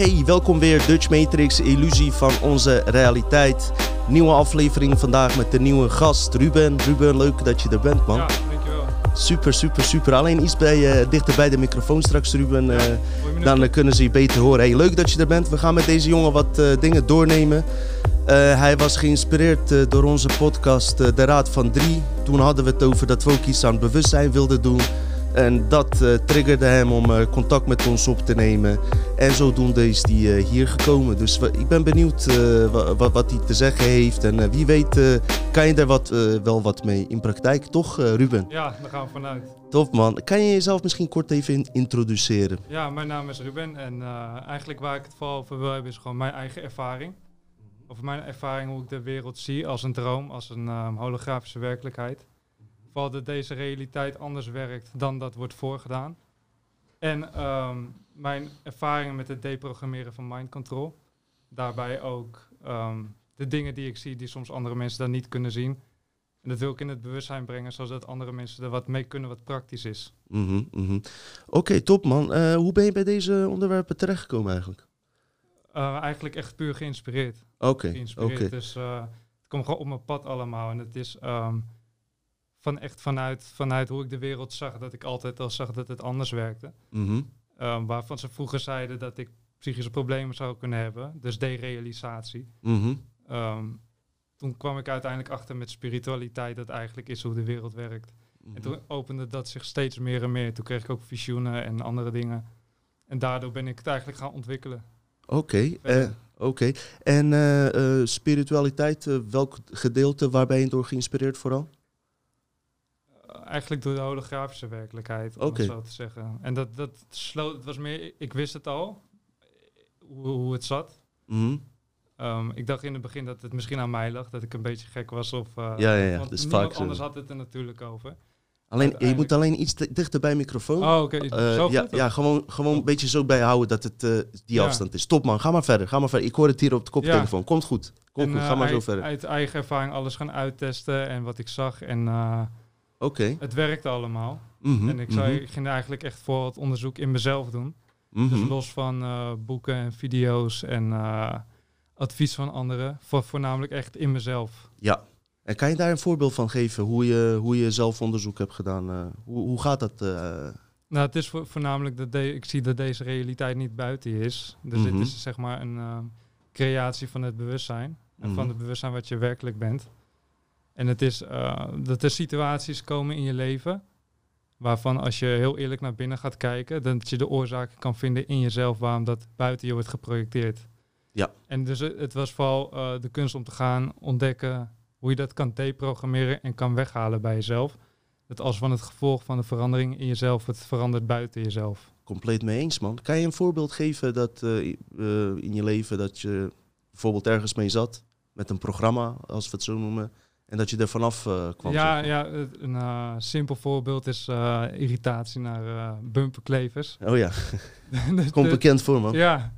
Hey, welkom weer Dutch Matrix, illusie van onze realiteit. Nieuwe aflevering vandaag met de nieuwe gast Ruben. Ruben, leuk dat je er bent, man. Ja, dankjewel. Super, super, super. Alleen iets bij, eh, dichter bij de microfoon straks, Ruben. eh, dan eh, kunnen ze je beter horen. Hey, leuk dat je er bent. We gaan met deze jongen wat dingen doornemen. Hij was geïnspireerd door onze podcast De Raad van Drie. Toen hadden we het over dat we ook iets aan bewustzijn wilden doen. En dat eh, triggerde hem om eh, contact met ons op te nemen. En zodoende is hij eh, hier gekomen. Dus ik ben benieuwd eh, wa- wa- wat hij te zeggen heeft. En wie weet kan je daar wat, wel wat mee in praktijk. Toch, Ruben? Ja, daar gaan we vanuit. Top man. Kan je jezelf misschien kort even in- introduceren? Ja, mijn naam is Ruben en eigenlijk waar ik het vooral over wil hebben is gewoon mijn eigen ervaring. Over mijn ervaring hoe ik de wereld zie als een droom, als een holografische werkelijkheid. Vooral dat deze realiteit anders werkt dan dat wordt voorgedaan. En ehm, mijn ervaringen met het deprogrammeren van mind control. Daarbij ook ehm, de dingen die ik zie die soms andere mensen dan niet kunnen zien. En dat wil ik in het bewustzijn brengen, zodat andere mensen er wat mee kunnen wat praktisch is. Mhm, mhm. Oké, top man. Eh, hoe ben je bij deze onderwerpen terechtgekomen eigenlijk? Eh, eigenlijk echt puur geïnspireerd. Oké, oké. Dus eh, het komt gewoon op mijn pad allemaal. En het is ehm, van echt vanuit, vanuit hoe ik de wereld zag, dat ik altijd al zag dat het anders werkte. Mhm. Ehm, waarvan ze vroeger zeiden dat ik psychische problemen zou kunnen hebben. Dus derealisatie. Mhm. Ehm, toen kwam ik uiteindelijk achter met spiritualiteit, dat eigenlijk is hoe de wereld werkt. Mhm. En toen opende dat zich steeds meer en meer. Toen kreeg ik ook visioenen en andere dingen. En daardoor ben ik het eigenlijk gaan ontwikkelen. Oké, eh, oké. En eh, eh, spiritualiteit, welk gedeelte, waar ben je door geïnspireerd vooral? Eigenlijk door de holografische werkelijkheid, om het zo te zeggen. En dat, dat sloot, het was meer, ik wist het al, hoe, hoe het zat. Mhm. Ehm, ik dacht in het begin dat het misschien aan mij lag, dat ik een beetje gek was. Of, uh, Ja, ja, ja, Want niemand vaak zo. anders had het er natuurlijk over. Alleen, je moet alleen iets di- dichter bij de microfoon. Oh, oké. Eh, ja, ja, gewoon, gewoon een beetje zo bijhouden dat het eh, die Ja. afstand is. Top man, ga maar verder, ga maar verder. Ik hoor het hier op de koptelefoon. Komt goed, komt En, goed, eh, ga maar zo uit, verder. Uit eigen ervaring alles gaan uittesten en wat ik zag. En Oké. het werkte allemaal. Mhm, En ik, zou, mhm, ik ging eigenlijk echt voor het onderzoek in mezelf doen. mhm. Dus los van uh, boeken en video's en uh, advies van anderen. Voor, voornamelijk echt in mezelf. Ja. En kan je daar een voorbeeld van geven hoe je, hoe je zelf onderzoek hebt gedaan? Uh, hoe, hoe gaat dat? Nou, het is vo voornamelijk dat ik zie dat deze realiteit niet buiten is. Dus het is zeg maar een creatie van het bewustzijn. En van het bewustzijn wat je werkelijk bent. En het is uh, dat er situaties komen in je leven. Waarvan als je heel eerlijk naar binnen gaat kijken, dat je de oorzaken kan vinden in jezelf waarom dat buiten je wordt geprojecteerd. Ja. En dus het, het was vooral uh, de kunst om te gaan ontdekken hoe je dat kan deprogrammeren en kan weghalen bij jezelf. Dat als van het gevolg van de verandering in jezelf, het verandert buiten jezelf. Compleet mee eens, man. Kan je een voorbeeld geven dat uh, uh, in je leven dat je bijvoorbeeld ergens mee zat met een programma, als we het zo noemen, en dat je er vanaf uh, kwam? Ja, zeg ja een uh, simpel voorbeeld is uh, irritatie naar bumperklevers. Oh ja, dus komt bekend voor, man. Ja,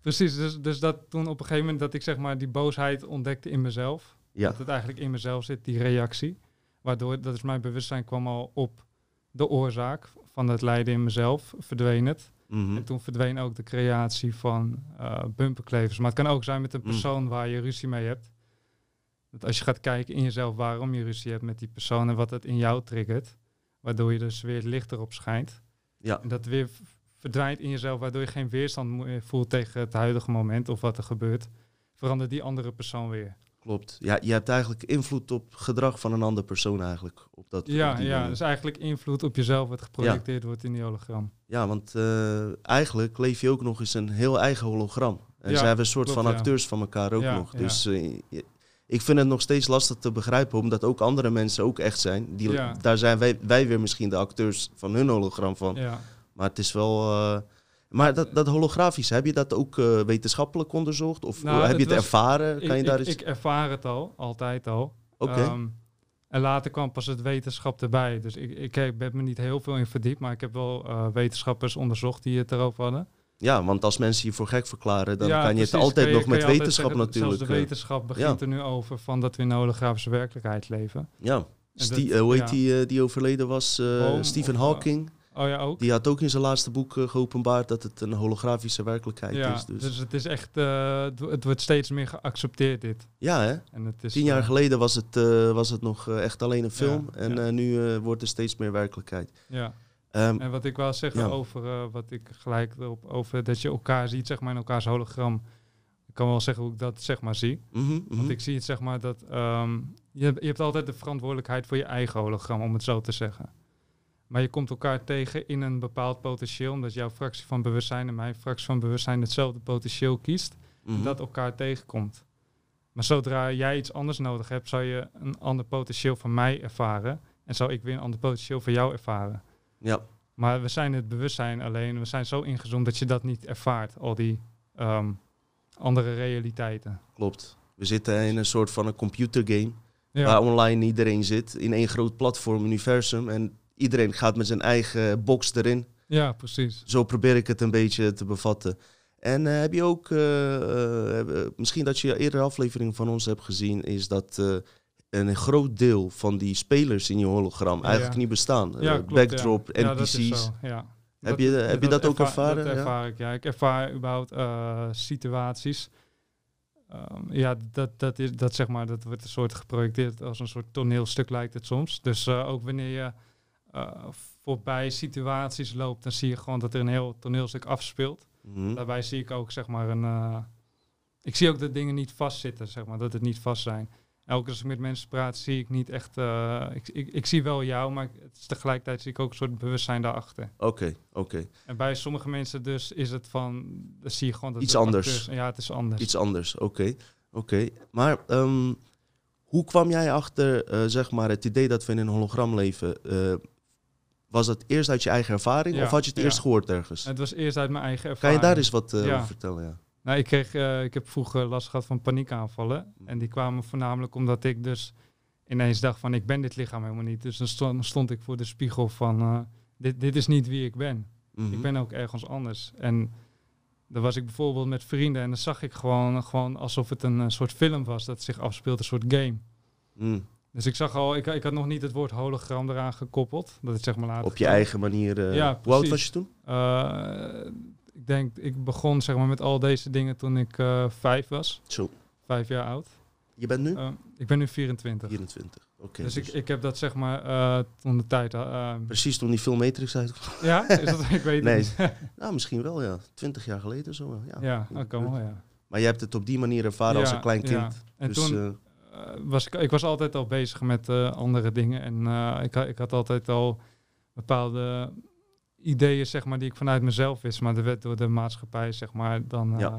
precies. Dus, dus dat toen op een gegeven moment dat ik zeg maar die boosheid ontdekte in mezelf. Ja. Dat het eigenlijk in mezelf zit, die reactie. Waardoor, dat is mijn bewustzijn kwam al op de oorzaak van het lijden in mezelf, verdween het. Mm -hmm. En toen verdween ook de creatie van bumperklevers. Maar het kan ook zijn met een persoon mm. waar je ruzie mee hebt. Dat als je gaat kijken in jezelf waarom je ruzie hebt met die persoon en wat het in jou triggert. Waardoor je dus weer het licht erop schijnt. Ja. En dat weer verdwijnt in jezelf, waardoor je geen weerstand meer voelt tegen het huidige moment of wat er gebeurt. Verandert die andere persoon weer. Klopt. Ja, je hebt eigenlijk invloed op gedrag van een andere persoon eigenlijk. Op dat, ja, op ja dus eigenlijk invloed op jezelf wat geprojecteerd ja. wordt in die hologram. Ja, want uh, eigenlijk leef je ook nog eens een heel eigen hologram. En ja, zij hebben een soort klopt, van ja. acteurs van elkaar ook nog. Dus uh, ik vind het nog steeds lastig te begrijpen, omdat ook andere mensen ook echt zijn. Die, Ja. Daar zijn wij, wij weer misschien de acteurs van hun hologram van. Ja. Maar het is wel... Uh, maar dat, dat holografische, heb je dat ook uh, wetenschappelijk onderzocht? Of Nou, heb je het was- ervaren? Kan je ik, daar ik, eens... ik ervaar het al, altijd al. Oké. Ehm, en later kwam pas het wetenschap erbij. Dus ik, ik, ik heb me niet heel veel in verdiept, maar ik heb wel eh, wetenschappers onderzocht die het erover hadden. Ja, want als mensen je voor gek verklaren, dan Ja, kan je het altijd je- nog met wetenschap zeggen, natuurlijk. Zelfs de eh, wetenschap begint ja. er nu over van dat we in een holografische werkelijkheid leven. Ja. Stie- dat- eh, hoe heet ja. die eh, die overleden was? Stephen Hawking. Oh ja, ook. Die had ook in zijn laatste boek geopenbaard dat het een holografische werkelijkheid ja, is. Dus. dus het is echt, uh, het wordt steeds meer geaccepteerd dit. Ja, hè? En het is, Tien jaar geleden was het, uh, was het nog echt alleen een film. Ja, en ja. nu wordt er steeds meer werkelijkheid. Ja. Um, en wat ik wou zeggen ja. over wat ik gelijk erop over dat je elkaar ziet, zeg maar in elkaars hologram. Ik kan wel zeggen hoe ik dat zeg maar zie. Mm -hmm, Want ik zie het zeg maar dat um, je, je hebt altijd de verantwoordelijkheid voor je eigen hologram, om het zo te zeggen. Maar je komt elkaar tegen in een bepaald potentieel, omdat jouw fractie van bewustzijn en mijn fractie van bewustzijn hetzelfde potentieel kiest, mm -hmm. dat elkaar tegenkomt. Maar zodra jij iets anders nodig hebt, zou je een ander potentieel van mij ervaren en zou ik weer een ander potentieel van jou ervaren. Ja. Maar we zijn het bewustzijn alleen, we zijn zo ingezoomd dat je dat niet ervaart, al die um, andere realiteiten. Klopt. We zitten in een soort van een computergame. Ja. Waar online iedereen zit in één groot platform, universum. En iedereen gaat met zijn eigen box erin. Ja, precies. Zo probeer ik het een beetje te bevatten. En uh, heb je ook, uh, uh, misschien dat je eerder aflevering van ons hebt gezien, is dat eh, een groot deel van die spelers in je hologram eigenlijk niet bestaan. Ja, Eh, klopt, backdrop, NPC's. dat. Heb je- heb je dat ook erva- ervaren? Dat ervaar ik, ja. Ik ervaar überhaupt eh, situaties. Ehm, ja, dat, dat, is, dat, zeg maar, dat wordt een soort geprojecteerd als een soort toneelstuk lijkt het soms. Dus eh, ook wanneer je voorbij situaties loopt, dan zie je gewoon dat er een heel toneelstuk afspeelt. Mhm. Daarbij zie ik ook, zeg maar, een... ik zie ook dat dingen niet vastzitten, zeg maar, dat het niet vast zijn. Elke keer als ik met mensen praat, zie ik niet echt... eh, ik, ik, ik zie wel jou, maar het is tegelijkertijd zie ik ook een soort bewustzijn daarachter. Oké, oké. En bij sommige mensen dus is het van... Dan zie je gewoon dat Iets het anders. ja, het is anders. Iets anders, oké. oké. Maar ehm, hoe kwam jij achter, eh, zeg maar, het idee dat we in een hologram leven? Eh, was dat eerst uit je eigen ervaring Ja, of had je het ja. eerst gehoord ergens? Het was eerst uit mijn eigen Kan ervaring. je daar eens wat Ja. over vertellen? Ja. Nou, ik, kreeg, eh, ik heb vroeger last gehad van paniekaanvallen. En die kwamen voornamelijk omdat ik dus ineens dacht van... ik ben dit lichaam helemaal niet. Dus dan stond, stond ik voor de spiegel van... eh, dit, dit is niet wie ik ben. Mhm. Ik ben ook ergens anders. En dan was ik bijvoorbeeld met vrienden... en dan zag ik gewoon, gewoon alsof het een eh, soort film was... dat zich afspeelt, een soort game. Mm. Dus ik zag al... Ik, ik had nog niet het woord hologram eraan gekoppeld. Dat het zeg maar later Op je eigen manier. eh, Ja, hoe oud was je toen? Ik denk, ik begon zeg maar met al deze dingen toen ik eh, vijf was. Zo. Vijf jaar oud. Je bent nu? Eh, ik ben nu 24. 24. Oké. dus dus ik, ik heb dat zeg maar eh, toen de tijd... eh, Precies toen die film Matrix ja, is dat, ik weet Nee. het niet. nou, misschien wel, ja. 20 jaar geleden zo. wel, Ja, ja, dat kan wel, ja. Maar je hebt het op die manier ervaren als Ja, een klein ja. kind. En dus, toen was ik, ik was altijd al bezig met andere dingen. En ik, ik had altijd al bepaalde ideeën, zeg maar, die ik vanuit mezelf wist. Maar er werd door de maatschappij, zeg maar, dan... Ja. eh,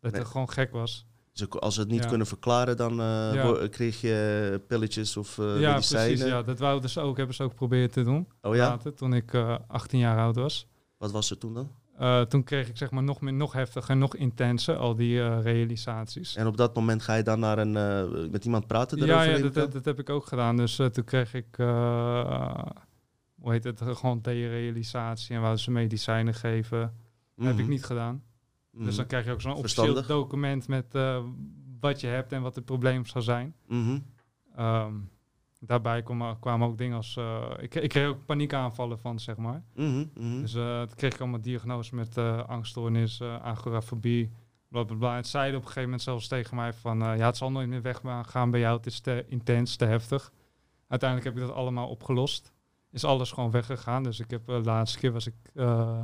dat Nee. het gewoon gek was. ze- als ze het niet Ja. kunnen verklaren, dan Ja. wo- kreeg je pilletjes of eh ja, medicijnen. precies. Ja, dat wou dus ook, hebben ze ook proberen te doen. Oh ja? later, toen ik eh 18 jaar oud was. Wat was er toen dan? Toen kreeg ik zeg maar nog meer, nog heftiger, nog intenser al die realisaties. En op dat moment ga je dan naar een, met iemand praten Ja, erover? ja dat, dat, dat heb ik ook gedaan. Dus toen kreeg ik, hoe heet het, gewoon derealisatie en wouden ze medicijnen geven. Heb ik Mhm. niet gedaan. Mhm. Dus dan krijg je ook zo'n officieel document met eh, wat je hebt en wat het probleem zou zijn. Mhm. Ehm, daarbij kwamen, kwamen ook dingen als, eh, ik, ik kreeg ook paniekaanvallen van, zeg maar. Mhm. Mhm. Dus eh, toen kreeg ik allemaal diagnoses met angststoornis, agorafobie, bla bla bla. Het zeiden op een gegeven moment zelfs tegen mij van, ja, het zal nooit meer weggaan bij jou, het is te intens, te heftig. Uiteindelijk heb ik dat allemaal opgelost. Is alles gewoon weggegaan. Dus ik heb eh, de laatste keer was ik eh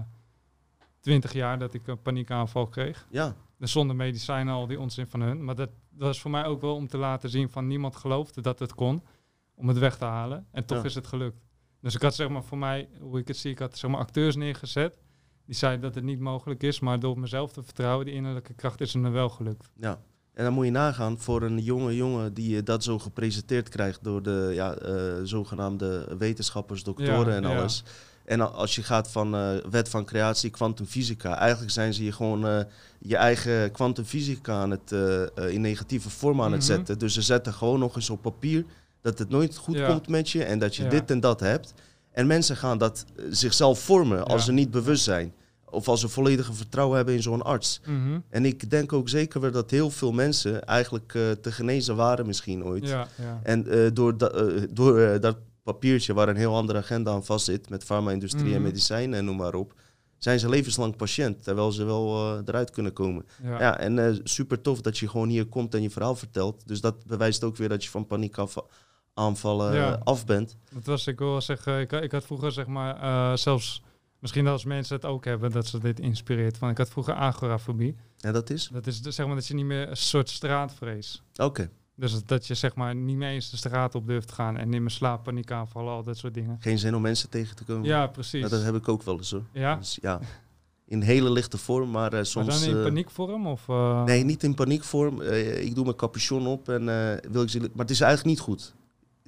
20 jaar dat ik een paniekaanval kreeg. Ja, Dus zonder medicijnen, al die onzin van hun. Maar dat, dat was voor mij ook wel om te laten zien van niemand geloofde dat het kon. Om het weg te halen. En toch Ja. is het gelukt. Dus ik had zeg maar voor mij, hoe ik het zie, ik had zeg maar acteurs neergezet. Die zeiden dat het niet mogelijk is. Maar door mezelf te vertrouwen, die innerlijke kracht, is het me wel gelukt. ja. En dan moet je nagaan voor een jonge jongen die eh, dat zo gepresenteerd krijgt door de ja, eh, zogenaamde wetenschappers, doktoren Ja, en ja. alles. En als je gaat van eh, wet van creatie, kwantumfysica, eigenlijk zijn ze je gewoon je eigen kwantumfysica aan het in negatieve vorm aan het Mhm. zetten. Dus ze zetten gewoon nog eens op papier dat het nooit goed Ja. komt met je en dat je dit en dat hebt. En mensen gaan dat zichzelf vormen als ze niet bewust zijn. Of als ze volledige vertrouwen hebben in zo'n arts. Mhm. En ik denk ook zeker wel dat heel veel mensen eigenlijk eh, te genezen waren misschien ooit. Ja, ja. En eh, door, da- eh, door dat papiertje waar een heel andere agenda aan vastzit met farma-industrie en Mhm. medicijnen en noem maar op, zijn ze levenslang patiënt, terwijl ze wel eruit kunnen komen. Ja. Ja, en super tof dat je gewoon hier komt en je verhaal vertelt. Dus dat bewijst ook weer dat je van paniekaanvallen Ja. eh, af bent. Dat was, ik wil wel zeggen, ik, ik had vroeger zeg maar, zelfs, misschien als mensen het ook hebben, dat ze dit inspireert. Van, ik had vroeger agorafobie. En dat is? Dat is dus, zeg maar dat je niet meer een soort straatvrees. Oké, Dus dat- dat je zeg maar niet meer eens de straat op durft gaan en in mijn slaap paniekaanvallen, al dat soort dingen. geen zin om mensen tegen te komen. Ja, precies. Ja, dat heb ik ook wel eens hoor. Ja? Dus, ja, in hele lichte vorm, maar eh, soms... maar dan in eh, paniekvorm? Of, eh, Nee, niet in paniekvorm. Ik doe mijn capuchon op en wil ik ze... Maar het is eigenlijk niet goed.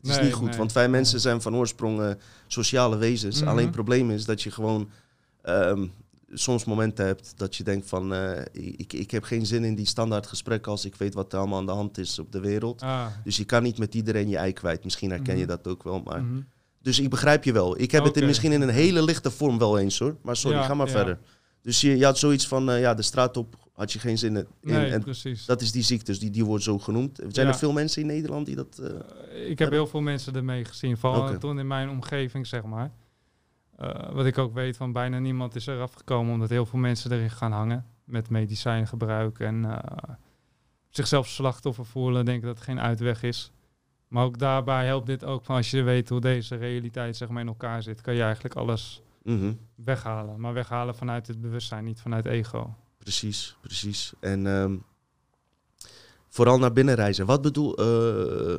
Het is Nee, niet goed, nee. want wij mensen zijn van oorsprong eh, sociale wezens. Mhm. Alleen het probleem is dat je gewoon ehm, soms momenten hebt dat je denkt van... eh, ik, ik heb geen zin in die standaard gesprekken als ik weet wat er allemaal aan de hand is op de wereld. Ah, Dus je kan niet met iedereen je ei kwijt. Misschien herken je Mhm. dat ook wel, maar... mhm. Dus ik begrijp je wel. Ik heb het in, misschien in een hele lichte vorm wel eens hoor. Maar sorry, Ja, ga maar ja. verder. Dus je, je had zoiets van, eh, ja, de straat op had je geen zin in. Nee, en precies. dat is die ziekte, dus die, die wordt zo genoemd. Zijn Ja. er veel mensen in Nederland die dat... eh, Eh, ik heb heel veel mensen ermee gezien, vooral toen in mijn omgeving, zeg maar. Eh, wat ik ook weet van bijna niemand is eraf gekomen omdat heel veel mensen erin gaan hangen met medicijngebruik en zichzelf slachtoffer voelen, denken dat er geen uitweg is. Maar ook daarbij helpt dit ook van als je weet hoe deze realiteit zeg maar in elkaar zit, kan je eigenlijk alles mhm. weghalen. Maar weghalen vanuit het bewustzijn, niet vanuit ego. Precies, precies. En ehm, vooral naar binnen reizen. Wat bedoel... eh,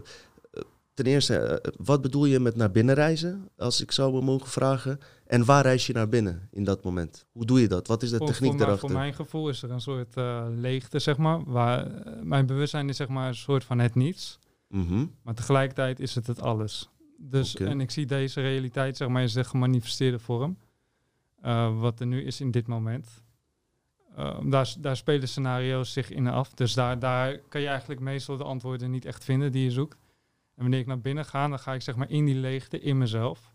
ten eerste, eh, wat bedoel je met naar binnen reizen? Als ik zou mogen vragen. En waar reis je naar binnen in dat moment? Hoe doe je dat? Wat is de Voor, techniek voor, mijn- daarachter? voor mijn gevoel is er een soort eh, leegte, zeg maar. Waar, mijn bewustzijn is zeg maar een soort van het niets. Mhm. Maar tegelijkertijd is het het alles. Dus. En ik zie deze realiteit, zeg maar, in zijn gemanifesteerde vorm. Wat er nu is in dit moment. Eh, daar, daar spelen scenario's zich in af. Dus daar, daar kan je eigenlijk meestal de antwoorden niet echt vinden die je zoekt. En wanneer ik naar binnen ga, dan ga ik zeg maar in die leegte in mezelf.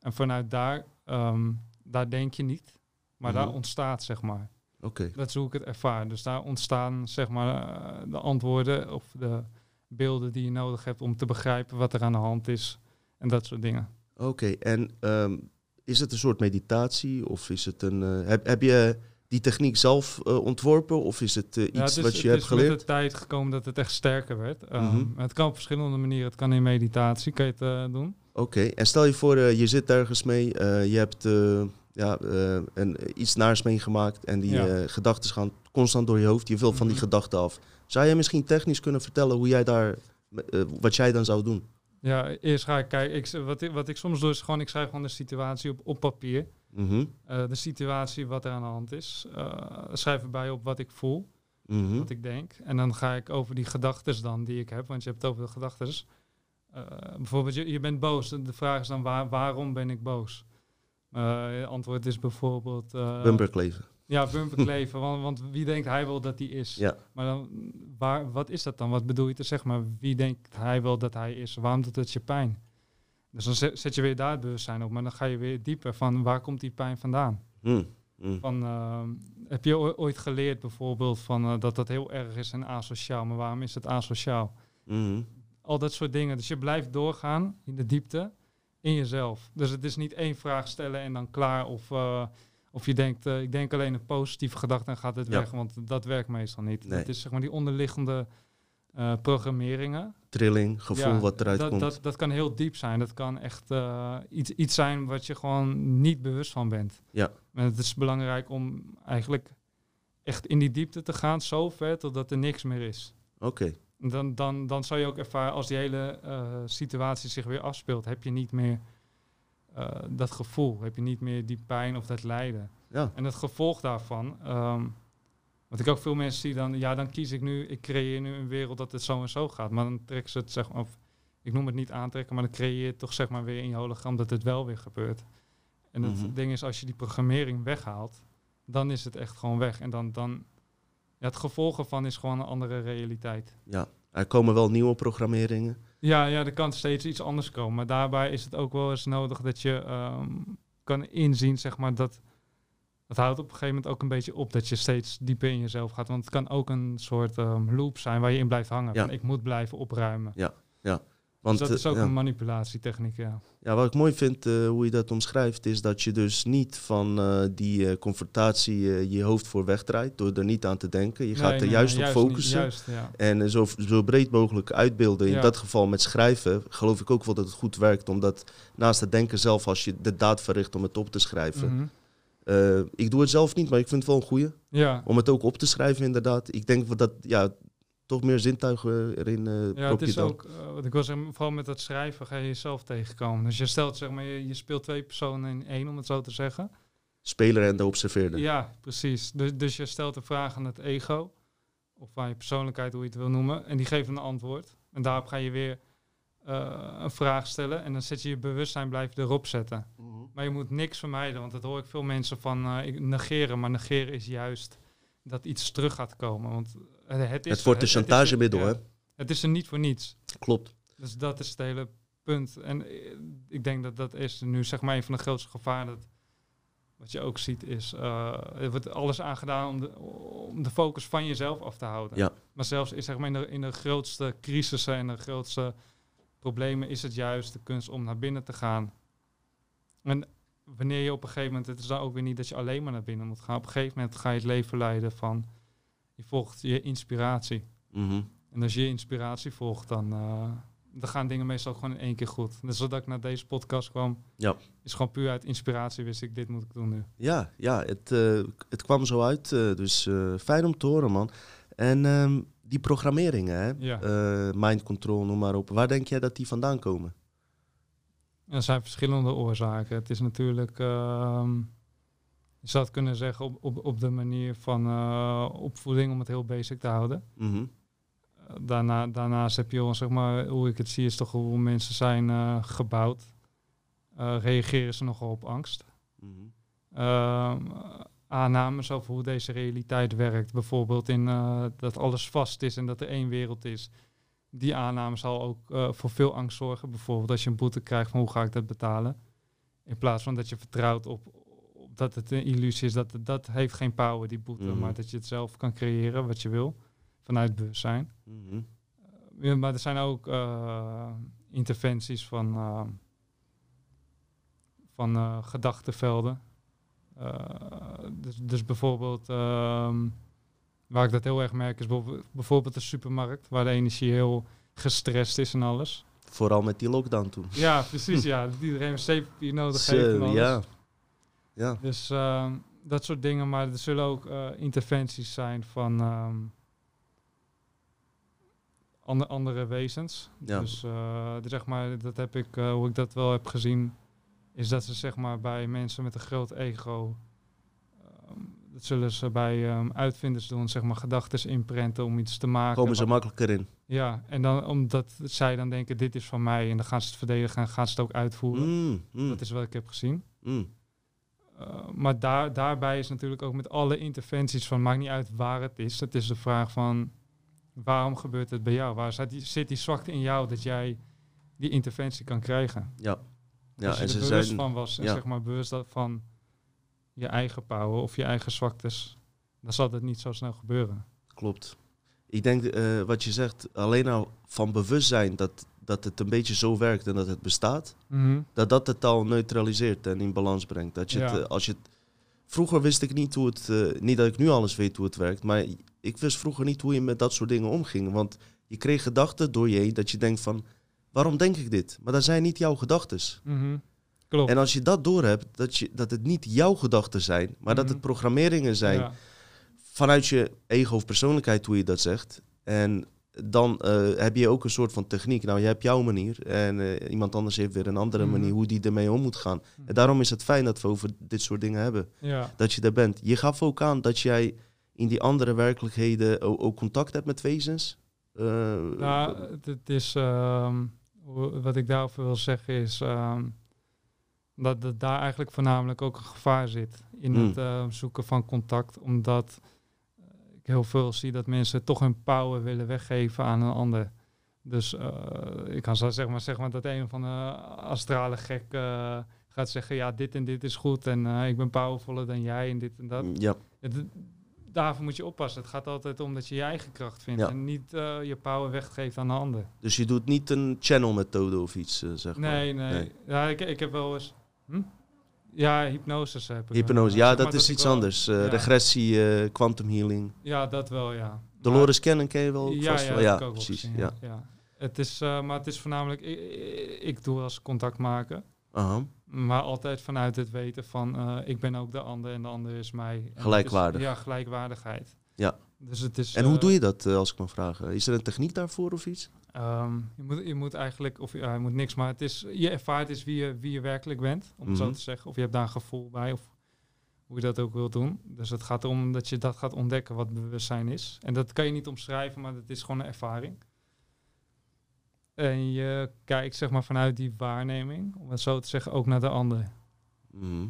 En vanuit daar, ehm, daar denk je niet. Maar daar Mhm. ontstaat, zeg maar. Oké. Dat is hoe ik het ervaar. Dus daar ontstaan zeg maar eh, de antwoorden of de beelden die je nodig hebt om te begrijpen wat er aan de hand is en dat soort dingen. Oké, en ehm, is het een soort meditatie of is het een... eh, heb, heb je die techniek zelf eh, ontworpen of is het eh, iets Ja, het is, wat je het hebt is geleerd? met de tijd gekomen dat het echt sterker werd. Mhm. Het kan op verschillende manieren. Het kan in meditatie, kan je het eh, doen. Oké, en stel je voor, je zit ergens mee, je hebt ja, eh, een, iets naars meegemaakt en die Ja. gedachten gaan constant door je hoofd. Je wil van die Mhm. gedachten af. Zou jij misschien technisch kunnen vertellen hoe jij daar, wat jij dan zou doen? Ja, eerst ga ik kijken. Ik, wat, ik, wat ik soms doe is gewoon, ik schrijf gewoon de situatie op, op papier. Mhm, Eh, de situatie, wat er aan de hand is. Eh, schrijf erbij op wat ik voel. mhm. wat ik denk. En dan ga ik over die gedachten dan die ik heb, want je hebt het over de gedachten. bijvoorbeeld, je, je bent boos. De vraag is dan waar, waarom ben ik boos? Eh, het antwoord is bijvoorbeeld... eh, Bumperkleven. Ja, bumperkleven. want, want wie denkt hij wel dat hij is? Ja. Maar dan, waar, wat is dat dan? Wat bedoel je te zeggen? Maar wie denkt hij wel dat hij is? Waarom doet het je pijn? Dus dan zet, je weer daar het bewustzijn op. Maar dan ga je weer dieper van waar komt die pijn vandaan? Hm, hm. Van, ehm, heb je oo- ooit geleerd bijvoorbeeld van, eh, dat dat heel erg is en asociaal? Maar waarom is het asociaal? Mhm. Al dat soort dingen. Dus je blijft doorgaan in de diepte in jezelf. Dus het is niet één vraag stellen en dan klaar. Of, eh, of je denkt, eh, ik denk alleen een positieve gedachte en gaat het Ja. weg. Want dat werkt meestal niet. Nee. Het is zeg maar die onderliggende programmeringen. Trilling, gevoel Ja, wat eruit dat, komt. Dat, dat kan heel diep zijn. Dat kan echt eh, iets, iets zijn wat je gewoon niet bewust van bent. Ja. En het is belangrijk om eigenlijk echt in die diepte te gaan, zo ver totdat er niks meer is. Oké, Dan, dan, dan zou je ook ervaren, als die hele eh, situatie zich weer afspeelt, heb je niet meer eh, dat gevoel. Heb je niet meer die pijn of dat lijden. ja. En het gevolg daarvan, ehm, wat ik ook veel mensen zie dan, ja, dan kies ik nu, ik creëer nu een wereld dat het zo en zo gaat. Maar dan trekken ze het, zeg maar, of ik noem het niet aantrekken, maar dan creëer je toch zeg maar weer in je hologram dat het wel weer gebeurt. En het Mhm. ding is, als je die programmering weghaalt, dan is het echt gewoon weg. En dan, dan ja, het gevolg ervan is gewoon een andere realiteit. ja. Er komen wel nieuwe programmeringen. Ja, ja, er kan steeds iets anders komen. Maar daarbij is het ook wel eens nodig dat je ehm, kan inzien, zeg maar, dat het houdt op een gegeven moment ook een beetje op dat je steeds dieper in jezelf gaat. Want het kan ook een soort ehm, loop zijn waar je in blijft hangen. Ja. Van, ik moet blijven opruimen. Ja, Want, dus dat is ook eh, ja. een manipulatietechniek, ja. Ja, wat ik mooi vind eh, hoe je dat omschrijft, is dat je dus niet van eh, die confrontatie je hoofd voor wegdraait door er niet aan te denken. Je Nee, gaat er nee, juist nee, op focussen juist, ja. en zo, zo breed mogelijk uitbeelden. In Ja. dat geval met schrijven geloof ik ook wel dat het goed werkt, omdat naast het denken zelf, als je de daad verricht om het op te schrijven. Mhm. Eh, ik doe het zelf niet, maar ik vind het wel een goeie Ja, om het ook op te schrijven inderdaad. Ik denk dat ja, toch meer zintuigen erin eh ja het is dan. ook, eh, wat ik wil zeggen, vooral met dat schrijven ga je jezelf tegenkomen. Dus je stelt, zeg maar, je, je speelt twee personen in één, om het zo te zeggen. Speler en de observeerder. Ja, precies. Dus, dus je stelt een vraag aan het ego, of aan je persoonlijkheid, hoe je het wil noemen, en die geeft een antwoord. En daarop ga je weer eh, een vraag stellen en dan zet je je bewustzijn, blijf je erop zetten. Mhm. Maar je moet niks vermijden, want dat hoor ik veel mensen van eh, negeren. Maar negeren is juist dat iets terug gaat komen. Want het, het, is, Het wordt een chantagemiddel, ja, hè? Het is er niet voor niets. Klopt. Dus dat is het hele punt. En eh, ik denk dat dat is nu zeg maar een van de grootste gevaren. Dat, wat je ook ziet is, eh, er wordt alles aangedaan om de, om de focus van jezelf af te houden. Ja. Maar zelfs is, zeg maar, in, de, in de grootste crisissen en de grootste problemen is het juist de kunst om naar binnen te gaan. En wanneer je op een gegeven moment, het is dan ook weer niet dat je alleen maar naar binnen moet gaan. Op een gegeven moment ga je het leven leiden van, je volgt je inspiratie. Mhm. En als je je inspiratie volgt, dan, eh, dan gaan dingen meestal gewoon in één keer goed. Dus zodat ik naar deze podcast kwam, Ja. is gewoon puur uit inspiratie wist ik, dit moet ik doen nu. Ja, ja het, eh, het kwam zo uit. eh, dus fijn om te horen, man. En ehm, die programmeringen, hè? Ja. Eh, mind control, noem maar op. Waar denk jij dat die vandaan komen? Er zijn verschillende oorzaken. Het is natuurlijk, ehm, je zou het kunnen zeggen, op, op, op de manier van eh, opvoeding, om het heel basic te houden. Mhm. Eh, Daarna, daarnaast heb je, wel, zeg maar, hoe ik het zie, is toch hoe mensen zijn gebouwd. Reageren ze nogal op angst. Mhm. Ehm, aannames over hoe deze realiteit werkt. Bijvoorbeeld in eh, dat alles vast is en dat er één wereld is. Die aanname zal ook eh, voor veel angst zorgen. Bijvoorbeeld als je een boete krijgt van hoe ga ik dat betalen. In plaats van dat je vertrouwt op, op dat het een illusie is. Dat, dat heeft geen power, die boete. Mhm. Maar dat je het zelf kan creëren wat je wil. Vanuit bewustzijn. Mhm. Maar er zijn ook eh, interventies van, van gedachtenvelden. Dus, dus bijvoorbeeld, ehm, waar ik dat heel erg merk, is bijv- bijvoorbeeld de supermarkt, waar de energie heel gestrest is en alles. Vooral met die lockdown toen. Ja, precies, ja. Dat iedereen een zeepapier nodig heeft en alles. ja. Ja. Dus ehm, dat soort dingen, maar er zullen ook eh, interventies zijn van ehm, ander- andere wezens. Ja. Dus eh, dus zeg maar, dat heb ik, eh, hoe ik dat wel heb gezien, is dat ze zeg maar bij mensen met een groot ego, dat zullen ze bij ehm, uitvinders doen, zeg maar gedachten inprenten om iets te maken. Komen ze makkelijker in. ja, en dan omdat zij dan denken, dit is van mij, en dan gaan ze het verdedigen en gaan ze het ook uitvoeren. Mm, mm, Dat is wat ik heb gezien. mm. Uh, maar daar, daarbij is natuurlijk ook met alle interventies van, maakt niet uit waar het is. Het is de vraag van, waarom gebeurt het bij jou? Waar zit die, zit die zwakte in jou dat jij die interventie kan krijgen? Ja. Ja, Als je en er ze bewust zijn... van was en ja. zeg maar bewust dat van je eigen power of je eigen zwaktes, dan zal dat niet zo snel gebeuren. Klopt. Ik denk, eh, wat je zegt, alleen al van bewustzijn dat, dat het een beetje zo werkt en dat het bestaat, dat dat het al neutraliseert en in balans brengt. Dat je Ja. het, eh, als je het, vroeger wist ik niet hoe het, eh, niet dat ik nu alles weet hoe het werkt, maar ik wist vroeger niet hoe je met dat soort dingen omging. Want je kreeg gedachten door je heen dat je denkt van, waarom denk ik dit? Maar dat zijn niet jouw gedachten. Mhm. Klopt. En als je dat doorhebt, dat, je, dat het niet jouw gedachten zijn, maar dat Mhm. het programmeringen zijn Ja. vanuit je ego of persoonlijkheid, hoe je dat zegt. En dan eh, heb je ook een soort van techniek. Nou, je hebt jouw manier en eh, iemand anders heeft weer een andere Mhm. manier hoe die ermee om moet gaan. En daarom is het fijn dat we over dit soort dingen hebben. ja. Dat je er bent. Je gaf ook aan dat jij in die andere werkelijkheden ook, ook contact hebt met wezens. Eh, Nou, het, is, ehm, wat ik daarover wil zeggen is ehm, dat, dat daar eigenlijk voornamelijk ook een gevaar zit in Hmm. het eh, zoeken van contact, omdat eh, ik heel veel zie dat mensen toch hun power willen weggeven aan een ander. Dus eh, ik kan zo zeg maar, zeg maar dat een van de astrale gek gaat zeggen, ja, dit en dit is goed en ik ben powervoller dan jij en dit en dat. ja, d- daarvoor moet je oppassen. Het gaat altijd om dat je je eigen kracht vindt Ja. en niet je power weggeeft aan de ander. Dus je doet niet een channel methode of iets, zeg maar. Nee, nee. Nee. Ja, ik, ik heb wel eens... Hm? Ja, hypnosis heb ik. Hypnose, ja, dat is iets anders. Eh, ja. Regressie, eh, quantum healing. Ja, dat wel, ja. Dolores Cannon ken je wel? ja, vast ja, wel? ja precies. gezien, ja. ja. Het is, eh, maar het is voornamelijk... Ik, ik doe als contact maken. Aha. Maar altijd vanuit het weten van ik ben ook de ander en de ander is mij. Is- Gelijkwaardig. ja, gelijkwaardigheid. Ja. Dus het is. En hoe doe je dat, als ik mag vragen? Is er een techniek daarvoor of iets? Ehm, je, moet, je moet eigenlijk, of ja, je moet niks, maar het is, je ervaart is wie je, wie je werkelijk bent, om het zo Mhm. te zeggen. Of je hebt daar een gevoel bij, of hoe je dat ook wilt doen. Dus het gaat erom dat je dat gaat ontdekken wat bewustzijn is. En dat kan je niet omschrijven, maar het is gewoon een ervaring. En je kijkt zeg maar vanuit die waarneming, om het zo te zeggen, ook naar de ander. Mhm.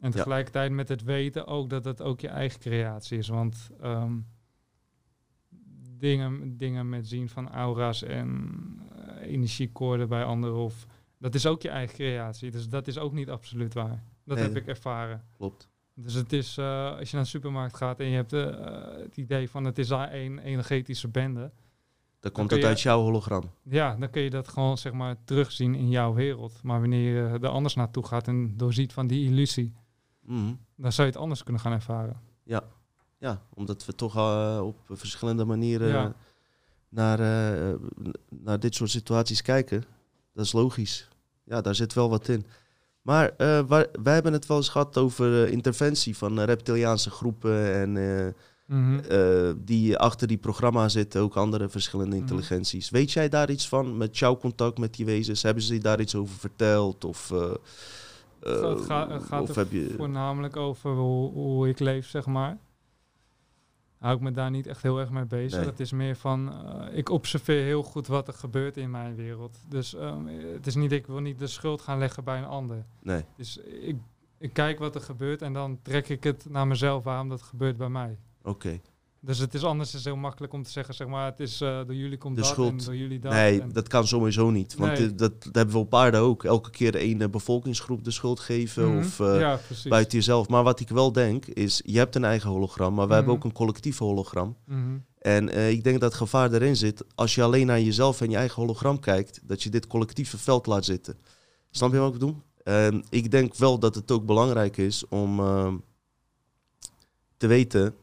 En tegelijkertijd met het weten ook dat het ook je eigen creatie is. Want ehm, dingen, dingen met zien van aura's en eh, energiekoorden bij anderen, of, dat is ook je eigen creatie. Dus dat is ook niet absoluut waar. Dat Nee. heb ik ervaren. Klopt. Dus het is, eh, als je naar de supermarkt gaat en je hebt eh, het idee van het is daar één energetische bende. Dat komt dat uit jouw hologram. Ja, dan kun je dat gewoon zeg maar terugzien in jouw wereld. Maar wanneer je er anders naartoe gaat en doorziet van die illusie, Mhm. dan zou je het anders kunnen gaan ervaren. Ja, omdat we toch eh, op verschillende manieren Ja. naar, eh, naar dit soort situaties kijken. Dat is logisch. Ja, daar zit wel wat in. Maar eh, waar, wij hebben het wel eens gehad over interventie van reptiliaanse groepen en Mhm. die achter die programma zitten, ook andere verschillende Mhm. intelligenties. Weet jij daar iets van met jouw contact met die wezens? Hebben ze je daar iets over verteld? Of, het gaat, het gaat of heb je... voornamelijk over hoe, hoe ik leef, zeg maar. Hou ik me daar niet echt heel erg mee bezig. Nee. Het is meer van, eh, ik observeer heel goed wat er gebeurt in mijn wereld. Dus ehm, het is niet, ik wil niet de schuld gaan leggen bij een ander. Nee, Dus ik, ik kijk wat er gebeurt en dan trek ik het naar mezelf waarom dat gebeurt bij mij. oké. Dus het is anders, het is heel makkelijk om te zeggen, zeg maar, het is eh, door jullie komt De dat schuld. en door jullie dat. Nee, en- dat kan sowieso niet. Want Nee. dat, dat hebben we op aarde ook. Elke keer één eh, bevolkingsgroep de schuld geven. Mhm. Of eh, ja, buiten jezelf. Maar wat ik wel denk is, je hebt een eigen hologram. Maar wij hebben Mhm. ook een collectief hologram. Mhm. En eh, ik denk dat het gevaar erin zit. Als je alleen naar jezelf en je eigen hologram kijkt. Dat je dit collectieve veld laat zitten. Snap je wat ik bedoel? Ik denk wel dat het ook belangrijk is om eh, te weten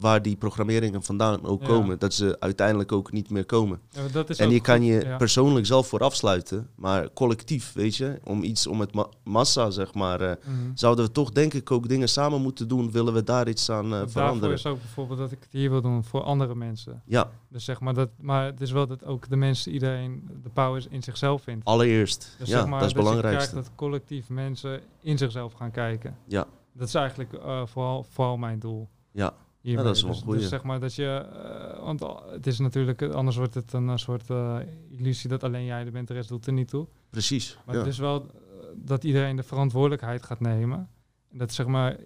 waar die programmeringen vandaan ook Ja. komen. Dat ze uiteindelijk ook niet meer komen. Ja, En je kan je ja. persoonlijk zelf voor afsluiten, maar collectief, weet je, om iets, om het ma- massa, zeg maar, eh, Mhm. zouden we toch denk ik ook dingen samen moeten doen, willen we daar iets aan eh, Daarvoor veranderen. is ook bijvoorbeeld dat ik het hier wil doen voor andere mensen. Ja, Dus zeg maar dat, maar het is wel dat ook de mensen, iedereen de power in zichzelf vindt. allereerst. Dus ja, zeg maar dat is belangrijkste. krijgt dat collectief mensen in zichzelf gaan kijken. Ja. Dat is eigenlijk eh, vooral, vooral mijn doel. Ja. Hiermee. dat is wel dus, goeie. dus zeg maar dat je, eh, want het is natuurlijk, eh, anders wordt het een, soort eh, illusie dat alleen jij er bent, de rest doet er niet toe. Precies. Maar ja. het is wel dat iedereen de verantwoordelijkheid gaat nemen. En dat zeg maar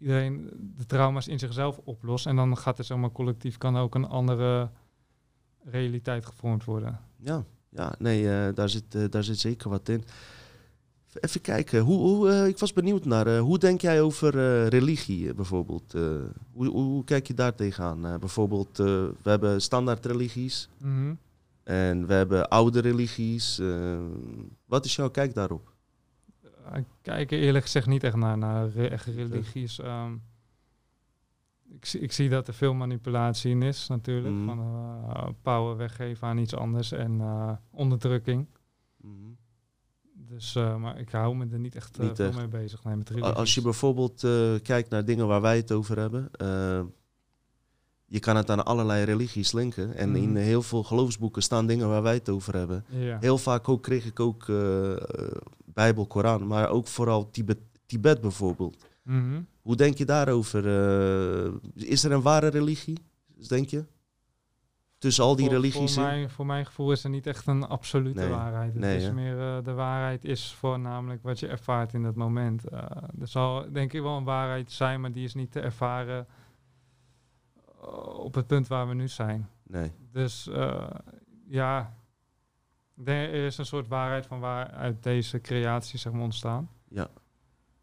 iedereen de trauma's in zichzelf oplost. En dan gaat er zeg maar collectief kan ook een andere realiteit gevormd worden. ja. ja, nee, daar, zit, daar zit zeker wat in. Even kijken, hoe, hoe, eh, ik was benieuwd naar, eh, hoe denk jij over eh, religie bijvoorbeeld? Hoe, hoe, kijk je daar tegenaan? Bijvoorbeeld, we hebben standaard religies. Mhm. En we hebben oude religies. wat is jouw kijk daarop? Ik kijk er eerlijk gezegd niet echt naar, naar echt religies. ehm. ik, zie- ik zie dat er veel manipulatie in is natuurlijk. Mhm. Van power weggeven aan iets anders en onderdrukking. Dus, eh, maar ik hou me er niet echt eh, Niet echt. mee bezig. Nee, met religies. Als je bijvoorbeeld eh, kijkt naar dingen waar wij het over hebben. je kan het aan allerlei religies linken. En Mhm. in heel veel geloofsboeken staan dingen waar wij het over hebben. ja. Heel vaak ook kreeg ik ook Bijbel, Koran. Maar ook vooral Tibet, Tibet bijvoorbeeld. Mhm. Hoe denk je daarover? is er een ware religie, denk je? Tussen al die voor, religies Voor mijn, voor mijn gevoel is er niet echt een absolute Nee. waarheid. Het Nee, is hè? meer eh, de waarheid is voornamelijk wat je ervaart in dat moment. Eh, er zal denk ik wel een waarheid zijn, maar die is niet te ervaren eh, op het punt waar we nu zijn. Nee. Dus ja, er is een soort waarheid van waaruit deze creaties zeg maar, ontstaan. Ja.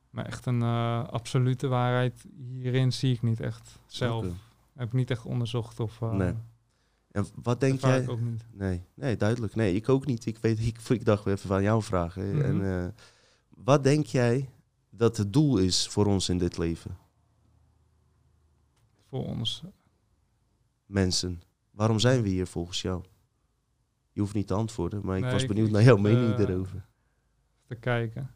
Maar echt een absolute waarheid hierin zie ik niet echt zelf. Heb ik niet echt onderzocht of... Nee. En wat denk jij? ik ook niet. Nee, nee, duidelijk. Nee, ik ook niet. Ik, weet, ik, ik dacht even van jou vragen. Mhm. En, eh, wat denk jij dat het doel is voor ons in dit leven? Voor ons. Mensen. Waarom zijn we hier volgens jou? Je hoeft niet te antwoorden, maar ik Nee, was benieuwd ik naar jouw zit, mening eh, erover. Te kijken.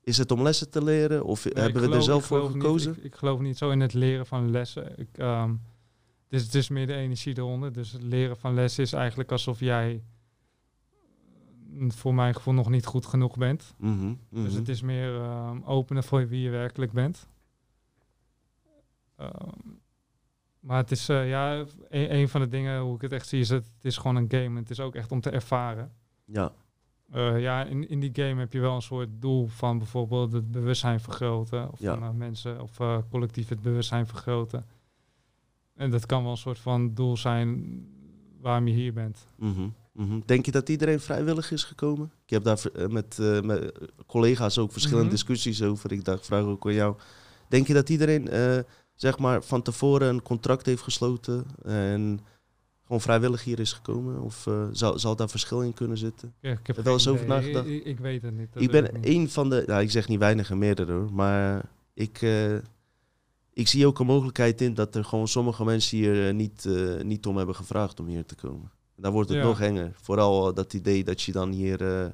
Is het om lessen te leren of Nee, hebben we er zelf voor niet- gekozen? ik, ik geloof niet zo in het leren van lessen. Ik, ehm, het, is, het is meer de energie eronder. Dus het leren van lessen is eigenlijk alsof jij eh, voor mijn gevoel nog niet goed genoeg bent. Mhm, Dus mhm. het is meer ehm, openen voor wie je werkelijk bent. Ehm, maar het is, eh, ja, een, een van de dingen hoe ik het echt zie is dat het is gewoon een game. Het is ook echt om te ervaren. Ja, Eh, ja, in, in die game heb je wel een soort doel van bijvoorbeeld het bewustzijn vergroten. Of Ja. van eh, mensen of collectief het bewustzijn vergroten. En dat kan wel een soort van doel zijn waarom je hier bent. mhm, mhm. Denk je dat iedereen vrijwillig is gekomen? Ik heb daar eh, met, eh, met collega's ook verschillende Mhm. discussies over. Ik dacht, vraag ook aan jou. Denk je dat iedereen eh, zeg maar van tevoren een contract heeft gesloten en gewoon vrijwillig hier is gekomen? Of zal, zal daar verschil in kunnen zitten? Ja, ik heb er wel eens over nagedacht? Ik, ik, weet het niet. ik ben een van de, nou, ik zeg niet weinigen, meerdere hoor, maar ik, ik zie ook een mogelijkheid in dat er gewoon sommige mensen hier eh, niet, eh, niet om hebben gevraagd om hier te komen. Daar wordt het Ja. nog enger. Vooral eh, dat idee dat je dan hier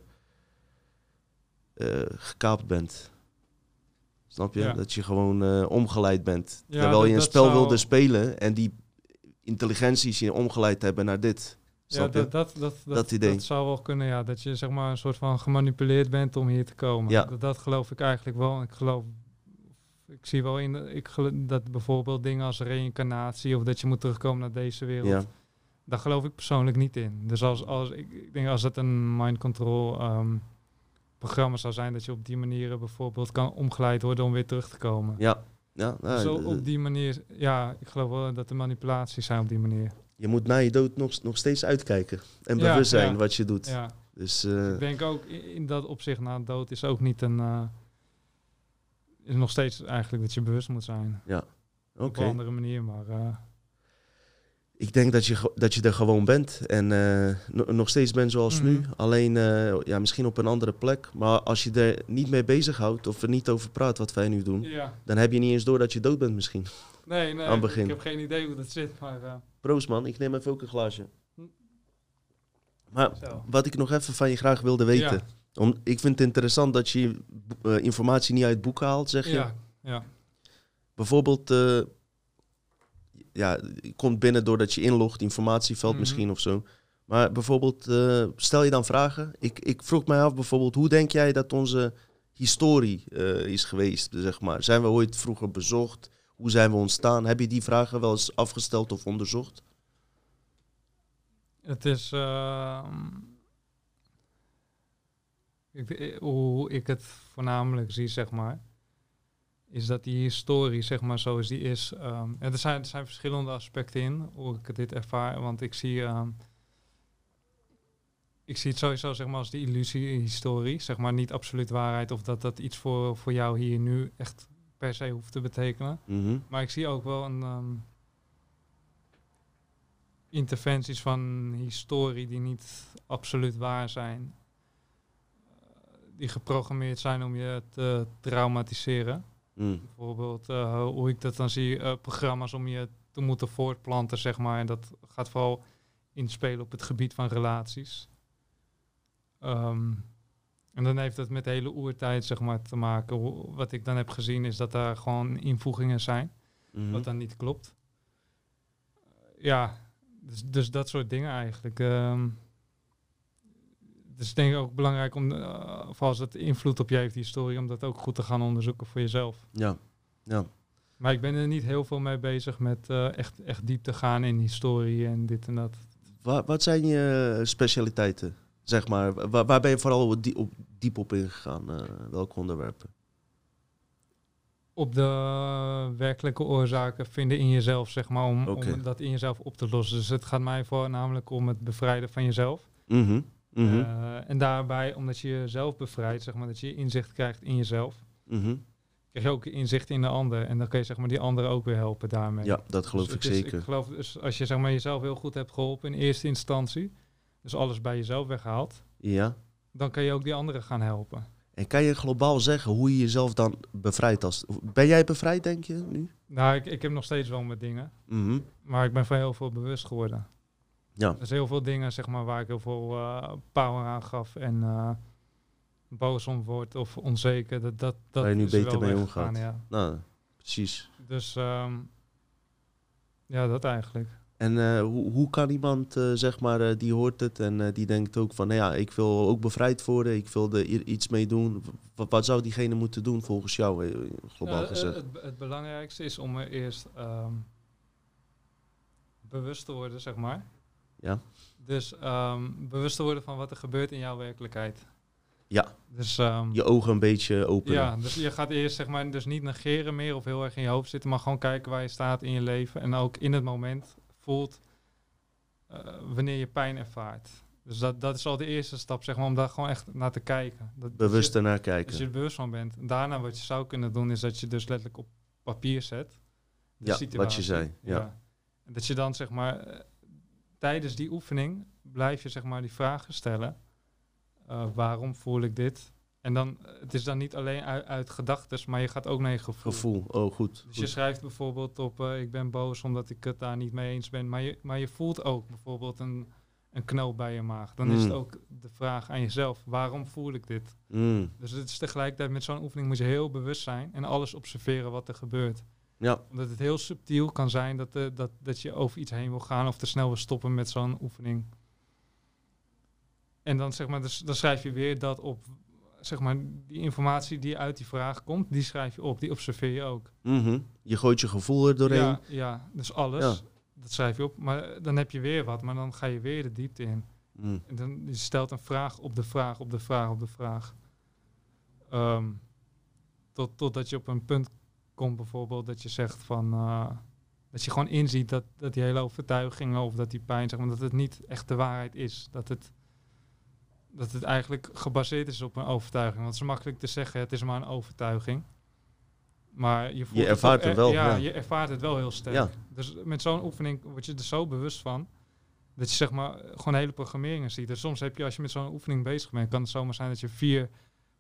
gekaapt bent. Snap je? Ja. Dat je gewoon omgeleid bent. Ja, Terwijl dat- je een spel zou- wilde spelen en die intelligenties je omgeleid hebben naar dit. Ja, je? dat, dat, dat, idee. dat zou wel kunnen, ja. Dat je zeg maar een soort van gemanipuleerd bent om hier te komen. Ja. Dat, dat geloof ik eigenlijk wel. Ik geloof, ik zie wel in, ik dat bijvoorbeeld dingen als reïncarnatie of dat je moet terugkomen naar deze wereld. Ja. Daar geloof ik persoonlijk niet in. Dus als, als ik, ik denk als het een mind control ehm, programma zou zijn, dat je op die manier bijvoorbeeld kan omgeleid worden om weer terug te komen. Ja. Ja, nou, Zo op die manier, ja, ik geloof wel dat er manipulaties zijn op die manier. je moet na je dood nog, nog steeds uitkijken. En Ja, bewust zijn ja. wat je doet. Ja. Dus eh, Ik denk ook in, in dat opzicht na dood is ook niet een. eh, is nog steeds eigenlijk dat je bewust moet zijn. oké. Op een andere manier, maar. eh, Ik denk dat je, dat je er gewoon bent. En eh, no- nog steeds bent zoals nu. Mhm. Alleen eh, ja, misschien op een andere plek. Maar als je er niet mee bezighoudt of er niet over praat wat wij nu doen. ja. Dan heb je niet eens door dat je dood bent misschien. Nee, nee. Aan het begin. Ik heb geen idee hoe dat zit, maar. Proost man, ik neem even ook een glaasje. Hm. Maar zo. wat ik nog even van je graag wilde weten. Ja. Om, ik vind het interessant dat je eh, informatie niet uit boeken haalt, zeg je. Ja, ja. Bijvoorbeeld, eh, ja, je komt binnen doordat je inlogt, informatieveld Mhm. misschien of zo. Maar bijvoorbeeld, eh, stel je dan vragen. Ik, ik vroeg mij af bijvoorbeeld, hoe denk jij dat onze historie is geweest, zeg maar? Zijn we ooit vroeger bezocht? Hoe zijn we ontstaan? Heb je die vragen wel eens afgesteld of onderzocht? Het is. Ehm, ik, eh, hoe ik het voornamelijk zie, zeg maar. Is dat die historie, zeg maar, zoals die is. ehm, en er zijn, er zijn verschillende aspecten in hoe ik dit ervaar. Want ik zie. ehm, ik zie het sowieso zeg maar, als de illusie-historie. Zeg maar niet absoluut waarheid. Of dat dat iets voor, voor jou hier nu echt per se hoeft te betekenen. Mhm. Maar ik zie ook wel een ehm, interventies van historie die niet absoluut waar zijn. Die geprogrammeerd zijn om je te traumatiseren. Mm. Bijvoorbeeld eh, hoe ik dat dan zie, eh, programma's om je te moeten voortplanten, zeg maar. En dat gaat vooral inspelen op het gebied van relaties. Ehm, en dan heeft het met de hele oertijd, zeg maar, te maken. Wat ik dan heb gezien is dat daar gewoon invoegingen zijn, Mhm. wat dan niet klopt. Ja, dus, dus dat soort dingen eigenlijk. Ehm dus ik denk ook belangrijk om, eh, of als het invloed op je heeft, die historie, om dat ook goed te gaan onderzoeken voor jezelf. Ja, ja. Maar ik ben er niet heel veel mee bezig met eh, echt, echt diep te gaan in historie en dit en dat. Wa- wat zijn je specialiteiten? Zeg maar, waar, waar ben je vooral op die- op, diep op ingegaan? eh welke onderwerpen? Op de werkelijke oorzaken vinden in jezelf, zeg maar, om, dat in jezelf op te lossen. Dus het gaat mij voornamelijk om het bevrijden van jezelf. Mhm, Eh, en daarbij, omdat je jezelf bevrijdt, zeg maar, dat je inzicht krijgt in jezelf. mhm. Krijg je ook inzicht in de ander. En dan kun je zeg maar die anderen ook weer helpen daarmee. Ja, dat geloof Dus ik is- zeker. Ik geloof dus als je zeg maar jezelf heel goed hebt geholpen in eerste instantie, dus alles bij jezelf weghaalt, Ja. dan kan je ook die anderen gaan helpen. En kan je globaal zeggen hoe je jezelf dan bevrijdt? Als, ben jij bevrijd, denk je, nu? Nou, ik, ik heb nog steeds wel mijn dingen, Mhm. maar ik ben van heel veel bewust geworden. Ja. Er zijn heel veel dingen zeg maar, waar ik heel veel eh, power aan gaf en eh, boos om word of onzeker. Dat, dat, dat Waar je nu is er beter wel mee omgaat. Ja. Nou, precies. Dus ehm, ja, dat eigenlijk. En eh, hoe, hoe kan iemand, zeg maar, die hoort het en die denkt ook van, nou ja, ik wil ook bevrijd worden, ik wil er iets mee doen. Wat, wat zou diegene moeten doen volgens jou, globaal gezegd? het, het belangrijkste is om er eerst ehm, bewust te worden, zeg maar. Ja. Dus ehm, bewust te worden van wat er gebeurt in jouw werkelijkheid. Ja. Dus, ehm, Je ogen een beetje openen. ja, dus je gaat eerst zeg maar dus niet negeren meer of heel erg in je hoofd zitten, maar gewoon kijken waar je staat in je leven en ook in het moment voelt eh, wanneer je pijn ervaart. Dus dat, dat is al de eerste stap, zeg maar, om daar gewoon echt naar te kijken. Dat, Bewust je- ernaar kijken. als je er bewust van bent. Daarna wat je zou kunnen doen, is dat je dus letterlijk op papier zet. Ja, wat je zei, ja. En dat je dan zeg maar eh, tijdens die oefening blijf je zeg maar die vragen stellen. Eh, waarom voel ik dit? En dan, het is dan niet alleen uit, uit gedachtes, maar je gaat ook naar je gevoel. Gevoel, oh goed. Dus je schrijft bijvoorbeeld op, eh, ik ben boos omdat ik het daar niet mee eens ben. Maar je, maar je voelt ook bijvoorbeeld een, een knoop bij je maag. Dan is het Mm. ook de vraag aan jezelf, waarom voel ik dit? Mm, Dus het is tegelijkertijd met zo'n oefening moet je heel bewust zijn en alles observeren wat er gebeurt. Ja, Omdat het heel subtiel kan zijn dat, eh, dat, dat je over iets heen wil gaan of te snel wil stoppen met zo'n oefening. En dan, zeg maar, dus, dan schrijf je weer dat op, zeg maar, die informatie die uit die vraag komt, die schrijf je op, die observeer je ook. mhm. je gooit je gevoel er doorheen. Ja, ja, dus alles, Ja. dat schrijf je op. Maar eh, dan heb je weer wat, maar dan ga je weer de diepte in. Mm, En dan je stelt een vraag op de vraag, op de vraag, op de vraag. Ehm, tot, totdat je op een punt komt bijvoorbeeld dat je zegt van... eh, dat je gewoon inziet dat, dat die hele overtuigingen of dat die pijn, zeg maar, dat het niet echt de waarheid is. Dat het, dat het eigenlijk gebaseerd is op een overtuiging. Want het is makkelijk te zeggen, het is maar een overtuiging. Maar je, voelt het ervaart hem wel, Ja, ja. je ervaart het wel heel sterk. Ja. Dus met zo'n oefening word je er zo bewust van dat je zeg maar gewoon hele programmeringen ziet. Dus soms heb je, als je met zo'n oefening bezig bent, kan het zomaar zijn dat je vier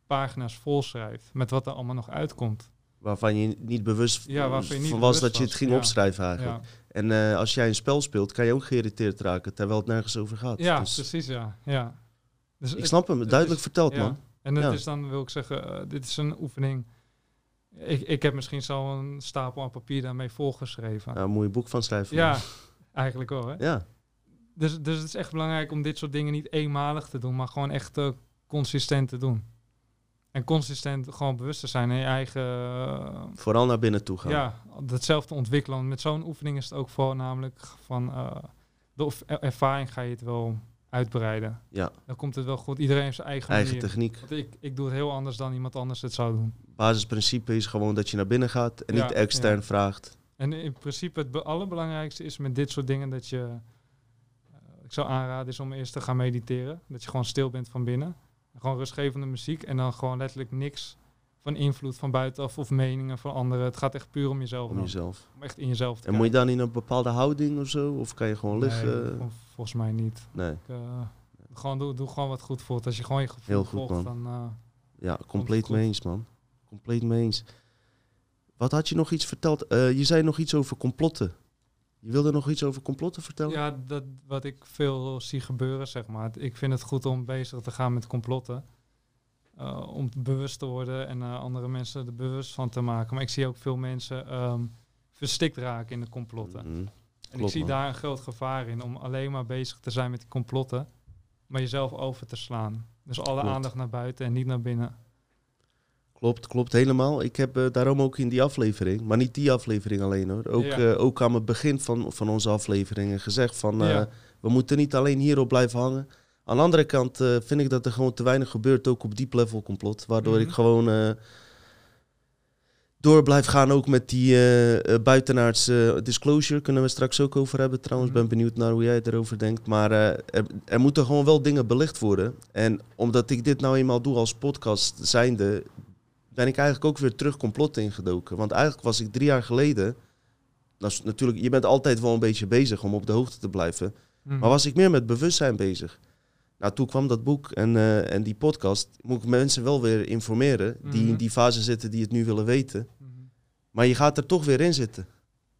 pagina's vol schrijft met wat er allemaal nog uitkomt. Waarvan je niet bewust Ja, waarvan je niet van was dat je het ging ja. opschrijven eigenlijk. Ja, En eh, als jij een spel speelt, kan je ook geïrriteerd raken, terwijl het nergens over gaat. ja Dus precies, ja. ja. Dus ik snap hem, duidelijk is- verteld, man. En Ja. is dan, wil ik zeggen, eh, dit is een oefening. Ik, ik heb misschien zo een stapel aan papier daarmee volgeschreven. Ja, een boek van schrijven. Ja, eigenlijk wel. Hè? Ja, Dus, dus het is echt belangrijk om dit soort dingen niet eenmalig te doen, maar gewoon echt eh, consistent te doen. En consistent gewoon bewust te zijn in je eigen. eh, vooral naar binnen toe gaan. ja, datzelfde ontwikkelen. Want met zo'n oefening is het ook voor namelijk van. eh, de er- ervaring ga je het wel uitbreiden. Ja. Dan komt het wel goed. Iedereen heeft zijn eigen, Eigen manier. techniek. Want ik, ik doe het heel anders dan iemand anders het zou doen. Basisprincipe is gewoon dat je naar binnen gaat en Ja, niet extern ja. vraagt. En in principe het be- allerbelangrijkste is met dit soort dingen dat je... eh, ik zou aanraden is om eerst te gaan mediteren. Dat je gewoon stil bent van binnen. Gewoon rustgevende muziek en dan gewoon letterlijk niks van invloed van buitenaf of meningen van anderen. Het gaat echt puur om jezelf. Om dan. jezelf. Om echt in jezelf te En moet je dan in een bepaalde houding of zo? Of kan je gewoon liggen? Nee, vol- volgens mij niet. Nee. Ik, eh, gewoon doe, doe gewoon wat goed voelt. Als je gewoon je gevoel Heel goed, volgt, man. dan... eh, Ja, compleet mee eens, man. Compleet mee eens. Wat had je nog iets verteld? Eh, je zei nog iets over complotten. Je wilde nog iets over complotten vertellen? Ja, dat wat ik veel zie gebeuren, zeg maar. Ik vind het goed om bezig te gaan met complotten. Eh, om bewust te worden en eh, andere mensen er bewust van te maken. Maar ik zie ook veel mensen ehm, verstikt raken in de complotten. Mhm. en ik zie man. daar een groot gevaar in om alleen maar bezig te zijn met die complotten, maar jezelf over te slaan. Dus alle Klopt. aandacht naar buiten en niet naar binnen. Klopt, klopt helemaal. Ik heb eh, daarom ook in die aflevering, maar niet die aflevering alleen hoor. Ook, Ja. eh, ook aan het begin van, van onze afleveringen gezegd van eh, Ja. we moeten niet alleen hierop blijven hangen. Aan de andere kant vind ik dat er gewoon te weinig gebeurt, ook op diep level complot. Waardoor Mhm. ik gewoon eh, door blijf gaan ook met die buitenaards eh, disclosure. Kunnen we straks ook over hebben trouwens. Mhm. Ben benieuwd naar hoe jij erover denkt. Maar er, er moeten gewoon wel dingen belicht worden. En omdat ik dit nou eenmaal doe als podcast zijnde, ben ik eigenlijk ook weer terug complot ingedoken. Want eigenlijk was ik drie jaar geleden. Dat is natuurlijk, je bent altijd wel een beetje bezig om op de hoogte te blijven. Mhm. Maar was ik meer met bewustzijn bezig. Nou, toen kwam dat boek en, eh, en die podcast. Moet ik mensen wel weer informeren. Die in die fase zitten die het nu willen weten. Mhm. Maar je gaat er toch weer in zitten.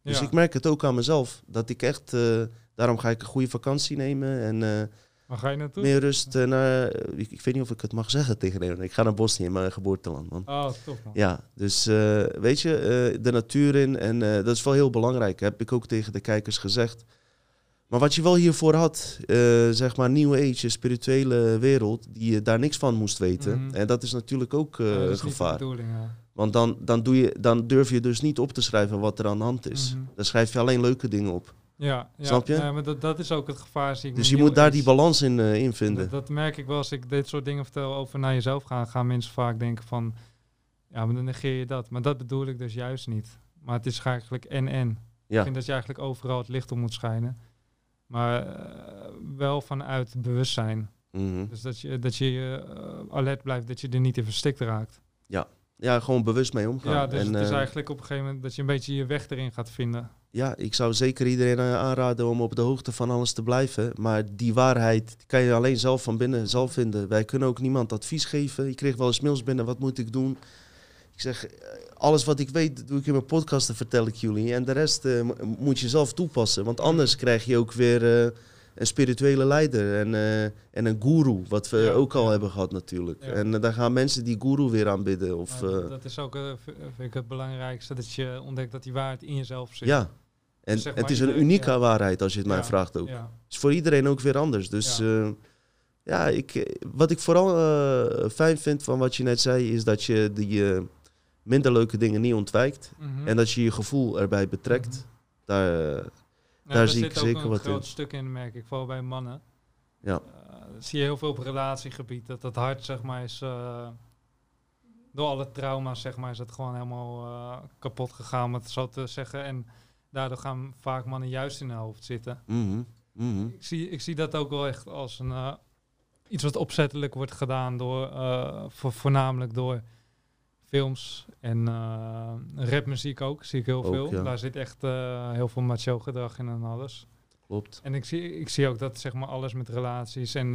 Dus Ja. ik merk het ook aan mezelf. Dat ik echt. eh, daarom ga ik een goede vakantie nemen. En eh, Waar ga je naartoe? meer rust eh, naar. ik, ik weet niet of ik het mag zeggen tegen Nederland. Ik ga naar Bosnië, in mijn geboorteland, man. Oh, tof man. Ja, dus eh, weet je, eh, de natuur in. En eh, dat is wel heel belangrijk. Heb ik ook tegen de kijkers gezegd. Maar wat je wel hiervoor had, eh, zeg maar, New Age, spirituele wereld, die je daar niks van moest weten. Mhm. En dat is natuurlijk ook eh, Ja, dat een is de gevaar. bedoeling, ja. Want dan, dan, doe je, dan durf je dus niet op te schrijven wat er aan de hand is. Mhm. Dan schrijf je alleen leuke dingen op. Ja, ja, Snap je? Maar dat, dat is ook het gevaar. Zie ik Dus je moet daar die balans in, eh, in vinden. Dat, dat merk ik wel als ik dit soort dingen vertel over naar jezelf gaan. Gaan mensen vaak denken van, ja, maar dan negeer je dat. Maar dat bedoel ik dus juist niet. Maar het is eigenlijk en-en. Ik vind dat je eigenlijk overal het licht op moet schijnen. Maar eh, wel vanuit bewustzijn. mhm. Dus dat je, dat je eh, alert blijft, dat je er niet in verstikt raakt. ja, gewoon bewust mee omgaan. Ja, dus en, het is eh, eigenlijk op een gegeven moment dat je een beetje je weg erin gaat vinden. ja, ik zou zeker iedereen eh, aanraden om op de hoogte van alles te blijven. Maar die waarheid kan je alleen zelf van binnen zelf vinden. Wij kunnen ook niemand advies geven. Ik kreeg wel eens mails binnen, wat moet ik doen? Ik zeg, eh, alles wat ik weet, doe ik in mijn podcast, dat vertel ik jullie. En de rest mo- moet je zelf toepassen. Want anders krijg je ook weer een spirituele leider en, eh, en een guru. Wat we Ja, ook al ja. hebben gehad natuurlijk. Ja. En eh, dan gaan mensen die guru weer aanbidden. Of, Maar eh, dat is ook vind ik het belangrijkste, dat je ontdekt dat die waarheid in jezelf zit. ja. En Dus zeg het is een unieke waarheid als je het mij vraagt ook. Ja. is voor iedereen ook weer anders. Dus ja, ja ik, wat ik vooral fijn vind van wat je net zei, is dat je die minder leuke dingen niet ontwijkt. Mhm. En dat je je gevoel erbij betrekt. Mhm. Daar, Ja, daar er zie zit ik ook zeker een wat groot in. stuk in, merk ik, vooral bij mannen. Ja. Eh, zie je heel veel op relatiegebied, dat dat hart, zeg maar, is... eh, door alle trauma's, zeg maar, is het gewoon helemaal eh, kapot gegaan, om het zo te zeggen. En daardoor gaan vaak mannen juist in hun hoofd zitten. mhm, mhm. Ik zie, ik zie dat ook wel echt als een, iets wat opzettelijk wordt gedaan door, vo- voornamelijk door films en eh, rapmuziek ook, zie ik heel Ook, veel. ja. Daar zit echt eh, heel veel macho gedrag in en alles. Klopt. En ik zie, ik zie ook dat zeg maar alles met relaties en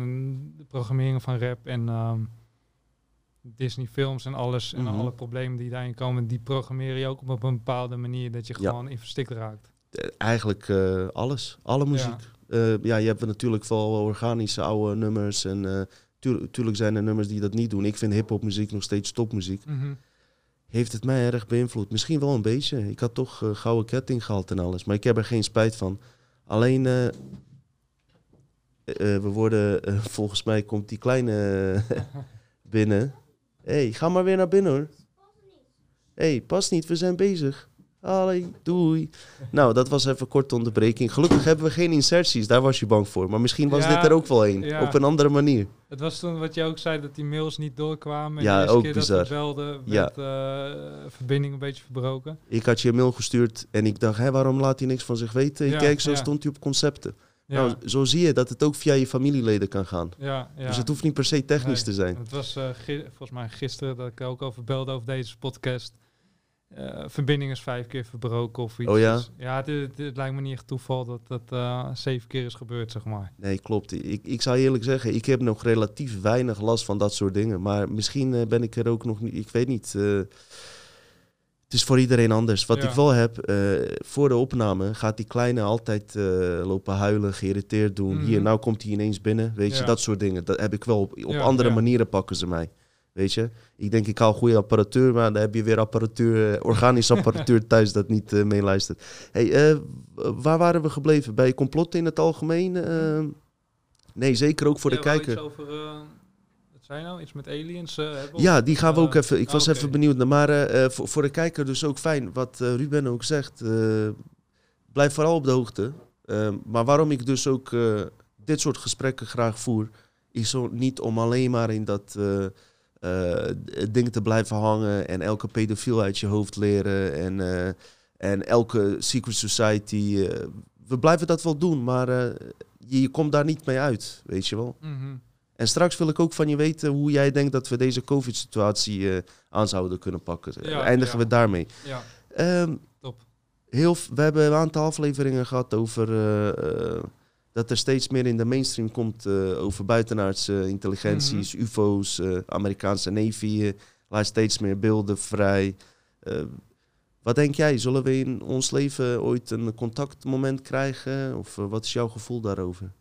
de programmering van rap en ehm, Disney films en alles en Mhm. alle problemen die daarin komen, die programmeer je ook op een bepaalde manier dat je Ja. gewoon in verstikt raakt. Eigenlijk eh, alles. Alle muziek. Ja. ja, je hebt natuurlijk wel organische oude nummers. En tuur- tuurlijk zijn er nummers die dat niet doen. Ik vind hip-hop-muziek nog steeds topmuziek. Mhm. heeft het mij erg beïnvloed. Misschien wel een beetje. Ik had toch eh, gouden ketting gehaald en alles. Maar ik heb er geen spijt van. Alleen, eh, eh, we worden, volgens mij komt die kleine binnen. Hé, hey, ga maar weer naar binnen hoor. Hé, hey, pas niet, we zijn bezig. Allee, doei. Nou, dat was even korte onderbreking. Gelukkig hebben we geen inserties, daar was je bang voor. Maar misschien was Ja, dit er ook wel een, ja. op een andere manier. Het was toen wat je ook zei, dat die mails niet doorkwamen. En Ja, de eerste ook keer bizar. dat we belden, werd eh, verbinding een beetje verbroken. Ik had je een mail gestuurd en ik dacht, hé, waarom laat hij niks van zich weten? Ik kijk, zo stond hij op concepten. Nou, zo zie je dat het ook via je familieleden kan gaan. Dus het hoeft niet per se technisch Nee. te zijn. Het was eh, volgens mij gisteren dat ik ook over belde over deze podcast. Eh, verbinding is vijf keer verbroken of iets. Oh ja? Dus ja, het, het- het lijkt me niet echt toeval dat dat eh, zeven keer is gebeurd, zeg maar. Nee, klopt. Ik, ik zou eerlijk zeggen, ik heb nog relatief weinig last van dat soort dingen. Maar misschien eh, ben ik er ook nog niet, ik weet niet. het is voor iedereen anders. Wat Ja. ik wel heb, voor de opname gaat die kleine altijd lopen huilen, geïrriteerd doen. Mhm. Hier, nou komt hij ineens binnen. Weet je, dat soort dingen. Dat heb ik wel. Op, op Ja, andere manieren pakken ze mij. Weet je, ik denk ik haal goede apparatuur, maar dan heb je weer apparatuur, eh, organische apparatuur thuis dat niet eh, meeluistert. Hey, eh, waar waren we gebleven? Bij complotten in het algemeen? nee, zeker ook voor de Ja, kijker. Iets over, eh, wat zei je nou? Iets met aliens eh, hebben? Ja, die gaan we ook even. Ik was even benieuwd naar. Maar voor, voor de kijker dus ook fijn. Wat Ruben ook zegt. eh, blijf vooral op de hoogte. Maar waarom ik dus ook eh, dit soort gesprekken graag voer. Is zo niet om alleen maar in dat eh, eh, d- ding te blijven hangen. En elke pedofiel uit je hoofd leren. En, eh, en elke secret society. eh, we blijven dat wel doen. Maar je, je komt daar niet mee uit. Weet je wel. Mhm. En straks wil ik ook van je weten hoe jij denkt dat we deze COVID-situatie aan zouden kunnen pakken. Ja, Eindigen ja. we daarmee. Ja, Ehm, top. heel, we hebben een aantal afleveringen gehad over dat er steeds meer in de mainstream komt eh, over buitenaardse intelligenties, UFO's, eh, Amerikaanse Navy eh, laat steeds meer beelden vrij. Wat denk jij, zullen we in ons leven ooit een contactmoment krijgen? Of wat is jouw gevoel daarover?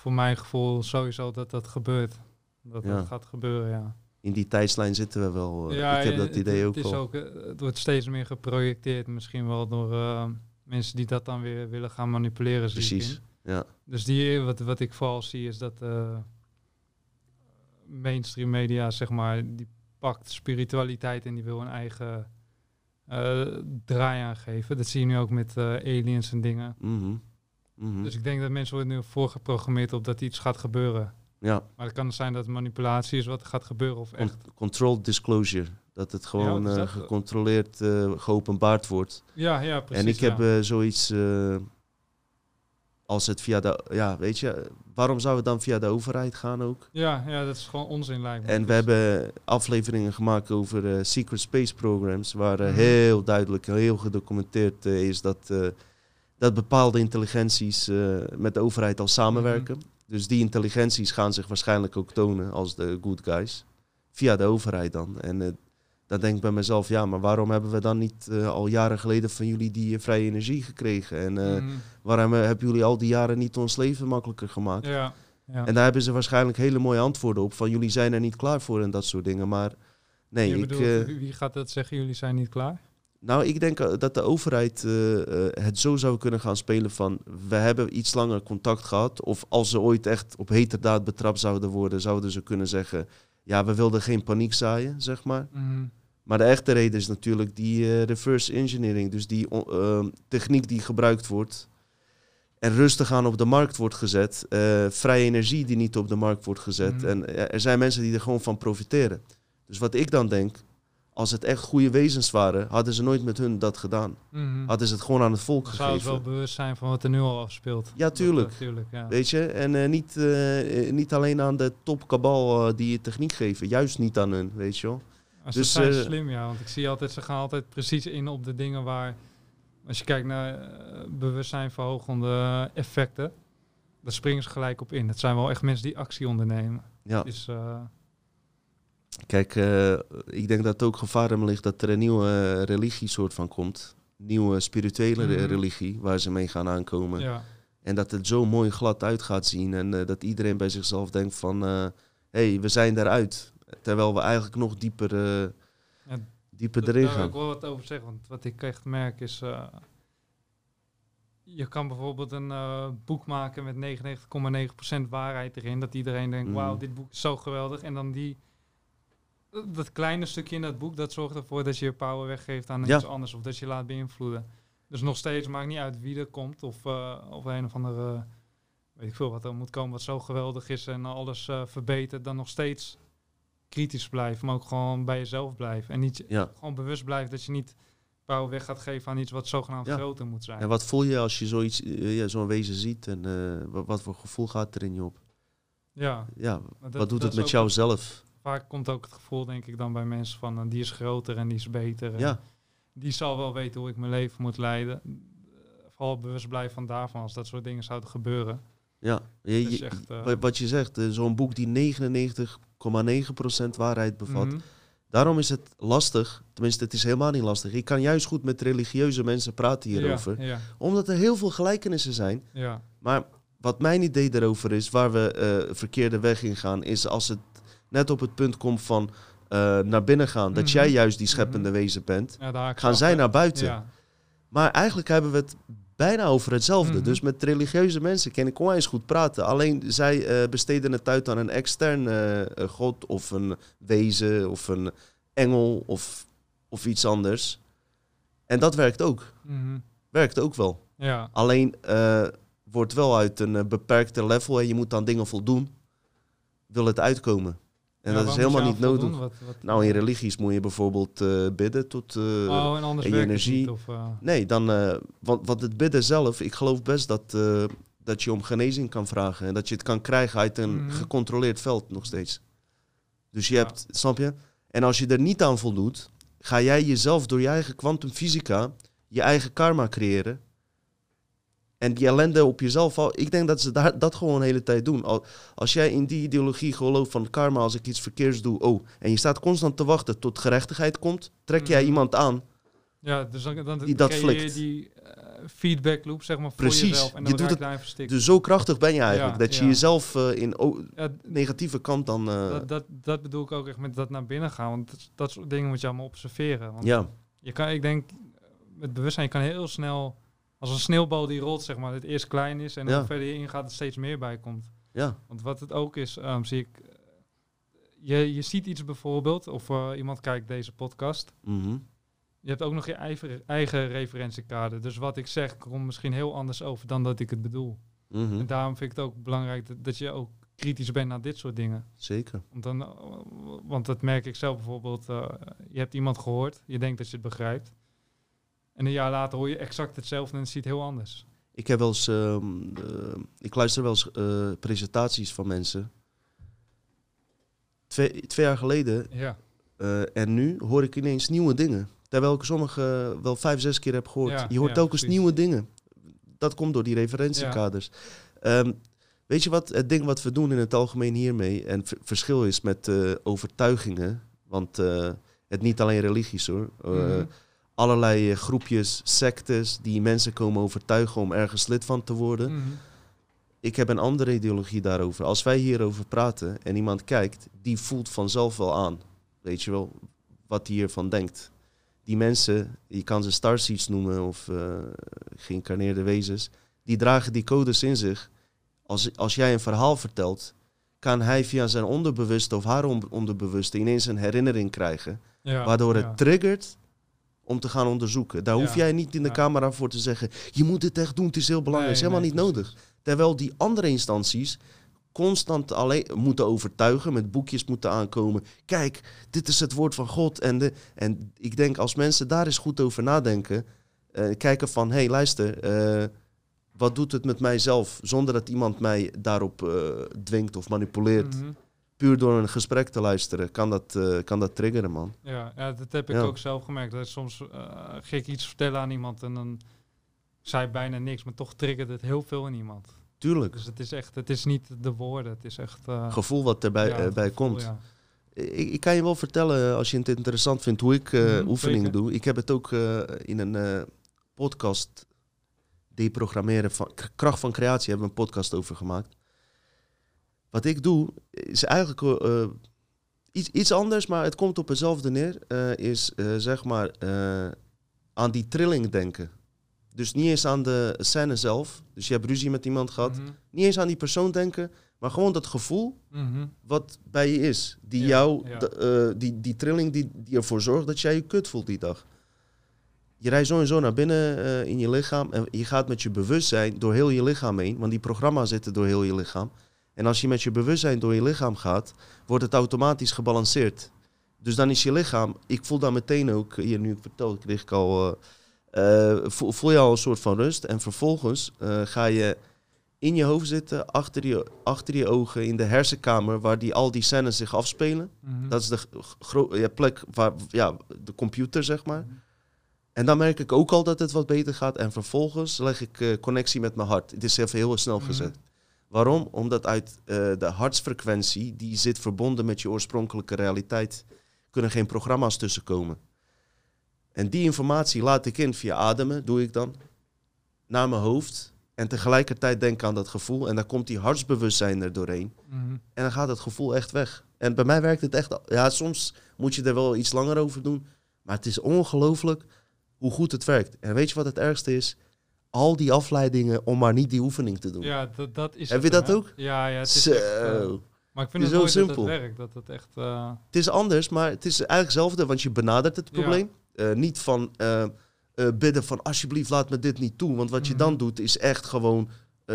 Voor mijn gevoel sowieso dat dat gebeurt. Dat Ja. dat gaat gebeuren, ja. In die tijdslijn zitten we wel. ja, ik heb dat het- idee ook het is al. ook, Het wordt steeds meer geprojecteerd. Misschien wel door mensen die dat dan weer willen gaan manipuleren. Precies. Ja. Dus die, wat, wat ik vooral zie is dat eh, mainstream media, zeg maar, die pakt spiritualiteit en die wil een eigen eh, draai aangeven. Dat zie je nu ook met eh, aliens en dingen. Mhm. Mhm. Dus ik denk dat mensen worden nu voorgeprogrammeerd op dat iets gaat gebeuren. Ja. Maar het kan zijn dat het manipulatie is wat er gaat gebeuren of echt. Con- controlled disclosure. Dat het gewoon eh, gecontroleerd eh, geopenbaard wordt. Ja, ja, precies. en ik heb eh, zoiets. als het via de. Ja, weet je, waarom zou het dan via de overheid gaan ook? ja, ja, dat is gewoon onzin lijkt me. En we Dus- hebben afleveringen gemaakt over secret space programs, waar Mhm. heel duidelijk, heel gedocumenteerd is dat, dat bepaalde intelligenties met de overheid al samenwerken. Mhm. Dus die intelligenties gaan zich waarschijnlijk ook tonen als de good guys. Via de overheid dan. En eh, dan denk ik bij mezelf, ja, maar waarom hebben we dan niet eh, al jaren geleden van jullie die eh, vrije energie gekregen? En Mhm. waarom hebben jullie al die jaren niet ons leven makkelijker gemaakt? Ja, ja. En daar hebben ze waarschijnlijk hele mooie antwoorden op. Van jullie zijn er niet klaar voor en dat soort dingen. Maar nee, ik, bedoelt, wie gaat dat zeggen? Jullie zijn niet klaar? Nou, ik denk eh, dat de overheid eh, eh, het zo zou kunnen gaan spelen van... we hebben iets langer contact gehad. Of als ze ooit echt op heterdaad betrapt zouden worden... zouden ze kunnen zeggen... ja, we wilden geen paniek zaaien, zeg maar. Mhm. Maar de echte reden is natuurlijk die reverse engineering. Dus die techniek die gebruikt wordt... en rustig aan op de markt wordt gezet. vrije energie die niet op de markt wordt gezet. Mhm. En er zijn mensen die er gewoon van profiteren. Dus wat ik dan denk... als het echt goede wezens waren... hadden ze nooit met hun dat gedaan. Mhm. Hadden ze het gewoon aan het volk Dan zouden ze wel gegeven. bewust zijn van wat er nu al afspeelt. Ja, tuurlijk. Dat, tuurlijk ja. Weet je? En eh, niet, eh, eh, niet alleen aan de topkabal eh, die je techniek geven. Juist niet aan hun, weet je wel. Als Dus, ze zijn slim, ja. Want ik zie altijd, ze gaan altijd precies in op de dingen waar... Als je kijkt naar eh, bewustzijnverhogende effecten... daar springen ze gelijk op in. Het zijn wel echt mensen die actie ondernemen. Ja. Dus, Kijk, eh, ik denk dat het ook gevaar in ligt dat er een nieuwe eh, religie soort van komt. Nieuwe spirituele Mhm. religie waar ze mee gaan aankomen. ja. En dat het zo mooi glad uit gaat zien. En eh, dat iedereen bij zichzelf denkt van... hé, hey, we zijn daaruit. Terwijl we eigenlijk nog dieper, eh, Ja, dieper Daar erin wil gaan. ik wel wat over zeggen, want wat ik echt merk is... je kan bijvoorbeeld een boek maken met 99,9% waarheid erin. Dat iedereen denkt, Mhm. wauw, dit boek is zo geweldig. En dan die... Dat kleine stukje in dat boek, dat zorgt ervoor dat je je power weggeeft aan Ja. iets anders. Of dat je laat beïnvloeden. Dus nog steeds, maakt niet uit wie er komt. Of, eh, of een of andere, weet ik veel, wat er moet komen wat zo geweldig is. En alles eh, verbetert. Dan nog steeds kritisch blijven, maar ook gewoon bij jezelf blijven. En niet Ja. gewoon bewust blijft dat je niet power weg gaat geven aan iets wat zogenaamd Ja. groter moet zijn. En wat voel je als je zoiets, eh, ja, zo'n wezen ziet? En wat, wat voor gevoel gaat er in je op? ja, Ja, dat- wat doet dat het met jou zelf? Vaak komt ook het gevoel, denk ik, dan bij mensen van eh, die is groter en die is beter. Ja, Die zal wel weten hoe ik mijn leven moet leiden. Vooral bewust blijven van daarvan als dat soort dingen zouden gebeuren. ja. Je- echt, eh, wa- wat je zegt, eh, zo'n boek die 99,9% waarheid bevat. Mhm. Daarom is het lastig, tenminste het is helemaal niet lastig. Ik kan juist goed met religieuze mensen praten hierover. Ja, ja, Omdat er heel veel gelijkenissen zijn. ja. Maar wat mijn idee daarover is, waar we eh, verkeerde weg in gaan, is als het net op het punt komt van eh, naar binnen gaan, dat Mhm. jij juist die scheppende Mhm. wezen bent, ja gaan af, zij hè. naar buiten. Ja, Maar eigenlijk hebben we het bijna over hetzelfde. Mhm. Dus met religieuze mensen kan ik onwijs goed praten. Alleen zij eh, besteden het uit aan een extern eh, god of een wezen of een engel of, of iets anders. En dat werkt ook. Werkt ook wel. ja. Alleen wordt wel uit een beperkte level en je moet aan dingen voldoen. Wil het uitkomen. En Ja, dat is helemaal niet nodig. Wat, wat, Nou, in religies moet je bijvoorbeeld eh, bidden tot. eh, oh, en anders en je werkt het energie. of, eh, Nee, dan, want, want het bidden zelf, ik geloof best dat, dat je om genezing kan vragen. En dat je het kan krijgen uit een Mhm. gecontroleerd veld nog steeds. Dus je Ja. hebt, snap je? En als je er niet aan voldoet, ga jij jezelf door je eigen kwantumfysica je eigen karma creëren. En die ellende op jezelf. Ik denk dat ze daar, dat gewoon de hele tijd doen. Al, als jij in die ideologie gelooft van karma, als ik iets verkeers doe, oh. En je staat constant te wachten tot gerechtigheid komt, trek jij Mhm. iemand aan. Ja, dus dan, dan Die dat flikt. die eh, feedback loop, zeg maar, voor Precies. jezelf. En Je dan doet je het- daarin verstikt. Dus zo krachtig ben je eigenlijk. Ja, dat je ja. jezelf eh, in Ja, negatieve kant dan. eh, dat, dat, dat bedoel ik ook echt met dat naar binnen gaan. Want dat, dat soort dingen moet je allemaal observeren. Want ja, je kan, ik denk, met bewustzijn, je kan heel snel, als een sneeuwbal die rolt, zeg maar, het eerst klein is en Ja. hoe verder je ingaat, er steeds meer bij komt. ja, Want wat het ook is, ehm, zie ik, eh, je, je ziet iets bijvoorbeeld, of eh, iemand kijkt deze podcast. mhm, Je hebt ook nog je eigen, eigen referentiekader. Dus wat ik zeg komt misschien heel anders over dan dat ik het bedoel. mhm, En daarom vind ik het ook belangrijk dat, dat je ook kritisch bent naar dit soort dingen. zeker. Want, dan, eh, want dat merk ik zelf bijvoorbeeld. je hebt iemand gehoord, je denkt dat je het begrijpt. En een jaar later hoor je exact hetzelfde en het ziet heel anders. Ik heb wel eens, ehm, eh, ik luister wel eens eh, presentaties van mensen. Twee, twee jaar geleden Ja, eh, en nu hoor ik ineens nieuwe dingen. Terwijl ik sommige wel vijf, zes keer heb gehoord. Ja, je hoort ja, telkens precies. nieuwe dingen. Dat komt door die referentiekaders. Ehm, weet je wat, het ding wat we doen in het algemeen hiermee, en verschil is met overtuigingen, want het niet alleen religies hoor. Mhm. Allerlei eh, groepjes, sectes die mensen komen overtuigen om ergens lid van te worden. Mhm. Ik heb een andere ideologie daarover. Als wij hierover praten en iemand kijkt, die voelt vanzelf wel aan. Weet je wel, wat hij hiervan denkt. Die mensen, je kan ze starseeds noemen of eh geïncarneerde wezens, die dragen die codes in zich. Als, als jij een verhaal vertelt, kan hij via zijn onderbewuste of haar on- onderbewuste ineens een herinnering krijgen. ja, waardoor het ja. triggert om te gaan onderzoeken. Daar hoef jij niet in de Ja. camera voor te zeggen, je moet dit echt doen, het is heel belangrijk. Nee, het is helemaal nee, niet nodig. Terwijl die andere instanties constant alleen moeten overtuigen, met boekjes moeten aankomen. Kijk, dit is het woord van God. En, de, en ik denk als mensen daar eens goed over nadenken, eh, kijken van, hé hey, luister, eh, wat doet het met mijzelf? Zonder dat iemand mij daarop eh, dwingt of manipuleert. Mhm. Puur door een gesprek te luisteren, kan dat, eh, kan dat triggeren, man. Ja, ja, dat heb ik Ja. ook zelf gemerkt. Dat soms ga ik iets vertellen aan iemand en dan zei bijna niks, maar toch triggert het heel veel in iemand. Tuurlijk. Dus het is echt, het is niet de woorden, het is echt... eh, gevoel wat erbij ja, bij gevoel, komt. ja. Ik, ik kan je wel vertellen, als je het interessant vindt, hoe ik Mhm, oefeningen zeker. doe. Ik heb het ook in een podcast, deprogrammeren van kracht van creatie, hebben we een podcast over gemaakt. Wat ik doe, is eigenlijk eh, eh, iets, iets anders, maar het komt op hetzelfde neer. eh, is zeg maar aan die trilling denken. Dus niet eens aan de scène zelf. Dus je hebt ruzie met iemand gehad. Mhm, Niet eens aan die persoon denken, maar gewoon dat gevoel mhm. wat bij je is. Die Ja, jou, ja. die, die trilling die, die ervoor zorgt dat jij je kut voelt die dag. Je rijdt zo en zo naar binnen in je lichaam en je gaat met je bewustzijn door heel je lichaam heen, want die programma's zitten door heel je lichaam. En als je met je bewustzijn door je lichaam gaat, wordt het automatisch gebalanceerd. Dus dan is je lichaam, ik voel dan meteen ook, hier nu ik vertel, kreeg ik al, eh, eh, voel, voel je al een soort van rust. En vervolgens eh, ga je in je hoofd zitten, achter je, achter je ogen, in de hersenkamer, waar die, al die scènes zich afspelen. Mhm. Dat is de ja, plek waar, ja, de computer, zeg maar. En dan merk ik ook al dat het wat beter gaat. En vervolgens leg ik connectie met mijn hart. Het is even heel snel Mhm. gezet. Waarom? Omdat uit eh, de hartsfrequentie, die zit verbonden met je oorspronkelijke realiteit, kunnen geen programma's tussenkomen. En die informatie laat ik in via ademen, doe ik dan, naar mijn hoofd. En tegelijkertijd denk aan dat gevoel. En dan komt die hartsbewustzijn er doorheen. Mhm. En dan gaat het gevoel echt weg. En bij mij werkt het echt. Ja, soms moet je er wel iets langer over doen. Maar het is ongelooflijk hoe goed het werkt. En weet je wat het ergste is? Al die afleidingen om maar niet die oefening te doen. Ja, dat, dat is Heb het je dat ook? Ja, ja, het is Zo. echt... eh, maar ik vind Het het, zo dat simpel. het werkt, dat het echt... eh, Het is anders, maar het is eigenlijk hetzelfde. Want je benadert het Ja. probleem. Eh, niet van bidden van alsjeblieft laat me dit niet toe. Want wat je Mhm. dan doet is echt gewoon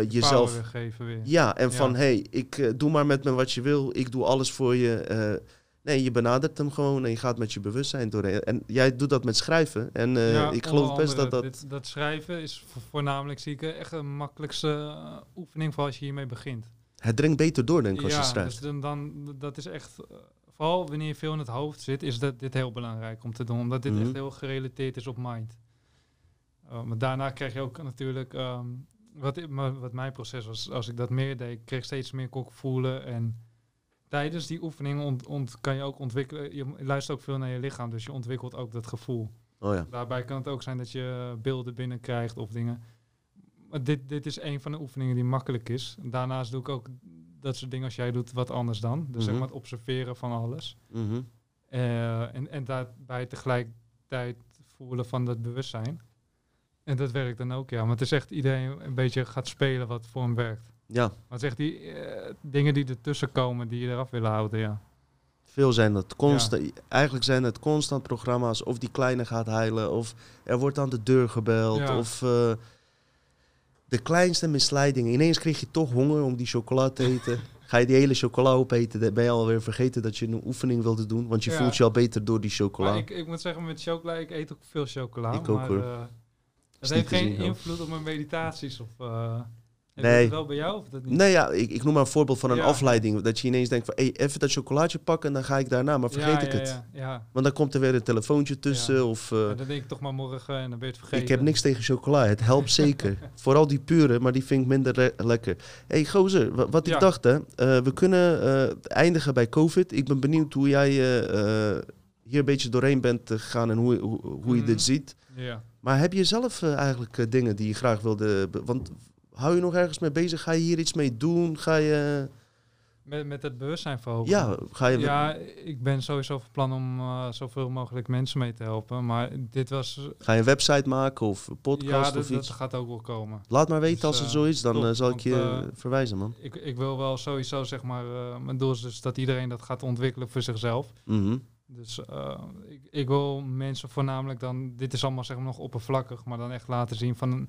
jezelf... weer geven weer. Ja, en Ja. van hey, ik doe maar met me wat je wil. Ik doe alles voor je. Eh, Nee, je benadert hem gewoon en je gaat met je bewustzijn doorheen. En jij doet dat met schrijven. En eh, Ja, ik geloof best dat dat... dit- dat schrijven is vo- voornamelijk, zie ik, echt een makkelijkste eh, oefening voor als je hiermee begint. Het dringt beter door, denk ik, als ja, je schrijft. dus dan, dan, dat is echt, eh, vooral wanneer je veel in het hoofd zit, is dat, dit heel belangrijk om te doen. Omdat dit Mhm. echt heel gerelateerd is op mind. Uh, maar daarna krijg je ook natuurlijk, ehm, wat, wat mijn proces was, als ik dat meer deed, ik kreeg steeds meer kokvoelen. En tijdens die oefening ont, ont- kan je ook ontwikkelen, je luistert ook veel naar je lichaam, dus je ontwikkelt ook dat gevoel. Oh ja. Daarbij kan het ook zijn dat je beelden binnenkrijgt of dingen. Maar dit, dit is een van de oefeningen die makkelijk is. Daarnaast doe ik ook dat soort dingen als jij doet wat anders dan. Dus zeg Mhm. maar het observeren van alles. Eh, en, en daarbij tegelijkertijd voelen van dat bewustzijn. En dat werkt dan ook, ja. Maar het is echt iedereen een beetje gaat spelen wat voor hem werkt. Ja, is echt die eh, dingen die ertussen komen die je eraf willen houden, ja. veel zijn dat. Constant, Eigenlijk zijn het constant programma's. Of die kleine gaat heilen. Of er wordt aan de deur gebeld. Ja. Of eh, de kleinste misleidingen. Ineens kreeg je toch honger om die chocola te eten. Ga je die hele chocola opeten, dan ben je alweer vergeten dat je een oefening wilde doen. Want je Ja. voelt je al beter door die chocola. Maar ik, ik moet zeggen, met chocola, ik eet ook veel chocola. Ik ook, maar, hoor. eh, Is het heeft geen hoor. invloed op mijn meditaties. Of, eh Nee. het wel bij jou of dat niet? Nee, ja, ik, ik noem maar een voorbeeld van een Ja. afleiding. Dat je ineens denkt van, hey, even dat chocolaatje pakken en dan ga ik daarna. Maar vergeet ja, ik ja, het. Ja, ja. Want dan komt er weer een telefoontje tussen. Of, eh, Ja, dan denk ik toch maar morgen en dan ben je het vergeten. ik heb niks tegen chocola. Het helpt zeker. Vooral die pure, maar die vind ik minder le- lekker. hey, gozer, wa- wat ik dacht, hè. eh, we kunnen eh, eindigen bij COVID. Ik ben benieuwd hoe jij hier een beetje doorheen bent gegaan en hoe, hoe, hoe je Mhm. dit ziet. Ja. Maar heb je zelf eigenlijk dingen die je graag wilde... Want hou je nog ergens mee bezig? Ga je hier iets mee doen? Ga je... Met, met het bewustzijn verhogen. Ja, ga je... Ja, ik ben sowieso van plan om eh, zoveel mogelijk mensen mee te helpen. Maar dit was... Ga je een website maken of een podcast ja, of dat, dat iets? gaat ook wel komen. Laat maar weten Dus, als het eh, zo is, dan top, eh, zal ik je verwijzen, man. Ik, ik wil wel sowieso, zeg maar... mijn doel is dus dat iedereen dat gaat ontwikkelen voor zichzelf. Mhm. Dus eh, ik, ik wil mensen voornamelijk dan, dit is allemaal zeg maar nog oppervlakkig, maar dan echt laten zien van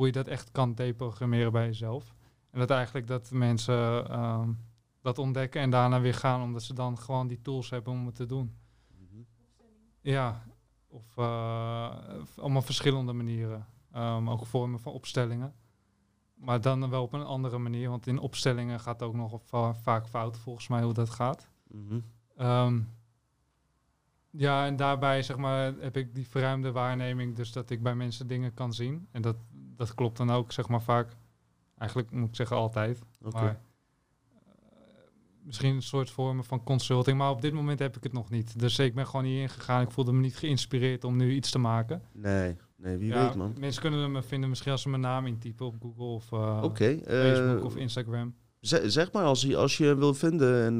hoe je dat echt kan deprogrammeren bij jezelf. En dat eigenlijk dat mensen ehm, dat ontdekken en daarna weer gaan, omdat ze dan gewoon die tools hebben om het te doen. Ja, of eh, allemaal verschillende manieren. Ehm, ook vormen van opstellingen. Maar dan wel op een andere manier, want in opstellingen gaat ook nog va- vaak fout volgens mij hoe dat gaat. Mhm. Ehm, ja, en daarbij zeg maar, heb ik die verruimde waarneming, dus dat ik bij mensen dingen kan zien. En dat, dat klopt dan ook, zeg maar, vaak. Eigenlijk moet ik zeggen altijd. Maar eh, misschien een soort vormen van consulting. Maar op dit moment heb ik het nog niet. Dus ik ben gewoon hierin gegaan. Ik voelde me niet geïnspireerd om nu iets te maken. Nee, nee, wie Ja, weet, man. Mensen kunnen me vinden misschien als ze mijn naam intypen op Google of eh, eh, Facebook of Instagram. ze- zeg maar, als je, als je wil vinden, en,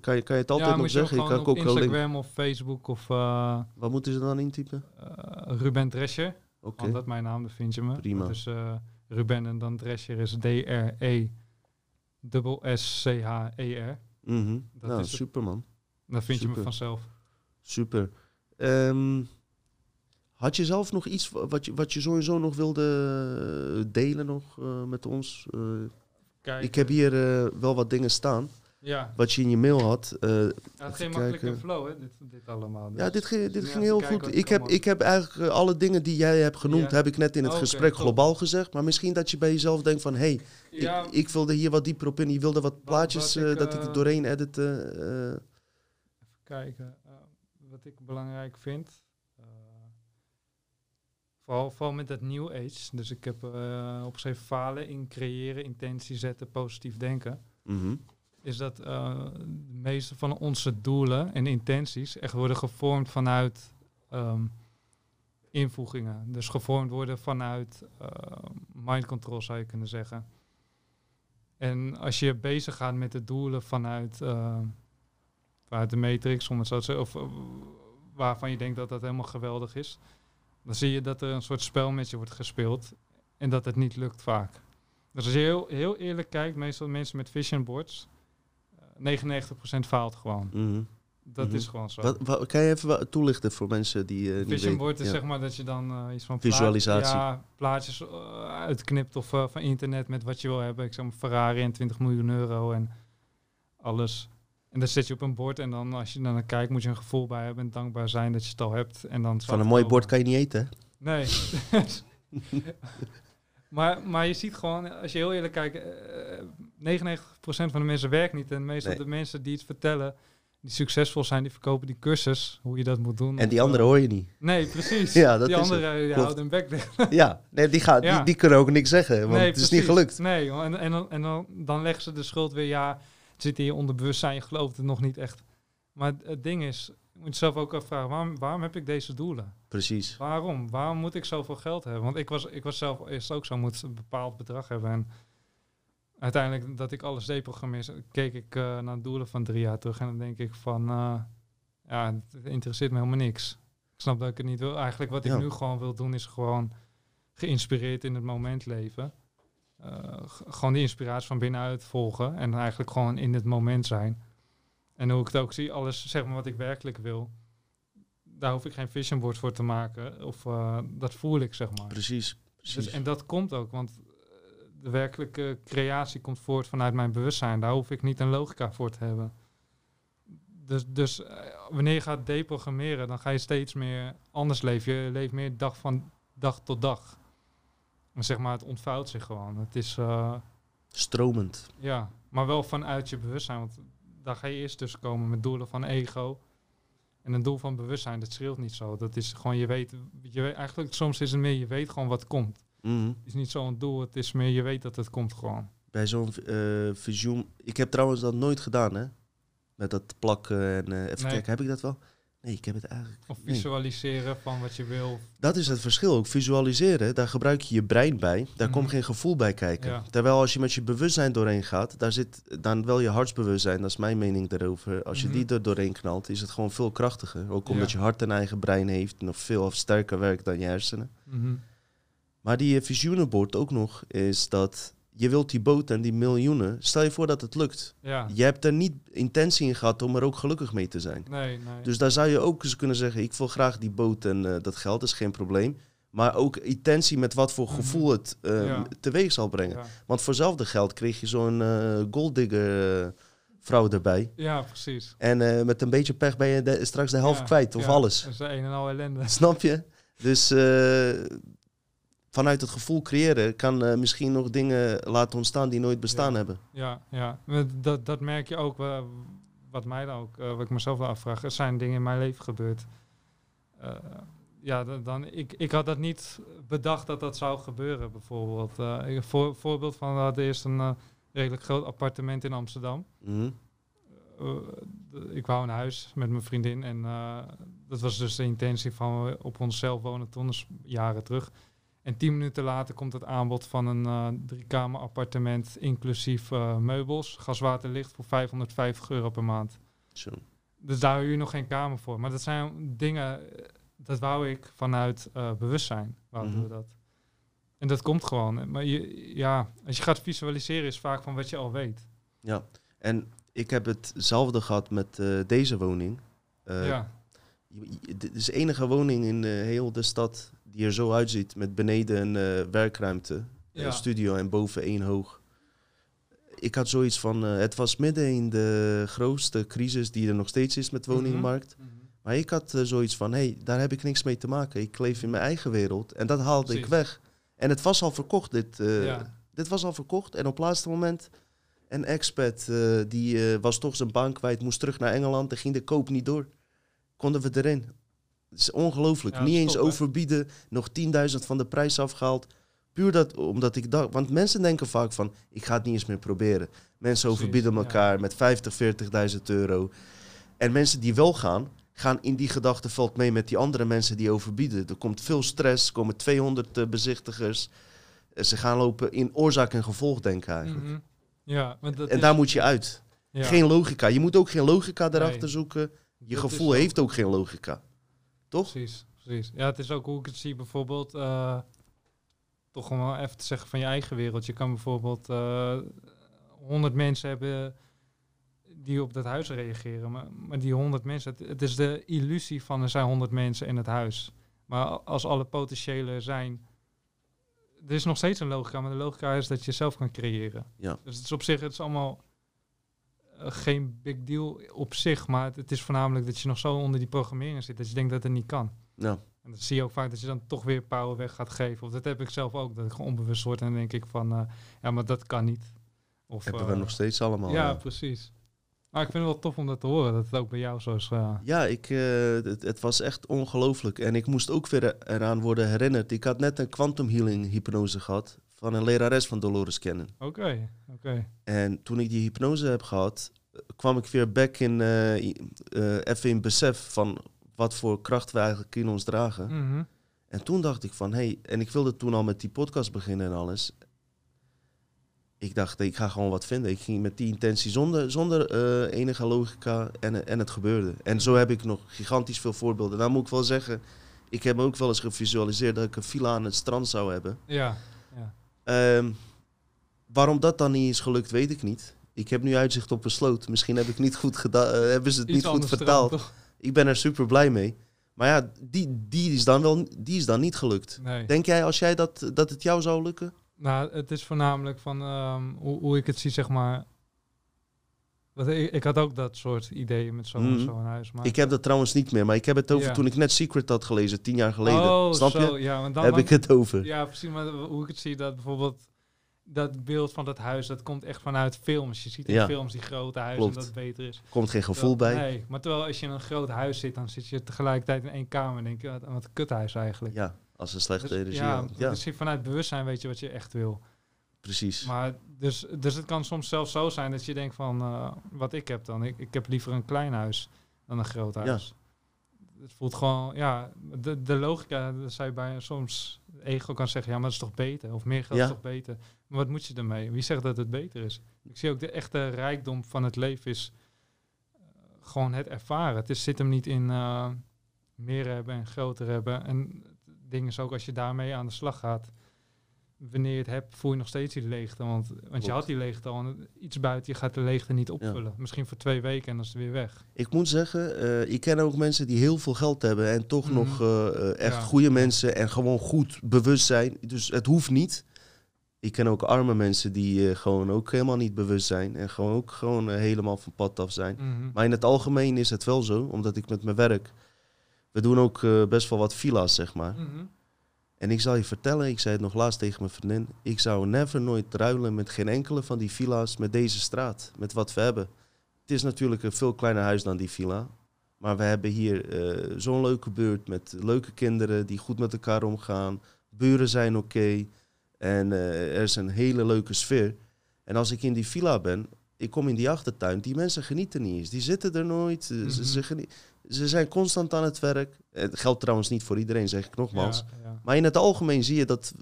kan, je, kan je het altijd ja, nog je zeggen. Ik kan op ook link. Instagram of Facebook of Wat moeten ze dan intypen? Ruben Drescher. Oké. Want dat is mijn naam, dat vind je me. Prima. Dat is eh, Ruben en dan Drescher is D-R-E dubbel S-C-H-E-R. Mhm. dat Nou, is super, man. Dan vind je me vanzelf. Super. Ehm, had je zelf nog iets wa- wat je, wat je sowieso nog wilde eh, delen nog, eh, met ons? Kijk, ik heb hier wel wat dingen staan. Ja, Wat je in je mail had. Eh, ja, het ging makkelijk flow, hè, dit, dit allemaal. ja, dit ging, dus dit ging heel goed. Ik heb, ik heb eigenlijk eh, alle dingen die jij hebt genoemd, Ja. heb ik net in het gesprek top. globaal gezegd. Maar misschien dat je bij jezelf denkt van, hé, hey, Ja, ik, ik wilde hier wat dieper op in. Je wilde wat plaatjes wat ik, eh, dat ik er doorheen edite. eh. Even kijken. eh, wat ik belangrijk vind. eh, vooral, vooral met dat New Age. Dus ik heb eh opgeschreven falen in creëren, intentie zetten, positief denken. mhm. Is dat eh, de meeste van onze doelen en intenties echt worden gevormd vanuit ehm, invoegingen. Dus gevormd worden vanuit eh, mind control zou je kunnen zeggen. En als je bezig gaat met de doelen vanuit, eh, vanuit de matrix, om het zo te zeggen, of waarvan je denkt dat dat helemaal geweldig is, dan zie je dat er een soort spel met je wordt gespeeld en dat het niet lukt vaak. Dus als je heel, heel eerlijk kijkt, meestal mensen met vision boards, 99% faalt gewoon. mhm. Dat Mhm. is gewoon zo. Wat, wat- kan je even wat toelichten voor mensen die eh niet Vision board is Ja. zeg maar dat je dan eh, iets van Visualisatie. ja, plaatjes eh, uitknipt of eh, van internet met wat je wil hebben. Ik zeg maar Ferrari en 20 miljoen euro en alles. En dan zet je op een bord en dan als je dan naar kijkt, moet je een gevoel bij hebben en dankbaar zijn dat je het al hebt. En dan Van een mooi bord kan je niet eten. hè? Nee. maar, maar je ziet gewoon, als je heel eerlijk kijkt, eh 99% van de mensen werkt niet. En meestal Nee. de mensen die het vertellen, die succesvol zijn, die verkopen die cursus, hoe je dat moet doen. En die eh, hoor je niet. Nee, precies. Ja, dat die anderen die houden hun bek dicht. Ja, nee, die, gaan, Ja. die, die kunnen ook niks zeggen, want nee, het is niet gelukt. Nee, en, en, dan, en dan, dan leggen ze de schuld weer, ja, het zit in je onderbewustzijn, je gelooft het nog niet echt. Maar het ding is, je moet jezelf ook afvragen, waarom, waarom heb ik deze doelen? Precies. Waarom? Waarom moet ik zoveel geld hebben? Want ik was, ik was zelf eerst ook zo, moet een bepaald bedrag hebben. En uiteindelijk dat ik alles deprogrammeerde, keek ik eh, naar doelen van drie jaar terug. En dan denk ik van, eh, ja, het interesseert me helemaal niks. Ik snap dat ik het niet wil. Eigenlijk wat ik nu gewoon wil doen, is gewoon geïnspireerd in het moment leven. Eh, gewoon die inspiratie van binnenuit volgen. En eigenlijk gewoon in het moment zijn. En hoe ik het ook zie, alles zeg maar wat ik werkelijk wil daar hoef ik geen vision board voor te maken. Of eh, dat voel ik, zeg maar. Precies. precies. Dus, en dat komt ook, want eh, de werkelijke creatie komt voort vanuit mijn bewustzijn. Daar hoef ik niet een logica voor te hebben. Dus, dus eh, wanneer je gaat deprogrammeren, dan ga je steeds meer anders leven. Je leeft meer dag van dag tot dag. En zeg maar, het ontvouwt zich gewoon. Het is, Stromend. ja, maar wel vanuit je bewustzijn. Want daar ga je eerst tussen komen met doelen van ego. En een doel van bewustzijn, dat scheelt niet zo. Dat is gewoon, je weet, je weet eigenlijk soms is het meer, je weet gewoon wat komt. Mhm. Het is niet zo'n doel, het is meer, je weet dat het komt gewoon. Bij zo'n eh visioen... Ik heb trouwens dat nooit gedaan, hè? Met dat plakken en... eh, even Nee. kijken, heb ik dat wel? Nee, ik heb het eigenlijk... Of Nee. visualiseren van wat je wil. Dat is het verschil ook. Visualiseren, daar gebruik je je brein bij. Daar Mhm. komt geen gevoel bij kijken. Ja. Terwijl als je met je bewustzijn doorheen gaat, daar zit dan wel je hartsbewustzijn. Dat is mijn mening daarover. Als je Mhm. die er doorheen knalt, is het gewoon veel krachtiger. Ook omdat Ja. je hart een eigen brein heeft. Nog veel sterker werkt dan je hersenen. Mhm. Maar die visioenenbord ook nog, is dat je wilt die boot en die miljoenen. Stel je voor dat het lukt. Ja, Je hebt er niet intentie in gehad om er ook gelukkig mee te zijn. nee, nee. Dus daar zou je ook eens kunnen zeggen: ik wil graag die boot en eh, dat geld is geen probleem. Maar ook intentie met wat voor Mhm. gevoel het Ja. teweeg zal brengen. ja. Want voor hetzelfde geld kreeg je zo'n eh golddigger eh, vrouw erbij. ja, precies. En met een beetje pech ben je de- straks de helft kwijt, of alles. Dat is een en al ellende. Snap je? Dus vanuit het gevoel creëren kan eh, misschien nog dingen laten ontstaan die nooit bestaan Ja. hebben. Ja, ja. Dat, dat merk je ook, eh, wat mij dan ook, eh, wat ik mezelf wel afvraag. Er zijn dingen in mijn leven gebeurd. Ja, dan, dan, ik, ik had dat niet bedacht dat dat zou gebeuren, bijvoorbeeld. Ik- voor, voorbeeld van, we hadden eerst een redelijk groot appartement in Amsterdam. Mhm. Ik wou een huis met mijn vriendin en dat was dus de intentie van op onszelf wonen toen, dus jaren terug. En tien minuten later komt het aanbod van een eh driekamer appartement inclusief eh, meubels, gas, water, licht voor 550 euro per maand. Zo. Dus daar huur je nog geen kamer voor. Maar dat zijn dingen, eh, dat wou ik vanuit bewustzijn, wouden Mhm. we dat. En dat komt gewoon. Maar je, ja, als je gaat visualiseren is vaak van wat je al weet. Ja, en ik heb hetzelfde gehad met deze woning. Ja, Dit is de enige woning in heel de stad die er zo uitziet. Met beneden een eh, werkruimte, Ja. een studio en boven één hoog. Ik had zoiets van, eh, het was midden in de grootste crisis die er nog steeds is met de woningmarkt. Mhm. Maar ik had eh, zoiets van, hé, hey, daar heb ik niks mee te maken. Ik leef in mijn eigen wereld en dat haalde ik weg. En het was al verkocht, dit, Ja. dit was al verkocht. En op het laatste moment, een expat, die was toch zijn baan kwijt, moest terug naar Engeland en ging de koop niet door. Konden we erin. Het is ongelooflijk. Ja, niet eens top, overbieden, nog 10.000 van de prijs afgehaald. Puur dat, omdat ik dacht, want mensen denken vaak van, ik ga het niet eens meer proberen. Mensen Precies, overbieden ja. elkaar met 50, 40.000 euro. En mensen die wel gaan, gaan in die gedachtenveld mee met die andere mensen die overbieden. Er komt veel stress, er komen 200 eh, bezichtigers. Eh, Ze gaan lopen in oorzaak en gevolg denken eigenlijk. Mhm. Ja, maar dat En is- daar moet je uit. ja. Geen logica. Je moet ook geen logica erachter Nee. zoeken. Je Dat gevoel ook- heeft ook geen logica. Toch? Precies, precies. Ja, het is ook hoe ik het zie, bijvoorbeeld, eh, toch om wel even te zeggen van je eigen wereld. Je kan bijvoorbeeld eh 100 mensen hebben die op dat huis reageren, maar, maar die 100 mensen, het, het is de illusie van er zijn 100 mensen in het huis. Maar als alle potentiële zijn, er is nog steeds een logica, maar de logica is dat je zelf kan creëren. Ja. Dus het is op zich, het is allemaal geen big deal op zich, maar het, het is voornamelijk dat je nog zo onder die programmering zit dat je denkt dat het niet kan. Ja. En dat zie je ook vaak dat je dan toch weer power weg gaat geven. Of dat heb ik zelf ook, dat ik gewoon onbewust word en dan denk ik van, eh, ja, maar dat kan niet. Of, Hebben we eh, nog steeds allemaal. Ja, ja. precies. Maar ik vind het wel tof om dat te horen, dat het ook bij jou zo is. eh, Ja, ik, eh, het, het was echt ongelooflijk. En ik moest ook weer eraan worden herinnerd. Ik had net een quantum healing hypnose gehad van een lerares van Dolores Cannon. Oké, oké. En toen ik die hypnose heb gehad, eh, kwam ik weer back in, eh, even in besef van wat voor kracht we eigenlijk in ons dragen. Mhm. En toen dacht ik van, hé, hey, en ik wilde toen al met die podcast beginnen en alles. Ik dacht, ik ga gewoon wat vinden. Ik ging met die intentie zonder, zonder eh, enige logica en, en het gebeurde. En zo heb ik nog gigantisch veel voorbeelden. Nou moet ik wel zeggen, ik heb ook wel eens gevisualiseerd dat ik een villa aan het strand zou hebben. Ja, Ehm, waarom dat dan niet is gelukt, weet ik niet. Ik heb nu uitzicht op een sloot. Misschien heb ik niet goed gedaan, eh, hebben ze het Iets niet goed vertaald. Ik ben er super blij mee. Maar ja, die, die, is, dan wel, die is dan niet gelukt. Nee. Denk jij als jij dat, dat het jou zou lukken? Nou, het is voornamelijk van ehm, hoe, hoe ik het zie, zeg maar. Want ik, ik had ook dat soort ideeën met zo'n Mhm. huis. Maar Ik heb dat trouwens niet meer, maar ik heb het over Ja. toen ik net Secret had gelezen, tien jaar geleden. Oh, Snap zo, je? Ja, want dan, heb ik het over. Ja, precies. Maar hoe ik het zie, dat bijvoorbeeld dat beeld van dat huis, dat komt echt vanuit films. Je ziet in Ja. films die grote huizen Klopt. dat het beter is. Komt geen gevoel bij. Nee, maar terwijl als je in een groot huis zit, dan zit je tegelijkertijd in één kamer en denk je, wat, wat een kuthuis eigenlijk. Ja, als een slechte Dus, energie. ja. Ja, dus vanuit bewustzijn weet je wat je echt wil. precies. Maar dus, dus het kan soms zelfs zo zijn dat je denkt van, eh, wat ik heb dan. Ik, ik heb liever een klein huis dan een groot huis. Het voelt gewoon, ja, de, de logica, dat je bij soms ego kan zeggen, ja, maar dat is toch beter? Of meer geld Ja. is toch beter? Maar wat moet je ermee? Wie zegt dat het beter is? Ik zie ook de echte rijkdom van het leven is eh, gewoon het ervaren. Het is, zit hem niet in eh, meer hebben en groter hebben. En het ding is ook als je daarmee aan de slag gaat, wanneer je het hebt, voel je nog steeds die leegte. Want, want je had die leegte al en iets buiten, je gaat de leegte niet opvullen. Misschien voor twee weken en dan is het weer weg. Ik moet zeggen, eh, ik ken ook mensen die heel veel geld hebben en toch Mhm. nog eh, eh, echt Ja. goede mensen en gewoon goed bewust zijn. Dus het hoeft niet. Ik ken ook arme mensen die gewoon ook helemaal niet bewust zijn en gewoon ook gewoon helemaal van pad af zijn. Mhm. Maar in het algemeen is het wel zo, omdat ik met mijn werk, we doen ook best wel wat villa's, zeg maar. Mhm. En ik zal je vertellen, ik zei het nog laatst tegen mijn vriendin, ik zou never nooit ruilen met geen enkele van die villa's met deze straat, met wat we hebben. Het is natuurlijk een veel kleiner huis dan die villa, maar we hebben hier eh, zo'n leuke buurt met leuke kinderen die goed met elkaar omgaan. Buren zijn oké en eh, er is een hele leuke sfeer. En als ik in die villa ben, ik kom in die achtertuin, die mensen genieten niet eens. Die zitten er nooit, eh, ze, Mhm. ze, geni- ze zijn constant aan het werk. Het geldt trouwens niet voor iedereen, zeg ik nogmaals. Ja, ja. Maar in het algemeen zie je dat,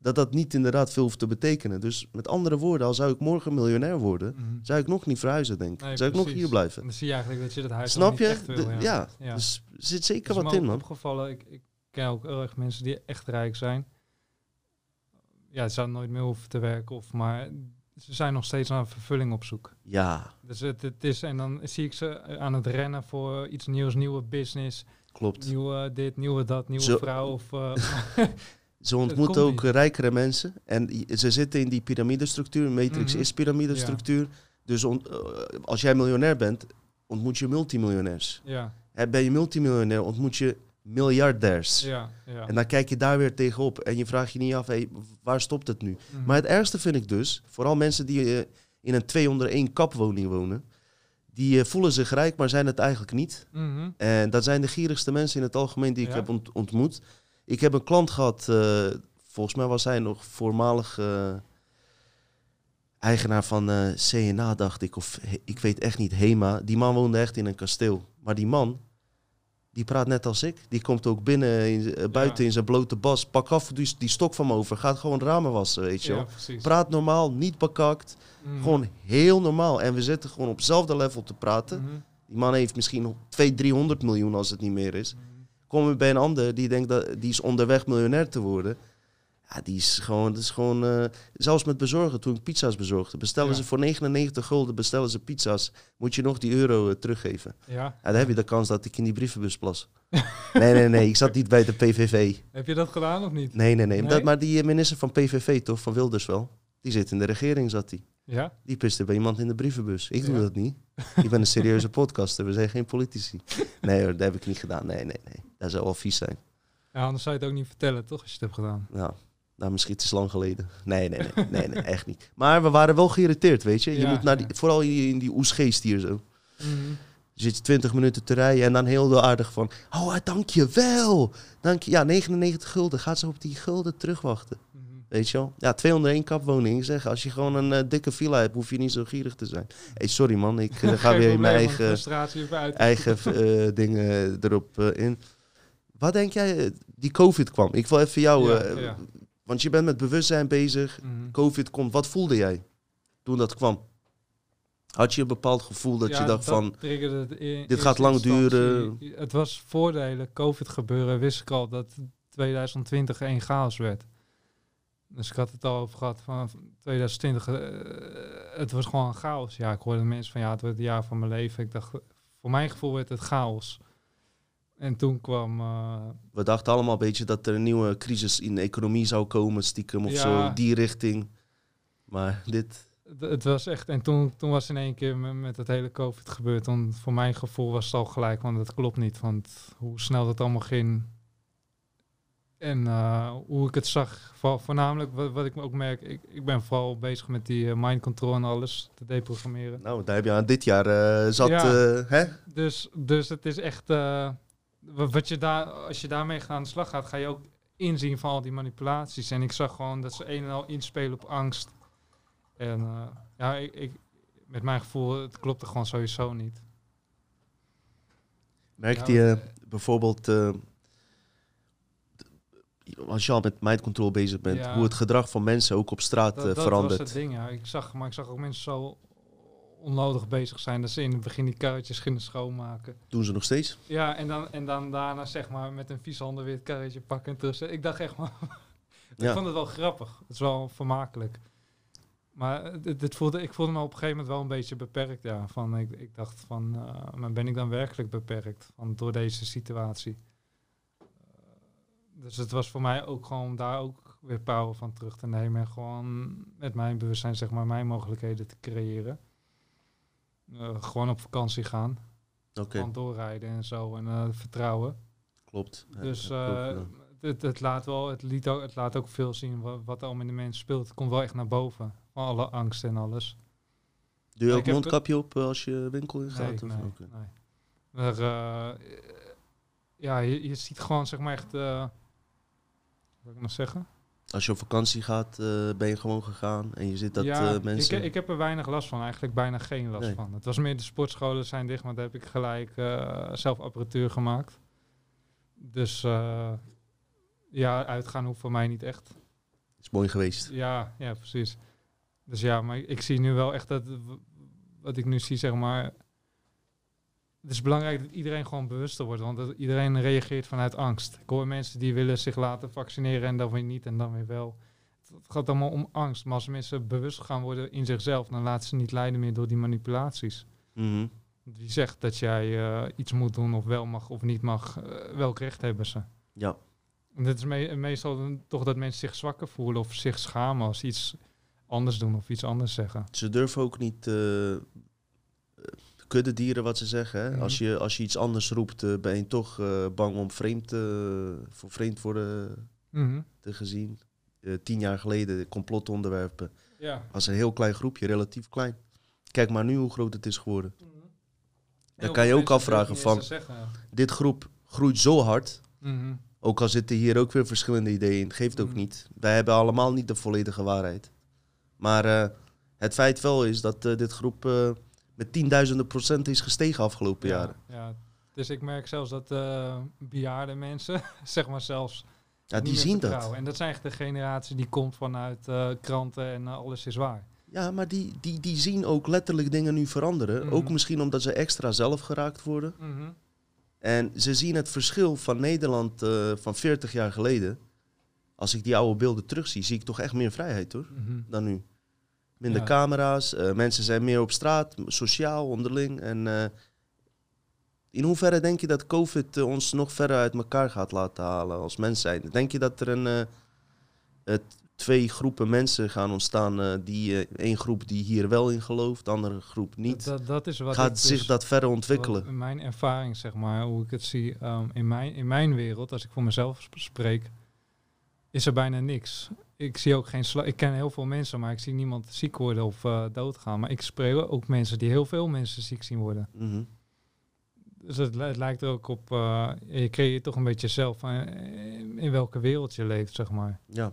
dat dat niet inderdaad veel hoeft te betekenen. Dus met andere woorden, al zou ik morgen miljonair worden, Mhm. zou ik nog niet verhuizen, denk ik. Nee, zou ik nog hier blijven. En dan zie je eigenlijk dat je dat huis Snap je? niet echt wil. De- ja. dus er zit zeker wat in, man. opgevallen. Ik, ik ken ook heel erg mensen die echt rijk zijn. Ja, ze zouden nooit meer hoeven te werken. Of, maar ze zijn nog steeds naar vervulling op zoek. Ja, Dus het, het is, en dan zie ik ze aan het rennen voor iets nieuws, nieuwe business, klopt. nieuwe dit, nieuwe dat, nieuwe Zo- vrouw. Of, eh, Ze ontmoeten ook rijkere mensen. En ze zitten in die piramidestructuur. Matrix Mhm. is piramidestructuur. Dus on- eh, als jij miljonair bent, ontmoet je multimiljonairs. ja, Ben je multimiljonair, ontmoet je miljardairs. ja, ja. En dan kijk je daar weer tegenop. En je vraagt je niet af, hey, waar stopt het nu? Mhm. Maar het ergste vind ik dus, vooral mensen die eh, in een 2 onder 1 kapwoning wonen, die eh, voelen zich rijk, maar zijn het eigenlijk niet. Mhm. En dat zijn de gierigste mensen in het algemeen die ik Ja. heb ont- ontmoet. Ik heb een klant gehad, eh, volgens mij was hij nog voormalig eigenaar van CNA, dacht ik. Of ik weet echt niet, HEMA. Die man woonde echt in een kasteel. Maar die man, die praat net als ik. Die komt ook binnen, in, eh, buiten in zijn blote bas. Pak af die, die stok van me over. Gaat gewoon ramen wassen, weet je wel. Praat normaal, niet bekakt. Mhm. Gewoon heel normaal. En we zitten gewoon op hetzelfde level te praten. Mhm. Die man heeft misschien nog 200, 300 miljoen als het niet meer is. Mhm. Kom je bij een ander die denkt dat die is onderweg miljonair te worden. Ja, die is gewoon, dat is gewoon eh, zelfs met bezorgen, toen ik pizza's bezorgde, bestellen Ja. ze voor 99 gulden, bestellen ze pizza's, moet je nog die euro eh, teruggeven. Ja. Ja, dan heb je de kans dat ik in die brievenbus plas. nee, nee, nee, ik zat niet bij de PVV. Heb je dat gedaan of niet? Nee, nee, nee. Nee? Dat, maar die eh, minister van PVV toch, van Wilders wel. Die zit in de regering, zat hij. Ja? Die piste bij iemand in de brievenbus. Ik doe Ja. dat niet. Ik ben een serieuze podcaster. We zijn geen politici. Nee hoor, dat heb ik niet gedaan. Nee, nee, nee. Dat zou wel vies zijn. ja. Anders zou je het ook niet vertellen, toch? Als je het hebt gedaan. Nou, nou misschien het is lang geleden. Nee, nee, nee, nee, nee, echt niet. Maar we waren wel geïrriteerd, weet je. Je Ja, moet naar die, vooral in in die oesgeest hier zo. Mhm. Je zit 20 minuten te rijden en dan heel aardig van... Oh, dank je wel. Dank je. Ja, 99 gulden. Gaat ze op die gulden terugwachten. Mhm. Weet je wel? Ja, 201 kapwoning. Zeg, als je gewoon een eh, dikke villa hebt, hoef je niet zo gierig te zijn. hey, sorry man, ik eh, ga weer probleem, mijn eigen, eigen eh, dingen erop in. Wat denk jij, die COVID kwam? Ik wil even jou, Ja, ja. Want je bent met bewustzijn bezig. Mhm. COVID komt, wat voelde jij toen dat kwam? Had je een bepaald gevoel dat Ja, je dacht van, in dit gaat lang duren? Het was voor de hele COVID gebeuren, wist ik al dat 2020 één chaos werd. Dus ik had het al over gehad van 2020. eh, het was gewoon een chaos. Ja, ik hoorde mensen van ja, het wordt het jaar van mijn leven. Ik dacht, voor mijn gevoel werd het chaos. En toen kwam eh, we dachten allemaal een beetje dat er een nieuwe crisis in de economie zou komen, stiekem of Ja. zo, die richting. Maar dit, Het- Het was echt, en toen, toen was in één keer met, met het hele COVID gebeurd. Dan voor mijn gevoel was het al gelijk, want dat klopt niet. Want hoe snel dat allemaal ging. En eh, hoe ik het zag, vo- voornamelijk wat, wat ik ook merk, ik, ik ben vooral bezig met die eh, mind control en alles te deprogrammeren. nou, daar heb je aan dit jaar zat, Ja. hè? Dus, dus het is echt, wat je daar, als je daarmee aan de slag gaat, ga je ook inzien van al die manipulaties. En ik zag gewoon dat ze een en al inspelen op angst. En eh, ja, ik, ik, met mijn gevoel, het klopte gewoon sowieso niet. Merkte Ja, je bijvoorbeeld, eh, als je al met mind control bezig bent, Ja. hoe het gedrag van mensen ook op straat Dat, eh, dat verandert? was het ding, ja. Ik zag, maar ik zag ook mensen zo onnodig bezig zijn dat ze in het begin die karretjes gingen schoonmaken. Doen ze nog steeds? Ja, en dan, en dan daarna zeg maar met een vies handen weer het karretje pakken en terug. Ik dacht echt maar, Ja. ik vond het wel grappig. Het is wel vermakelijk. Maar het, het voelde, ik voelde me op een gegeven moment wel een beetje beperkt. Ja. Van, ik, ik dacht van, eh, maar ben ik dan werkelijk beperkt van, door deze situatie? Eh, dus het was voor mij ook gewoon om daar ook weer power van terug te nemen. En gewoon met mijn bewustzijn zeg maar mijn mogelijkheden te creëren. Eh, gewoon op vakantie gaan. Oké, Gewoon doorrijden en zo. En eh, vertrouwen. klopt. Ja, Dus ja, eh, klopt, ja. het, het, laat wel, het, liet ook, het laat ook veel zien wat, wat er allemaal in de mensen speelt. Het komt wel echt naar boven. Van alle angst en alles. Doe je ook mondkapje op als je winkel in gaat? Nee, of- nee, oké. nee. Maar ja, je, je ziet gewoon zeg maar echt... wat wil ik nog zeggen? Als je op vakantie gaat, eh, ben je gewoon gegaan en je ziet dat ja, eh, mensen... ik, ik heb er weinig last van. Eigenlijk bijna geen last Nee. van. Het was meer de sportscholen zijn dicht, maar daar heb ik gelijk eh, zelf apparatuur gemaakt. Dus ja, uitgaan hoeft voor mij niet echt. is mooi geweest. Ja, ja, precies. Dus ja, maar ik zie nu wel echt dat wat ik nu zie, zeg maar. Het is belangrijk dat iedereen gewoon bewuster wordt, want dat iedereen reageert vanuit angst. Ik hoor mensen die willen zich laten vaccineren en dan weer niet en dan weer wel. Het gaat allemaal om angst. Maar als mensen bewust gaan worden in zichzelf, dan laten ze niet leiden meer door die manipulaties. Mhm. Wie zegt dat jij eh, iets moet doen of wel mag of niet mag, eh, welk recht hebben ze? Ja, En dit is me- meestal toch dat mensen zich zwakker voelen of zich schamen als ze iets anders doen of iets anders zeggen. ze durven ook niet eh kudde dieren wat ze zeggen. Hè? Mhm. als, je, als je iets anders roept, eh, ben je toch eh, bang om vreemd, eh, voor vreemd worden Mhm. te gezien. Tien jaar geleden complotonderwerpen Ja. was een heel klein groepje, relatief klein. Kijk maar nu hoe groot het is geworden. Heel kan je ook afvragen van-. Dit groep groeit zo hard. Mhm. Ook al zitten hier ook weer verschillende ideeën in, geeft ook niet. Wij hebben allemaal niet de volledige waarheid. Maar het feit wel is dat dit groep met tienduizenden procent is gestegen afgelopen Ja, jaren. ja. Dus ik merk zelfs dat eh bejaarde mensen, zeg maar zelfs, Ja, die zien dat. En dat zijn echt de generatie die komt vanuit eh, kranten en eh, alles is waar. Ja, maar die, die, die zien ook letterlijk dingen nu veranderen. Mhm. Ook misschien omdat ze extra zelf geraakt worden. Mhm. En ze zien het verschil van Nederland eh, van 40 jaar geleden. Als ik die oude beelden terugzie, zie ik toch echt meer vrijheid hoor, Mhm. dan nu. Minder Ja. camera's, eh, mensen zijn meer op straat, sociaal, onderling. En eh, in hoeverre denk je dat COVID eh, ons nog verder uit elkaar gaat laten halen als mens zijn? Denk je dat er een... twee groepen mensen gaan ontstaan. die één groep die hier wel in gelooft, de andere groep niet. Dat, dat is wat Gaat zich dus- dat verder ontwikkelen? in mijn ervaring, zeg maar, hoe ik het zie um, in, mijn, in mijn wereld, als ik voor mezelf sp- spreek, is er bijna niks. Ik zie ook geen Ik ken heel veel mensen, maar ik zie niemand ziek worden of eh, doodgaan. Maar ik spreek ook mensen die heel veel mensen ziek zien worden. Mhm. Dus het, li- het lijkt er ook op, eh, je creëert toch een beetje zelf van, eh, in welke wereld je leeft, zeg maar. Ja.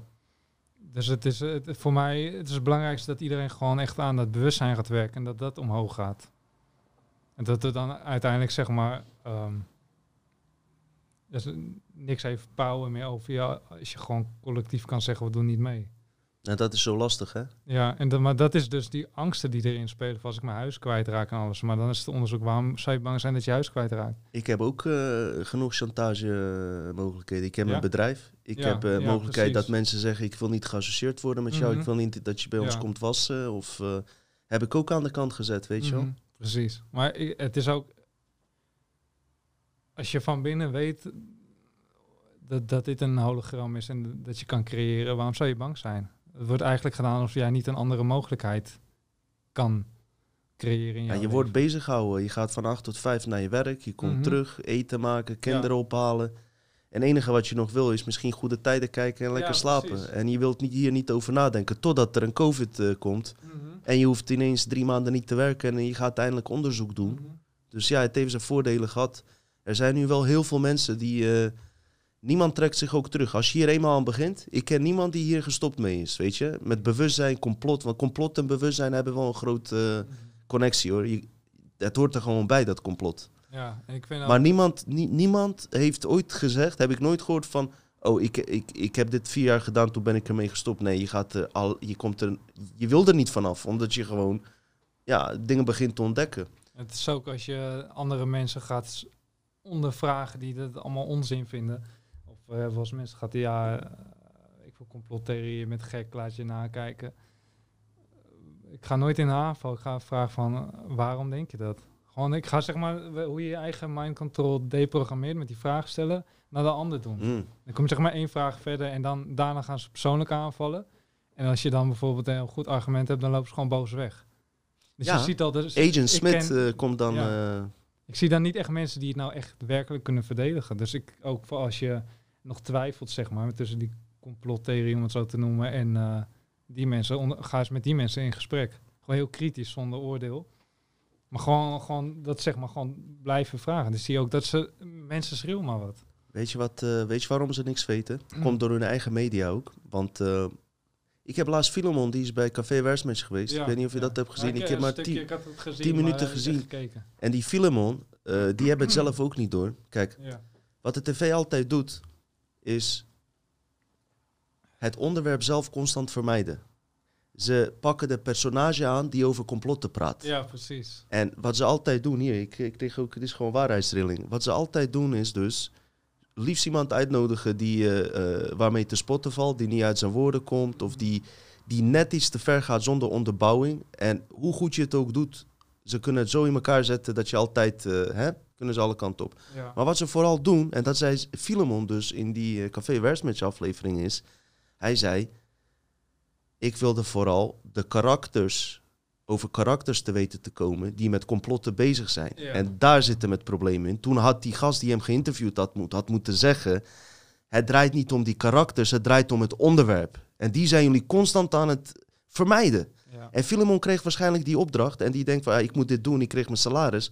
Dus het is het, voor mij het is het belangrijkste dat iedereen gewoon echt aan dat bewustzijn gaat werken en dat dat omhoog gaat. En dat er dan uiteindelijk zeg maar ehm, dus niks heeft power meer over je als je gewoon collectief kan zeggen we doen niet mee. En dat is zo lastig, hè? Ja, en dat, maar dat is dus die angsten die erin spelen. Als ik mijn huis kwijtraak en alles. Maar dan is het onderzoek, waarom zou je bang zijn dat je huis kwijtraakt? Ik heb ook eh, genoeg chantage eh, mogelijkheden. Ik heb Ja? een bedrijf. Ik Ja, heb eh, ja, mogelijkheid precies. dat mensen zeggen... ik wil niet geassocieerd worden met jou. Mhm. Ik wil niet dat je bij ons Ja. komt wassen. Of eh, heb ik ook aan de kant gezet, weet je wel? Mhm, Precies. Maar het is ook... Als je van binnen weet dat, dat dit een hologram is en dat je kan creëren, waarom zou je bang zijn? Het wordt eigenlijk gedaan alsof jij niet een andere mogelijkheid kan creëren Ja, je wordt bezig gehouden. Je gaat van 8 tot 5 naar je werk. Je komt Mhm. terug, eten maken, kinderen ophalen. En het enige wat je nog wil is misschien goede tijden kijken en lekker Ja, slapen. precies. En je wilt niet, hier niet over nadenken totdat er een COVID eh, komt. Mhm. En je hoeft ineens drie maanden niet te werken en je gaat eindelijk onderzoek doen. Mhm. Dus ja, het heeft zijn voordelen gehad. Er zijn nu wel heel veel mensen die... eh, niemand trekt zich ook terug. Als je hier eenmaal aan begint... Ik ken niemand die hier gestopt mee is, weet je. Met bewustzijn, complot. Want complot en bewustzijn hebben wel een grote eh, connectie, hoor. Je, het hoort er gewoon bij, dat complot. Ja, en ik vind Maar niemand, nie- niemand heeft ooit gezegd... Heb ik nooit gehoord van... Oh, ik, ik, ik heb dit vier jaar gedaan, toen ben ik ermee gestopt. Nee, je, gaat al, je, komt er, je wil er niet vanaf. Omdat je gewoon ja, dingen begint te ontdekken. Het is ook als je andere mensen gaat ondervragen die dat allemaal onzin vinden. Wel eens mensen gehad die, ja, eh, ik wil complottheorieën met gek, laat je nakijken. Ik ga nooit in de aanval. Ik ga vragen van, eh, waarom denk je dat? Gewoon, ik ga zeg maar, hoe je je eigen mind control deprogrammeert met die vraag stellen, naar de ander doen. Mm. Dan kom je zeg maar één vraag verder en dan daarna gaan ze persoonlijk aanvallen. En als je dan bijvoorbeeld een goed argument hebt, dan lopen ze gewoon boos weg. Dus Ja, je ziet al, dus Agent Smith ken- eh, komt dan... Ja. eh, ik zie dan niet echt mensen die het nou echt werkelijk kunnen verdedigen. Dus ik ook voor als je nog twijfelt, zeg maar, tussen die complottheorie, om het zo te noemen, en eh, die mensen, ga eens met die mensen in gesprek. Gewoon heel kritisch, zonder oordeel. Maar gewoon, gewoon dat zeg maar, gewoon blijven vragen. Dus zie je ook dat ze, mensen schreeuwen maar wat. Weet je, wat, eh, weet je waarom ze niks weten? Komt door hun eigen media ook. Want eh, ik heb laatst Filemon, die is bij Café Wersmens geweest. ik weet niet of je dat hebt gezien. ik heb maar tien, had het gezien, tien maar minuten gezien. En die Filemon, die hebben het zelf ook niet door. Kijk, wat de tv altijd doet, is het onderwerp zelf constant vermijden. Ze pakken de personage aan die over complotten praat. ja, precies. En wat ze altijd doen, hier, ik, ik kreeg ook, het is gewoon waarheidsdrilling. Wat ze altijd doen is dus, liefst iemand uitnodigen die, eh, eh, waarmee te spotten valt, die niet uit zijn woorden komt, of die, die net iets te ver gaat zonder onderbouwing. En hoe goed je het ook doet, ze kunnen het zo in elkaar zetten dat je altijd, eh, hè, kunnen ze alle kanten op. Ja. Maar wat ze vooral doen, en dat zei Filemon dus in die eh, Café Wersmets aflevering is, hij zei, ik wilde vooral de karakters, over karakters te weten te komen die met complotten bezig zijn. Ja. En daar zit hem het probleem in. Toen had die gast die hem geïnterviewd had, moet, had moeten zeggen, het draait niet om die karakters, het draait om het onderwerp. En die zijn jullie constant aan het vermijden. Ja. En Filemon kreeg waarschijnlijk die opdracht en die denkt van, ja, ik moet dit doen, ik kreeg mijn salaris.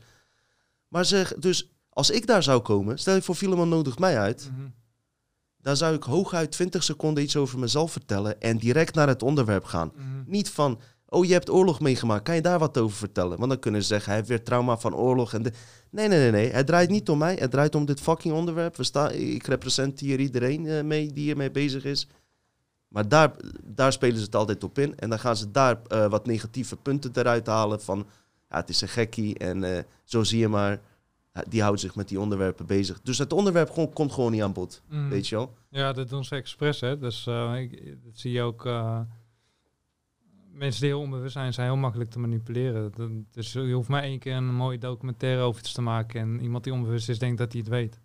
Maar zeg, dus als ik daar zou komen, stel je voor Filemon nodigt mij uit, Mhm. dan zou ik hooguit 20 seconden iets over mezelf vertellen en direct naar het onderwerp gaan. Mhm. Niet van, oh je hebt oorlog meegemaakt, kan je daar wat over vertellen? Want dan kunnen ze zeggen, hij heeft weer trauma van oorlog. En de... Nee, nee, nee, nee, het draait niet om mij, het draait om dit fucking onderwerp. We staan, ik representeer hier iedereen eh, mee die hiermee bezig is. Maar daar, daar spelen ze het altijd op in. En dan gaan ze daar eh, wat negatieve punten eruit halen van... Ja, het is een gekkie en eh, zo zie je maar. ja, die houdt zich met die onderwerpen bezig. Dus het onderwerp gewoon, komt gewoon niet aan bod, Mhm. weet je wel? Ja, dat doen ze expres, hè. Dus eh, ik, dat zie je ook... eh, mensen die heel onbewust zijn, zijn heel makkelijk te manipuleren. Dat- Dus je hoeft maar één keer een mooie documentaire over iets te maken... en iemand die onbewust is, denkt dat hij het weet.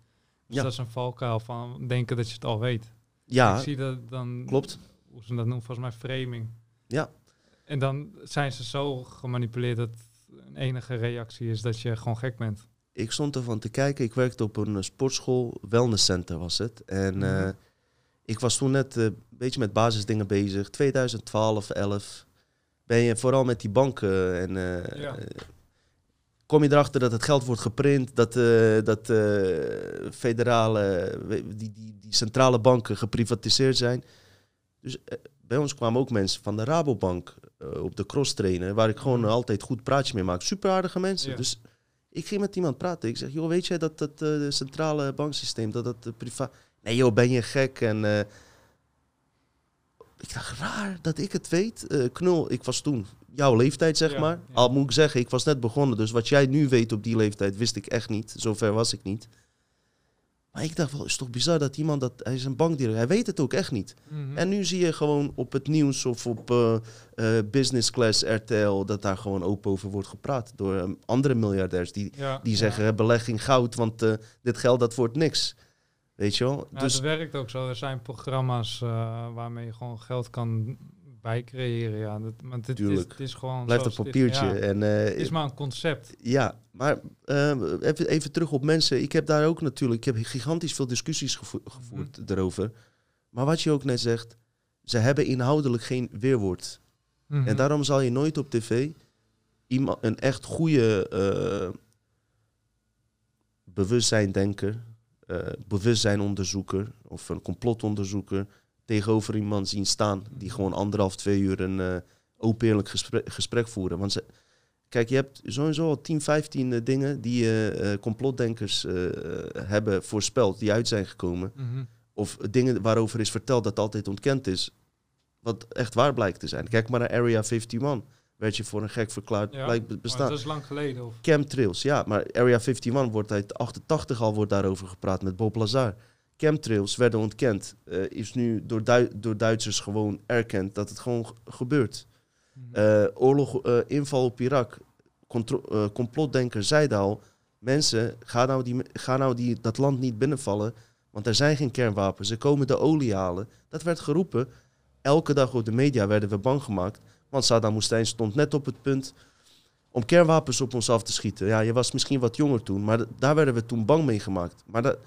Dus Ja. dat is een valkuil van denken dat je het al weet. Ja, Ik zie dat dan... klopt. hoe ze dat noemen, volgens mij framing. Ja. En dan zijn ze zo gemanipuleerd dat een enige reactie is dat je gewoon gek bent. Ik stond ervan te kijken. Ik werkte op een eh, sportschool, wellnesscenter was het. En Mhm. eh, ik was toen net eh, een beetje met basisdingen bezig. 2012, 11. Ben je vooral met die banken en Ja. kom je erachter dat het geld wordt geprint, dat, dat federale, die, die, die centrale banken geprivatiseerd zijn. Dus bij ons kwamen ook mensen van de Rabobank eh, op de cross trainen, waar ik gewoon Mhm. altijd goed praatje mee maak. Super aardige mensen. Ja. Dus ik ging met iemand praten. Ik zeg, joh, weet jij dat dat eh, centrale banksysteem, dat dat privaat... Nee joh, ben je gek? En eh, ik dacht, raar dat ik het weet. Eh, knul, ik was toen jouw leeftijd, zeg Ja, maar. ja. Al moet ik zeggen, ik was net begonnen. Dus wat jij nu weet op die leeftijd, wist ik echt niet. Zover was ik niet. Maar ik dacht wel, is toch bizar dat iemand dat... Hij is een bankdirecteur, hij weet het ook echt niet. Mhm. En nu zie je gewoon op het nieuws of op eh, eh, business class RTL... dat daar gewoon open over wordt gepraat door eh, andere miljardairs... die, ja, die zeggen, beleg in goud, want eh, dit geld dat wordt niks. Weet je wel? Ja, dus het werkt ook zo. Er zijn programma's waarmee je gewoon geld kan bijcreëren. Ja, dat, maar dit is, Tuurlijk. het is gewoon blijft een papiertje. Ja, En, eh, het is maar een concept. Ja, maar eh, even, even terug op mensen. Ik heb daar ook natuurlijk, ik heb gigantisch veel discussies gevo- gevoerd Mhm. erover. Maar wat je ook net zegt, ze hebben inhoudelijk geen weerwoord. Mhm. En daarom zal je nooit op tv iemand, een echt goede eh bewustzijndenker, eh bewustzijnonderzoeker of een complotonderzoeker tegenover iemand zien staan die gewoon anderhalf, twee uur een eh open eerlijk gesprek, gesprek voeren. Want ze, kijk, je hebt sowieso al 10, 15 eh, dingen die eh, eh, complotdenkers eh, hebben voorspeld, die uit zijn gekomen. Mhm. Of dingen waarover is verteld dat altijd ontkend is. Wat echt waar blijkt te zijn. Kijk maar naar Area 51. Werd je voor een gek verklaard, Ja, blijkt bestaan. dat is lang geleden. Of, Chemtrails, ja, maar Area 51 wordt uit 88 al wordt daarover gepraat met Bob Lazar. Chemtrails werden ontkend. eh, is nu door, Dui- door Duitsers gewoon erkend dat het gewoon gebeurt. Mhm. Eh, oorlog, eh, inval op Irak. Complotdenkers zeiden al... mensen, ga nou, die, ga nou die, dat land niet binnenvallen... want er zijn geen kernwapens. Ze komen de olie halen. Dat werd geroepen. Elke dag op de media werden we bang gemaakt. Want Saddam Hussein stond net op het punt... om kernwapens op ons af te schieten. Ja, je was misschien wat jonger toen... maar daar werden we toen bang mee gemaakt. Maar dat,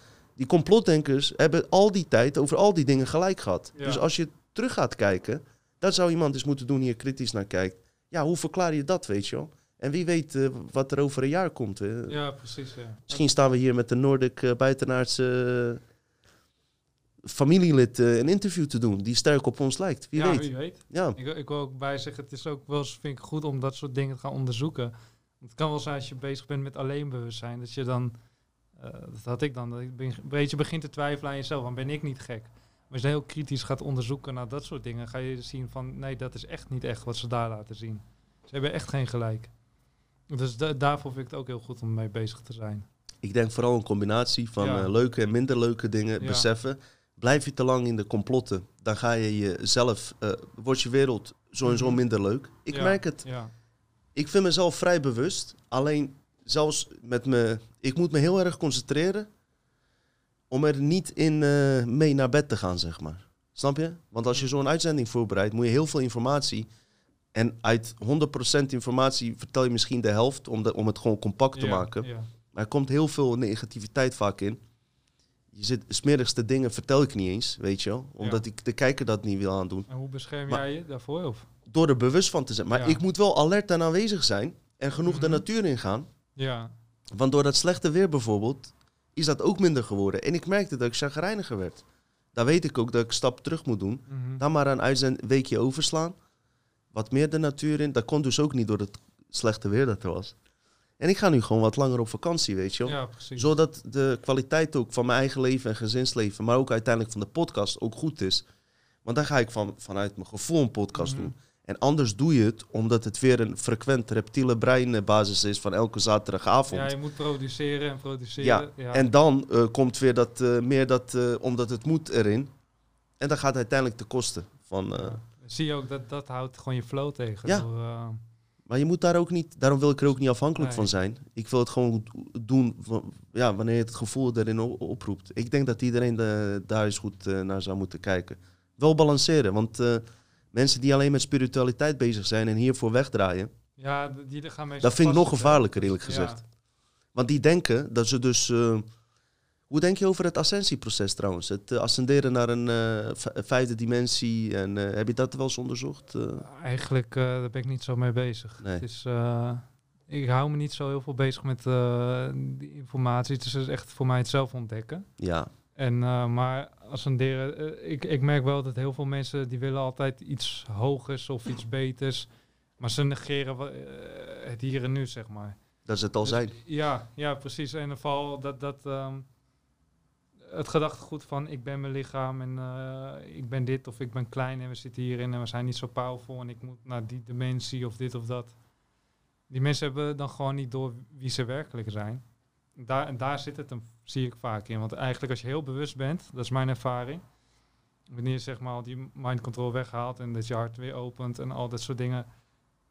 die complotdenkers hebben al die tijd... over al die dingen gelijk gehad. Ja. Dus als je terug gaat kijken... Dat zou iemand eens moeten doen, hier kritisch naar kijkt. Ja, hoe verklaar je dat, weet je wel? En wie weet eh, wat er over een jaar komt. Hè? ja, precies. Ja. Misschien staan we hier met een Noordic uh, buitenaardse eh, familielid eh, een interview te doen... die sterk op ons lijkt. Wie ja, weet. wie weet. Ja, Ik, ik wil ook bij zeggen, het is ook wel eens, vind ik goed om dat soort dingen te gaan onderzoeken. Het kan wel zijn als je bezig bent met alleen bewustzijn, dat je dan, eh, dat had ik dan, dat ik ben- een beetje begint te twijfelen aan jezelf, dan ben ik niet gek. Maar als je heel kritisch gaat onderzoeken naar dat soort dingen, ga je zien van, nee, dat is echt niet echt wat ze daar laten zien. Ze hebben echt geen gelijk. Dus da- daarvoor vind ik het ook heel goed om mee bezig te zijn. ik denk vooral een combinatie van Ja. eh, leuke en minder leuke dingen Ja. beseffen. Blijf je te lang in de complotten, dan ga je jezelf... eh wordt je wereld sowieso Mhm. minder leuk. Ik Ja, merk het. Ja, Ik vind mezelf vrij bewust. Alleen zelfs met me. Ik moet me heel erg concentreren. Om er niet in eh, mee naar bed te gaan, zeg maar. Snap je? Want als je zo'n uitzending voorbereidt, moet je heel veel informatie. En uit 100% informatie vertel je misschien de helft om, de, om het gewoon compact te ja, maken. ja. Maar er komt heel veel negativiteit vaak in. Je zit, de smerigste dingen vertel ik niet eens, weet je wel. Omdat ik de kijker dat niet wil aandoen En hoe bescherm Maar- jij je daarvoor? Of? door er bewust van te zijn. Maar ik moet wel alert en aanwezig zijn en genoeg de Mhm. natuur ingaan. Ja, Want door dat slechte weer bijvoorbeeld, is dat ook minder geworden. En ik merkte dat ik chagrijniger werd. Daar weet ik ook dat ik een stap terug moet doen. mhm. Dan maar een uitzend weekje overslaan. Wat meer de natuur in. Dat kon dus ook niet door het slechte weer dat er was. En ik ga nu gewoon wat langer op vakantie, weet je wel. ja. Zodat de kwaliteit ook van mijn eigen leven en gezinsleven, maar ook uiteindelijk van de podcast ook goed is. Want dan ga ik van, vanuit mijn gevoel een podcast Mhm. doen. En anders doe je het omdat het weer een frequent reptiele breinbasis is van elke zaterdagavond. Ja, je moet produceren en produceren. Ja, Ja, En dan eh, komt weer dat, eh, meer dat, eh, omdat het moet erin. En dan gaat het uiteindelijk te kosten. Van, Ja. Zie je ook dat dat houdt gewoon je flow tegen. Ja. Door, Maar je moet daar ook niet, daarom wil ik er ook niet afhankelijk Nee. van zijn. Ik wil het gewoon doen ja, wanneer het gevoel erin oproept. Ik denk dat iedereen de, daar eens goed naar zou moeten kijken. wel balanceren. Want mensen die alleen met spiritualiteit bezig zijn en hiervoor wegdraaien, Ja, die gaan meestal dat vind ik nog gevaarlijker eerlijk Ja. gezegd. Want die denken dat ze dus. eh, hoe denk je over het ascensieproces trouwens? Het eh, ascenderen naar een v- vijfde dimensie. En heb je dat wel eens onderzocht? Eigenlijk daar ben ik niet zo mee bezig. Nee. Het is, ik hou me niet zo heel veel bezig met die informatie. Het is dus echt voor mij het zelf ontdekken. ja, En, eh, maar ascenderen, eh, ik, ik merk wel dat heel veel mensen die willen altijd iets hogers of iets beters. Maar ze negeren eh, het hier en nu, zeg maar. dat is het al Dus- zijn. Ja, ja, precies. In ieder geval dat, dat ehm, het gedachtegoed van ik ben mijn lichaam en ik ben dit of ik ben klein en we zitten hierin en we zijn niet zo powerful en ik moet naar die dimensie of dit of dat. Die mensen hebben dan gewoon niet door wie ze werkelijk zijn. Daar, en daar zit het hem, zie ik vaak in. Want eigenlijk als je heel bewust bent, dat is mijn ervaring. Wanneer je zeg maar die mind control weghaalt en dat je hart weer opent en al dat soort dingen.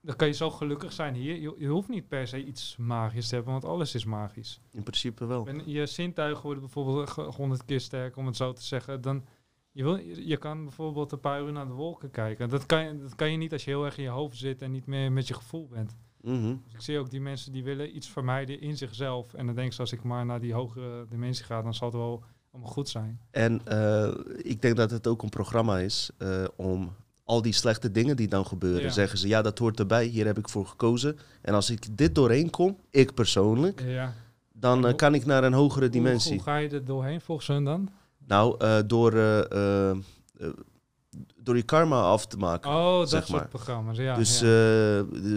Dan kan je zo gelukkig zijn hier. Je, je hoeft niet per se iets magisch te hebben, want alles is magisch. In principe wel. En je zintuigen worden bijvoorbeeld honderd keer sterker, om het zo te zeggen. Dan, je, wil, je kan bijvoorbeeld een paar uur naar de wolken kijken. Dat kan, dat kan je niet als je heel erg in je hoofd zit en niet meer met je gevoel bent. Mhm. Dus ik zie ook die mensen die willen iets vermijden in zichzelf. En dan denk ze, als ik maar naar die hogere dimensie ga, dan zal het wel allemaal goed zijn. En eh, ik denk dat het ook een programma is eh, om al die slechte dingen die dan gebeuren, Ja. zeggen ze ja, dat hoort erbij, hier heb ik voor gekozen. En als ik dit doorheen kom, ik persoonlijk, Ja. dan eh, hoe- kan ik naar een hogere Hoe, dimensie. hoe ga je er doorheen volgens hun dan? Nou, door, door je karma af te maken. Oh, dat zeg soort maar. programma's. Ja, dus ja. eh,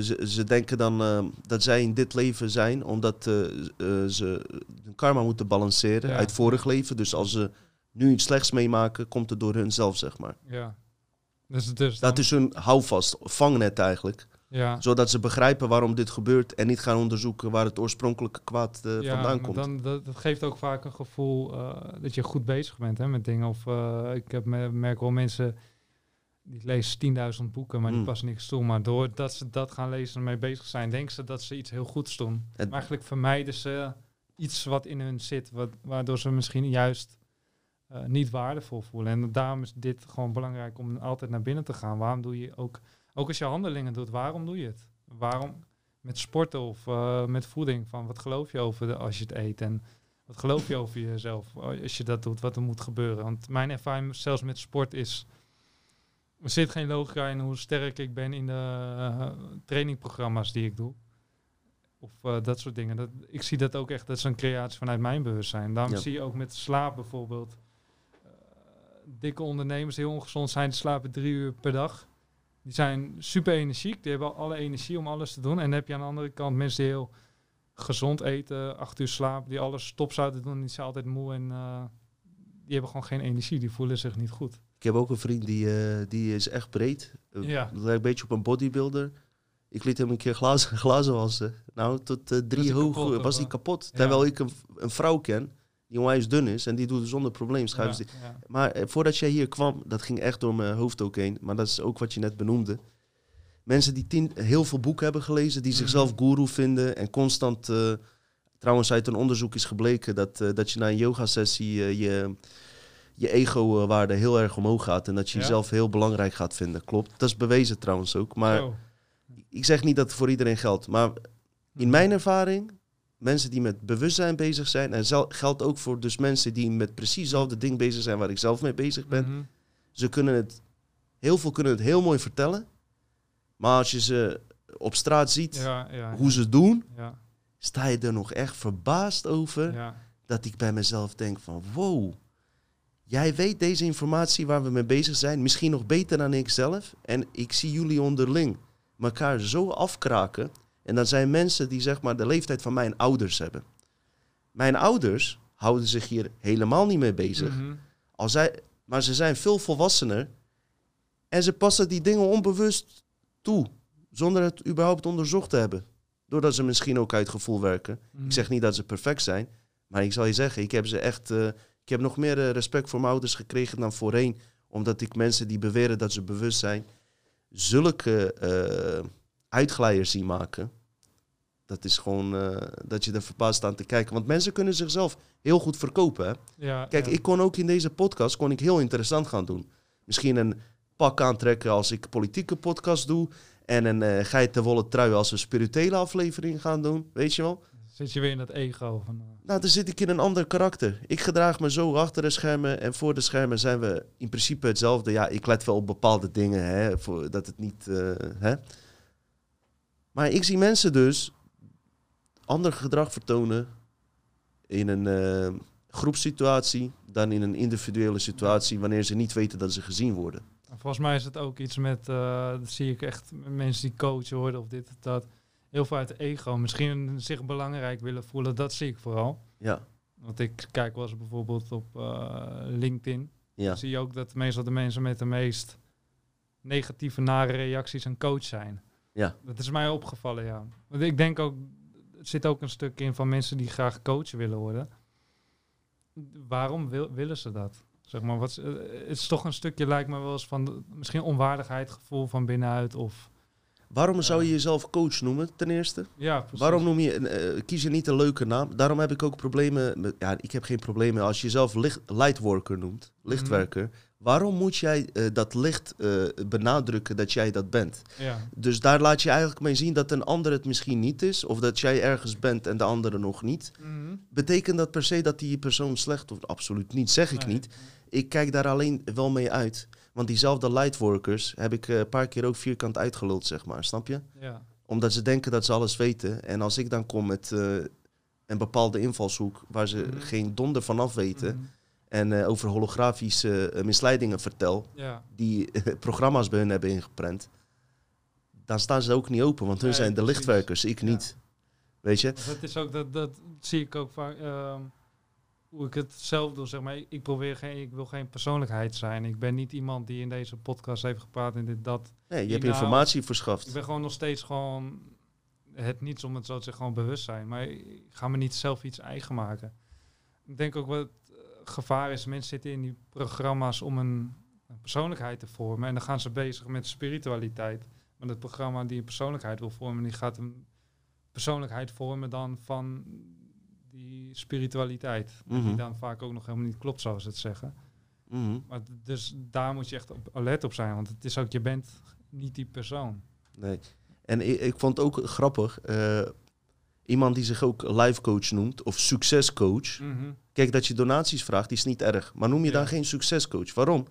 ze, ze denken dan eh, dat zij in dit leven zijn, omdat eh, ze hun karma moeten balanceren Ja. uit vorig leven. Dus als ze nu iets slechts meemaken, komt het door hun zelf, zeg maar. ja. Dus, dus Dat dan- is hun houvast, vangnet eigenlijk. ja. Zodat ze begrijpen waarom dit gebeurt en niet gaan onderzoeken waar het oorspronkelijke kwaad ja, vandaan komt. Dan, dat, dat geeft ook vaak een gevoel dat je goed bezig bent hè, met dingen. Of ik heb, me- merk wel mensen die lezen 10.000 boeken, maar die Mm. passen niks toe. Maar doordat ze dat gaan lezen en mee bezig zijn, denken ze dat ze iets heel goeds doen. Het- Maar eigenlijk vermijden ze iets wat in hun zit, wat, waardoor ze misschien juist eh, niet waardevol voelen. En daarom is dit gewoon belangrijk om altijd naar binnen te gaan. Waarom doe je ook, ook als je handelingen doet, waarom doe je het? Waarom met sporten of eh, met voeding? Van wat geloof je over de, als je het eet? En wat geloof je over jezelf als je dat doet, wat er moet gebeuren? Want mijn ervaring zelfs met sport is, er zit geen logica in hoe sterk ik ben in de eh, trainingprogramma's die ik doe. Of eh, dat soort dingen. Dat, ik zie dat ook echt, dat is een creatie vanuit mijn bewustzijn. Daarom Ja. zie je ook met slaap bijvoorbeeld. eh, dikke ondernemers die heel ongezond zijn, die slapen drie uur per dag. Die zijn super energiek, die hebben alle energie om alles te doen. En dan heb je aan de andere kant mensen die heel gezond eten, acht uur slapen, die alles stop zouden doen, die zijn altijd moe en die hebben gewoon geen energie, die voelen zich niet goed. Ik heb ook een vriend die, eh, die is echt breed. Eh, Ja. Lijkt een beetje op een bodybuilder. Ik liet hem een keer glazen, glazen wassen. Nou, tot eh, drie hoog kapot, was hij kapot. Ja. Terwijl ik een, een vrouw ken die onwijs dun is en die doet het zonder probleem. Schuiven Ja. Maar voordat jij hier kwam, dat ging echt door mijn hoofd ook heen. Maar dat is ook wat je net benoemde. Mensen die tien, heel veel boeken hebben gelezen, die Mhm. zichzelf guru vinden en constant... trouwens, uit een onderzoek is gebleken dat, dat je na een yogasessie je, je ego-waarde heel erg omhoog gaat. En dat je jezelf heel belangrijk gaat vinden. Klopt, dat is bewezen trouwens ook. Maar ik zeg niet dat het voor iedereen geldt. Maar in Mhm. mijn ervaring, mensen die met bewustzijn bezig zijn... en geldt ook voor dus mensen die met precies hetzelfde ding bezig zijn... waar ik zelf mee bezig ben... Mhm. Ze kunnen het, heel veel kunnen het heel mooi vertellen. Maar als je ze op straat ziet, Ja, ja, hoe ze het doen, ja, sta je er nog echt verbaasd over. Dat ik bij mezelf denk van, wow, jij weet deze informatie waar we mee bezig zijn, misschien nog beter dan ik zelf. En ik zie jullie onderling elkaar zo afkraken. En dat zijn mensen die zeg maar de leeftijd van mijn ouders hebben. Mijn ouders houden zich hier helemaal niet mee bezig. Mhm. Als zij, maar ze zijn veel volwassener. En ze passen die dingen onbewust toe. Zonder het überhaupt onderzocht te hebben. Doordat ze misschien ook uit gevoel werken. Mhm. Ik zeg niet dat ze perfect zijn. Maar ik zal je zeggen, ik heb ze echt. eh, ik heb nog meer eh, respect voor mijn ouders gekregen dan voorheen. Omdat ik mensen die beweren dat ze bewust zijn. zulke eh uitglijers zie maken. Dat is gewoon eh, dat je er verbaasd aan te kijken. Want mensen kunnen zichzelf heel goed verkopen. Hè? Ja, Kijk, ja. ik kon ook in deze podcast kon ik heel interessant gaan doen. misschien een pak aantrekken als ik politieke podcast doe. En een uh, geitenwolle wollen trui als we spirituele aflevering gaan doen. Weet je wel? Zit je weer in dat ego van... Uh... Nou, dan zit ik in een ander karakter. Ik gedraag me zo achter de schermen en voor de schermen zijn we in principe hetzelfde. Ja, ik let wel op bepaalde dingen, hè, voor, dat het niet... Uh, hè. Maar ik zie mensen dus ander gedrag vertonen in een uh, groepssituatie dan in een individuele situatie wanneer ze niet weten dat ze gezien worden. Volgens mij is het ook iets met, uh, dat zie ik echt mensen die coachen worden of dit of dat. Heel veel uit ego. Misschien zich belangrijk willen voelen, dat zie ik vooral. Ja. Want ik kijk wel eens bijvoorbeeld op uh, LinkedIn. Ja. zie je ook dat meestal de mensen met de meest negatieve, nare reacties een coach zijn. Ja. Dat is mij opgevallen, ja. Want ik denk ook, er zit ook een stuk in van mensen die graag coach willen worden. Waarom wil, willen ze dat? Zeg maar, wat, eh, het is toch een stukje, lijkt me wel eens van misschien onwaardigheid, gevoel van binnenuit of... Waarom zou je jezelf coach noemen, ten eerste? Ja, precies. Waarom noem je, uh, kies je niet een leuke naam? Daarom heb ik ook problemen, met, ja, ik heb geen problemen als je jezelf licht, lightworker noemt, lichtwerker. Waarom moet jij uh, dat licht uh, benadrukken dat jij dat bent? Ja. Dus daar laat je eigenlijk mee zien dat een ander het misschien niet is, of dat jij ergens bent en de andere nog niet. Mm -hmm. Betekent dat per se dat die persoon slecht of absoluut niet? Zeg ik Nee. niet. Ik kijk daar alleen wel mee uit. Want diezelfde lightworkers heb ik eh, een paar keer ook vierkant uitgeluld, zeg maar. Snap je? Ja. Omdat ze denken dat ze alles weten. En als ik dan kom met eh, een bepaalde invalshoek waar ze Mhm. geen donder van af weten. Mhm. En eh, over holografische misleidingen vertel. Ja. Die programma's bij hun hebben ingeprent. Dan staan ze ook niet open. Want hun Nee, zijn de precies. lichtwerkers, ik Ja. niet. Weet je? Dat is ook, dat, dat zie ik ook vaak, ehm, hoe ik het zelf doe, zeg maar. Ik probeer geen, ik wil geen persoonlijkheid zijn. Ik ben niet iemand die in deze podcast heeft gepraat en dit, dat. Nee, je hebt Nou, informatie Ik verschaft. ben gewoon nog steeds gewoon het niets om het zo te zeggen, gewoon bewust zijn. Maar ik ga me niet zelf iets eigen maken. Ik denk ook wat het eh, gevaar is, mensen zitten in die programma's om een, een persoonlijkheid te vormen. En dan gaan ze bezig met spiritualiteit. Maar het programma die een persoonlijkheid wil vormen, die gaat een persoonlijkheid vormen dan van die spiritualiteit. Die Mhm. dan vaak ook nog helemaal niet klopt, zoals ze het zeggen. Mhm. Maar dus daar moet je echt op alert op zijn, want het is ook, je bent niet die persoon. Nee. En ik, ik vond het ook grappig. eh, iemand die zich ook life coach noemt of succescoach. Mhm. Kijk, dat je donaties vraagt, is niet erg. Maar noem je Ja. dan geen succescoach. Waarom?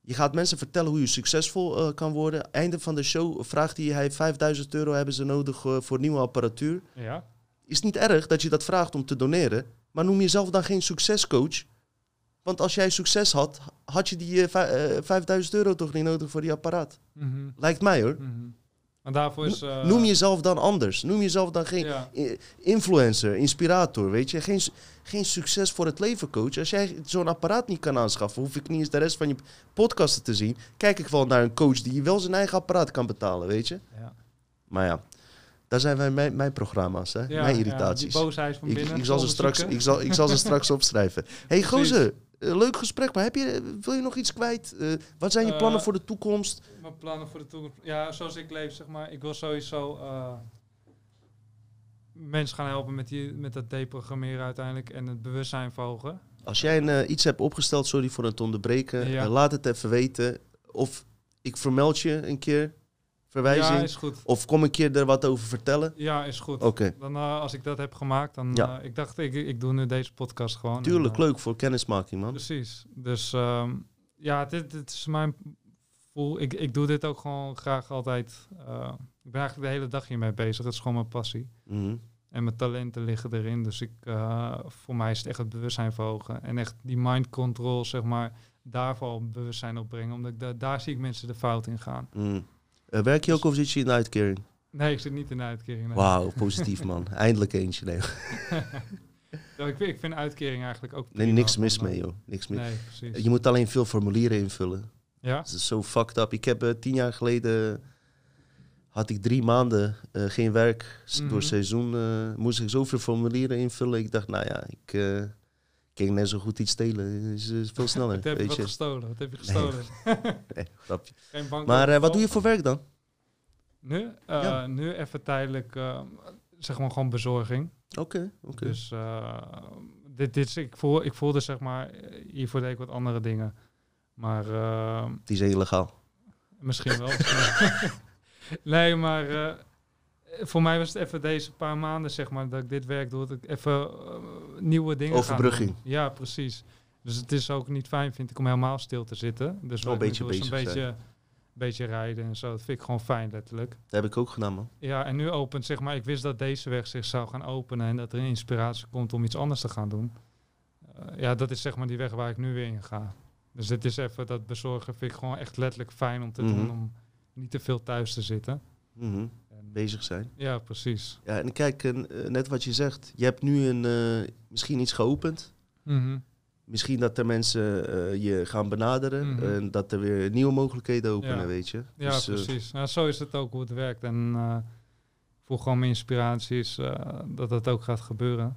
Je gaat mensen vertellen hoe je succesvol eh, kan worden. Einde van de show vraagt hij, hij 5000 euro hebben ze nodig eh, voor nieuwe apparatuur. Ja. Is niet erg dat je dat vraagt om te doneren. Maar noem jezelf dan geen succescoach. Want als jij succes had, had je die eh, vij- eh, 5000 euro toch niet nodig voor die apparaat. Mhm. Lijkt mij hoor. Mhm. En daarvoor is... eh, Noem jezelf dan anders. Noem jezelf dan geen Ja. influencer, inspirator, weet je. Geen, geen succes voor het leven coach. Als jij zo'n apparaat niet kan aanschaffen, hoef ik niet eens de rest van je podcasten te zien. Kijk ik wel naar een coach die wel zijn eigen apparaat kan betalen, weet je. Ja. Maar ja, daar zijn wij mijn, mijn programma's, hè. Ja, mijn ja, irritaties. die boosheid van ik, binnen. ik, zal ze straks, ik, zal, ik zal ze straks opschrijven. hey, gozer, eh, leuk gesprek, maar heb je, wil je nog iets kwijt? Eh, wat zijn je Eh, plannen voor de toekomst? Mijn plannen voor de toekomst. Ja, zoals ik leef, zeg maar. Ik wil sowieso mensen gaan helpen met, die, met dat deprogrammeren uiteindelijk en het bewustzijn verhogen. Als jij een, iets hebt opgesteld, sorry voor het onderbreken, Ja. laat het even weten. Of ik vermeld je een keer, verwijzing. Ja, is goed. Of kom een keer er wat over vertellen. Ja, is goed. Oké, Dan, eh, als ik dat heb gemaakt, dan... Ja. eh, ik dacht, ik, ik doe nu deze podcast gewoon. tuurlijk, En, eh, leuk voor kennismaking, man. Precies. Dus ehm, ja, dit, dit is mijn voel. Ik, ik doe dit ook gewoon graag altijd. ik ben eigenlijk de hele dag hiermee bezig. Het is gewoon mijn passie. Mhm. En mijn talenten liggen erin. Dus ik, voor mij is het echt het bewustzijn verhogen. En echt die mind control, zeg maar, daarvoor bewustzijn opbrengen. Omdat ik da- daar zie ik mensen de fout in gaan. Mhm. Eh, werk je ook of zit je in de uitkering? Nee, ik zit niet in de uitkering. nee. Wauw, positief, man. Eindelijk eentje. Nee, Ja, ik, vind, ik vind uitkering eigenlijk ook nee niks mis eh, mee, joh. Niks mis. Nee, precies. Je moet alleen veel formulieren invullen. Ja? Dat is zo fucked up. Ik heb eh, tien jaar geleden... had ik drie maanden geen werk. S- Mhm. Door seizoen moest ik zoveel formulieren invullen. Ik dacht, nou ja, ik eh kan net zo goed iets stelen. Is, is veel sneller, Wat heb je weet wat je. gestolen? Wat heb je gestolen? Nee, grapje. Geen bank Maar eh, wat doe je voor werk dan? Nu? Eh, Ja. Nu even tijdelijk, eh, zeg maar gewoon bezorging. Oké, oké. Dus eh, dit, dit is, ik, voel, ik voelde zeg maar, eh, hiervoor deed ik wat andere dingen. Maar ehm, Die is illegaal. misschien wel. nee, maar eh, voor mij was het even deze paar maanden, zeg maar, dat ik dit werk doe, dat ik even eh, nieuwe dingen ga Overbrugging. Ja, precies. Dus het is ook niet fijn, vind ik, om helemaal stil te zitten. Dus Wel een beetje doe, is een bezig beetje, beetje rijden en zo. Dat vind ik gewoon fijn, letterlijk. Dat heb ik ook gedaan, man. Ja, en nu opent, zeg maar, ik wist dat deze weg zich zou gaan openen en dat er een inspiratie komt om iets anders te gaan doen. Eh, ja, dat is zeg maar die weg waar ik nu weer in ga. Dus dit is even dat bezorgen vind ik gewoon echt letterlijk fijn om te Mhm. doen, om niet te veel thuis te zitten. En, Bezig zijn. ja, precies. Ja, en kijk, eh, net wat je zegt. Je hebt nu een, eh, misschien iets geopend. Mhm. Misschien dat er mensen eh, je gaan benaderen. Mhm. En dat er weer nieuwe mogelijkheden openen, Ja. weet je. Ja, Dus, precies. Nou, zo is het ook hoe het werkt. En ik voel gewoon mijn inspiraties dat dat ook gaat gebeuren.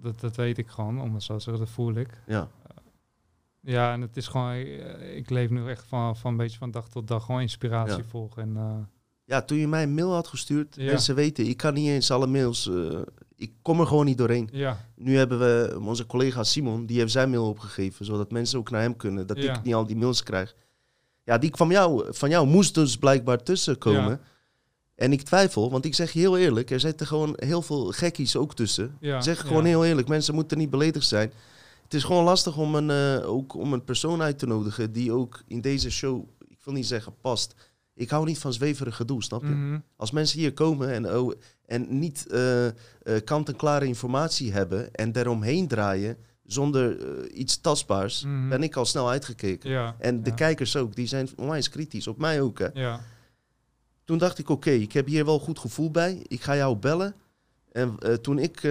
Dat, dat weet ik gewoon, om het zo te zeggen, dat voel ik. ja. Ja, en het is gewoon, ik leef nu echt van, van een beetje van dag tot dag gewoon inspiratie Ja. volgen. En, ja, toen je mij een mail had gestuurd. Ja. Mensen weten, ik kan niet eens alle mails. eh, ik kom er gewoon niet doorheen. ja, Nu hebben we onze collega Simon, die heeft zijn mail opgegeven. Zodat mensen ook naar hem kunnen. Dat Ja. ik niet al die mails krijg. Ja, die kwam jou, van jou moest dus blijkbaar tussenkomen. Ja. En ik twijfel, want ik zeg je heel eerlijk, er zitten gewoon heel veel gekkies ook tussen. ja. Zeg ja. gewoon heel eerlijk, mensen moeten niet beledigd zijn. Het is gewoon lastig om een, eh, ook om een persoon uit te nodigen die ook in deze show, ik wil niet zeggen past. Ik hou niet van zweverig gedoe, snap je? Mhm. Als mensen hier komen en, oh, en niet eh, eh, kant-en-klare informatie hebben en daaromheen draaien zonder eh, iets tastbaars, Mhm. ben ik al snel uitgekeken. Ja, En de ja. kijkers ook, die zijn onwijs kritisch, op mij ook. Hè. Ja, Toen dacht ik, oké, ik heb hier wel goed gevoel bij. Ik ga jou bellen. En toen ik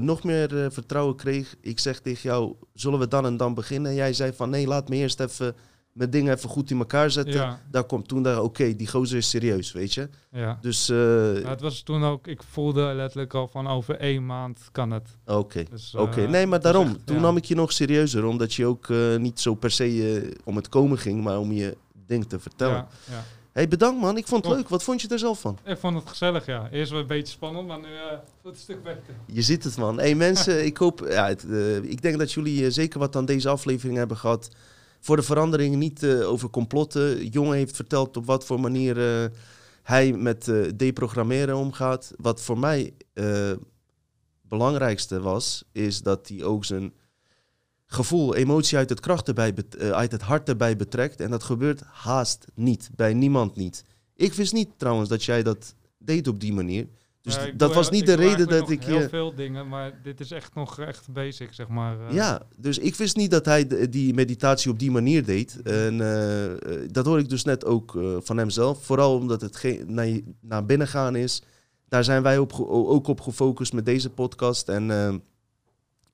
nog meer vertrouwen kreeg, ik zeg tegen jou, zullen we dan en dan beginnen? En jij zei van, nee, laat me eerst even mijn dingen even goed in elkaar zetten. ja, Daar komt toen daar, oké, die gozer is serieus, weet je. ja. Dus, eh, Ja, het was toen ook, ik voelde letterlijk al van over één maand kan het. oké. Dus, Oké, eh, nee, maar daarom. echt, toen nam ik je nog serieuzer, omdat je ook eh, niet zo per se om het komen ging, maar om je ding te vertellen. Ja, ja. hey, bedankt man. Ik vond het Top. leuk. Wat vond je er zelf van? Ik vond het gezellig, ja. Eerst wel een beetje spannend, maar nu voelt het een stuk beter. Je ziet het, man. Hey, mensen, ik hoop... Ja, het, ik denk dat jullie zeker wat aan deze aflevering hebben gehad. Voor de verandering niet eh, over complotten. Jongen heeft verteld op wat voor manier eh, hij met eh, deprogrammeren omgaat. Wat voor mij eh belangrijkste was, is dat hij ook zijn gevoel, emotie uit het, kracht erbij uit het hart erbij betrekt. En dat gebeurt haast niet, bij niemand niet. Ik wist niet trouwens dat jij dat deed op die manier. Dus Ja, dat was heel- niet de reden dat ik je... heel veel dingen, maar dit is echt nog echt basic, zeg maar. eh. Ja, dus ik wist niet dat hij die meditatie op die manier deed. En eh, eh, dat hoor ik dus net ook eh, van hemzelf. Vooral omdat het ge- naar, naar binnen gaan is. Daar zijn wij op ook op gefocust met deze podcast. En eh,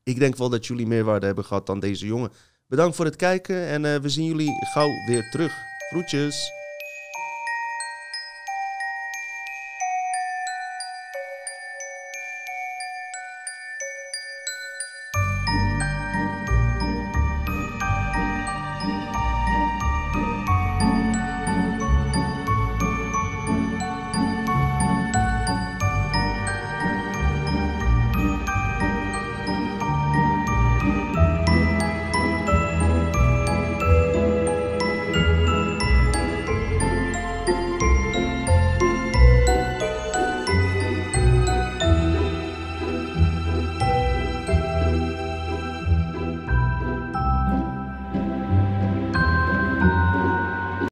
ik denk wel dat jullie meerwaarde hebben gehad dan deze jongen. Bedankt voor het kijken en eh, we zien jullie gauw weer terug. Groetjes.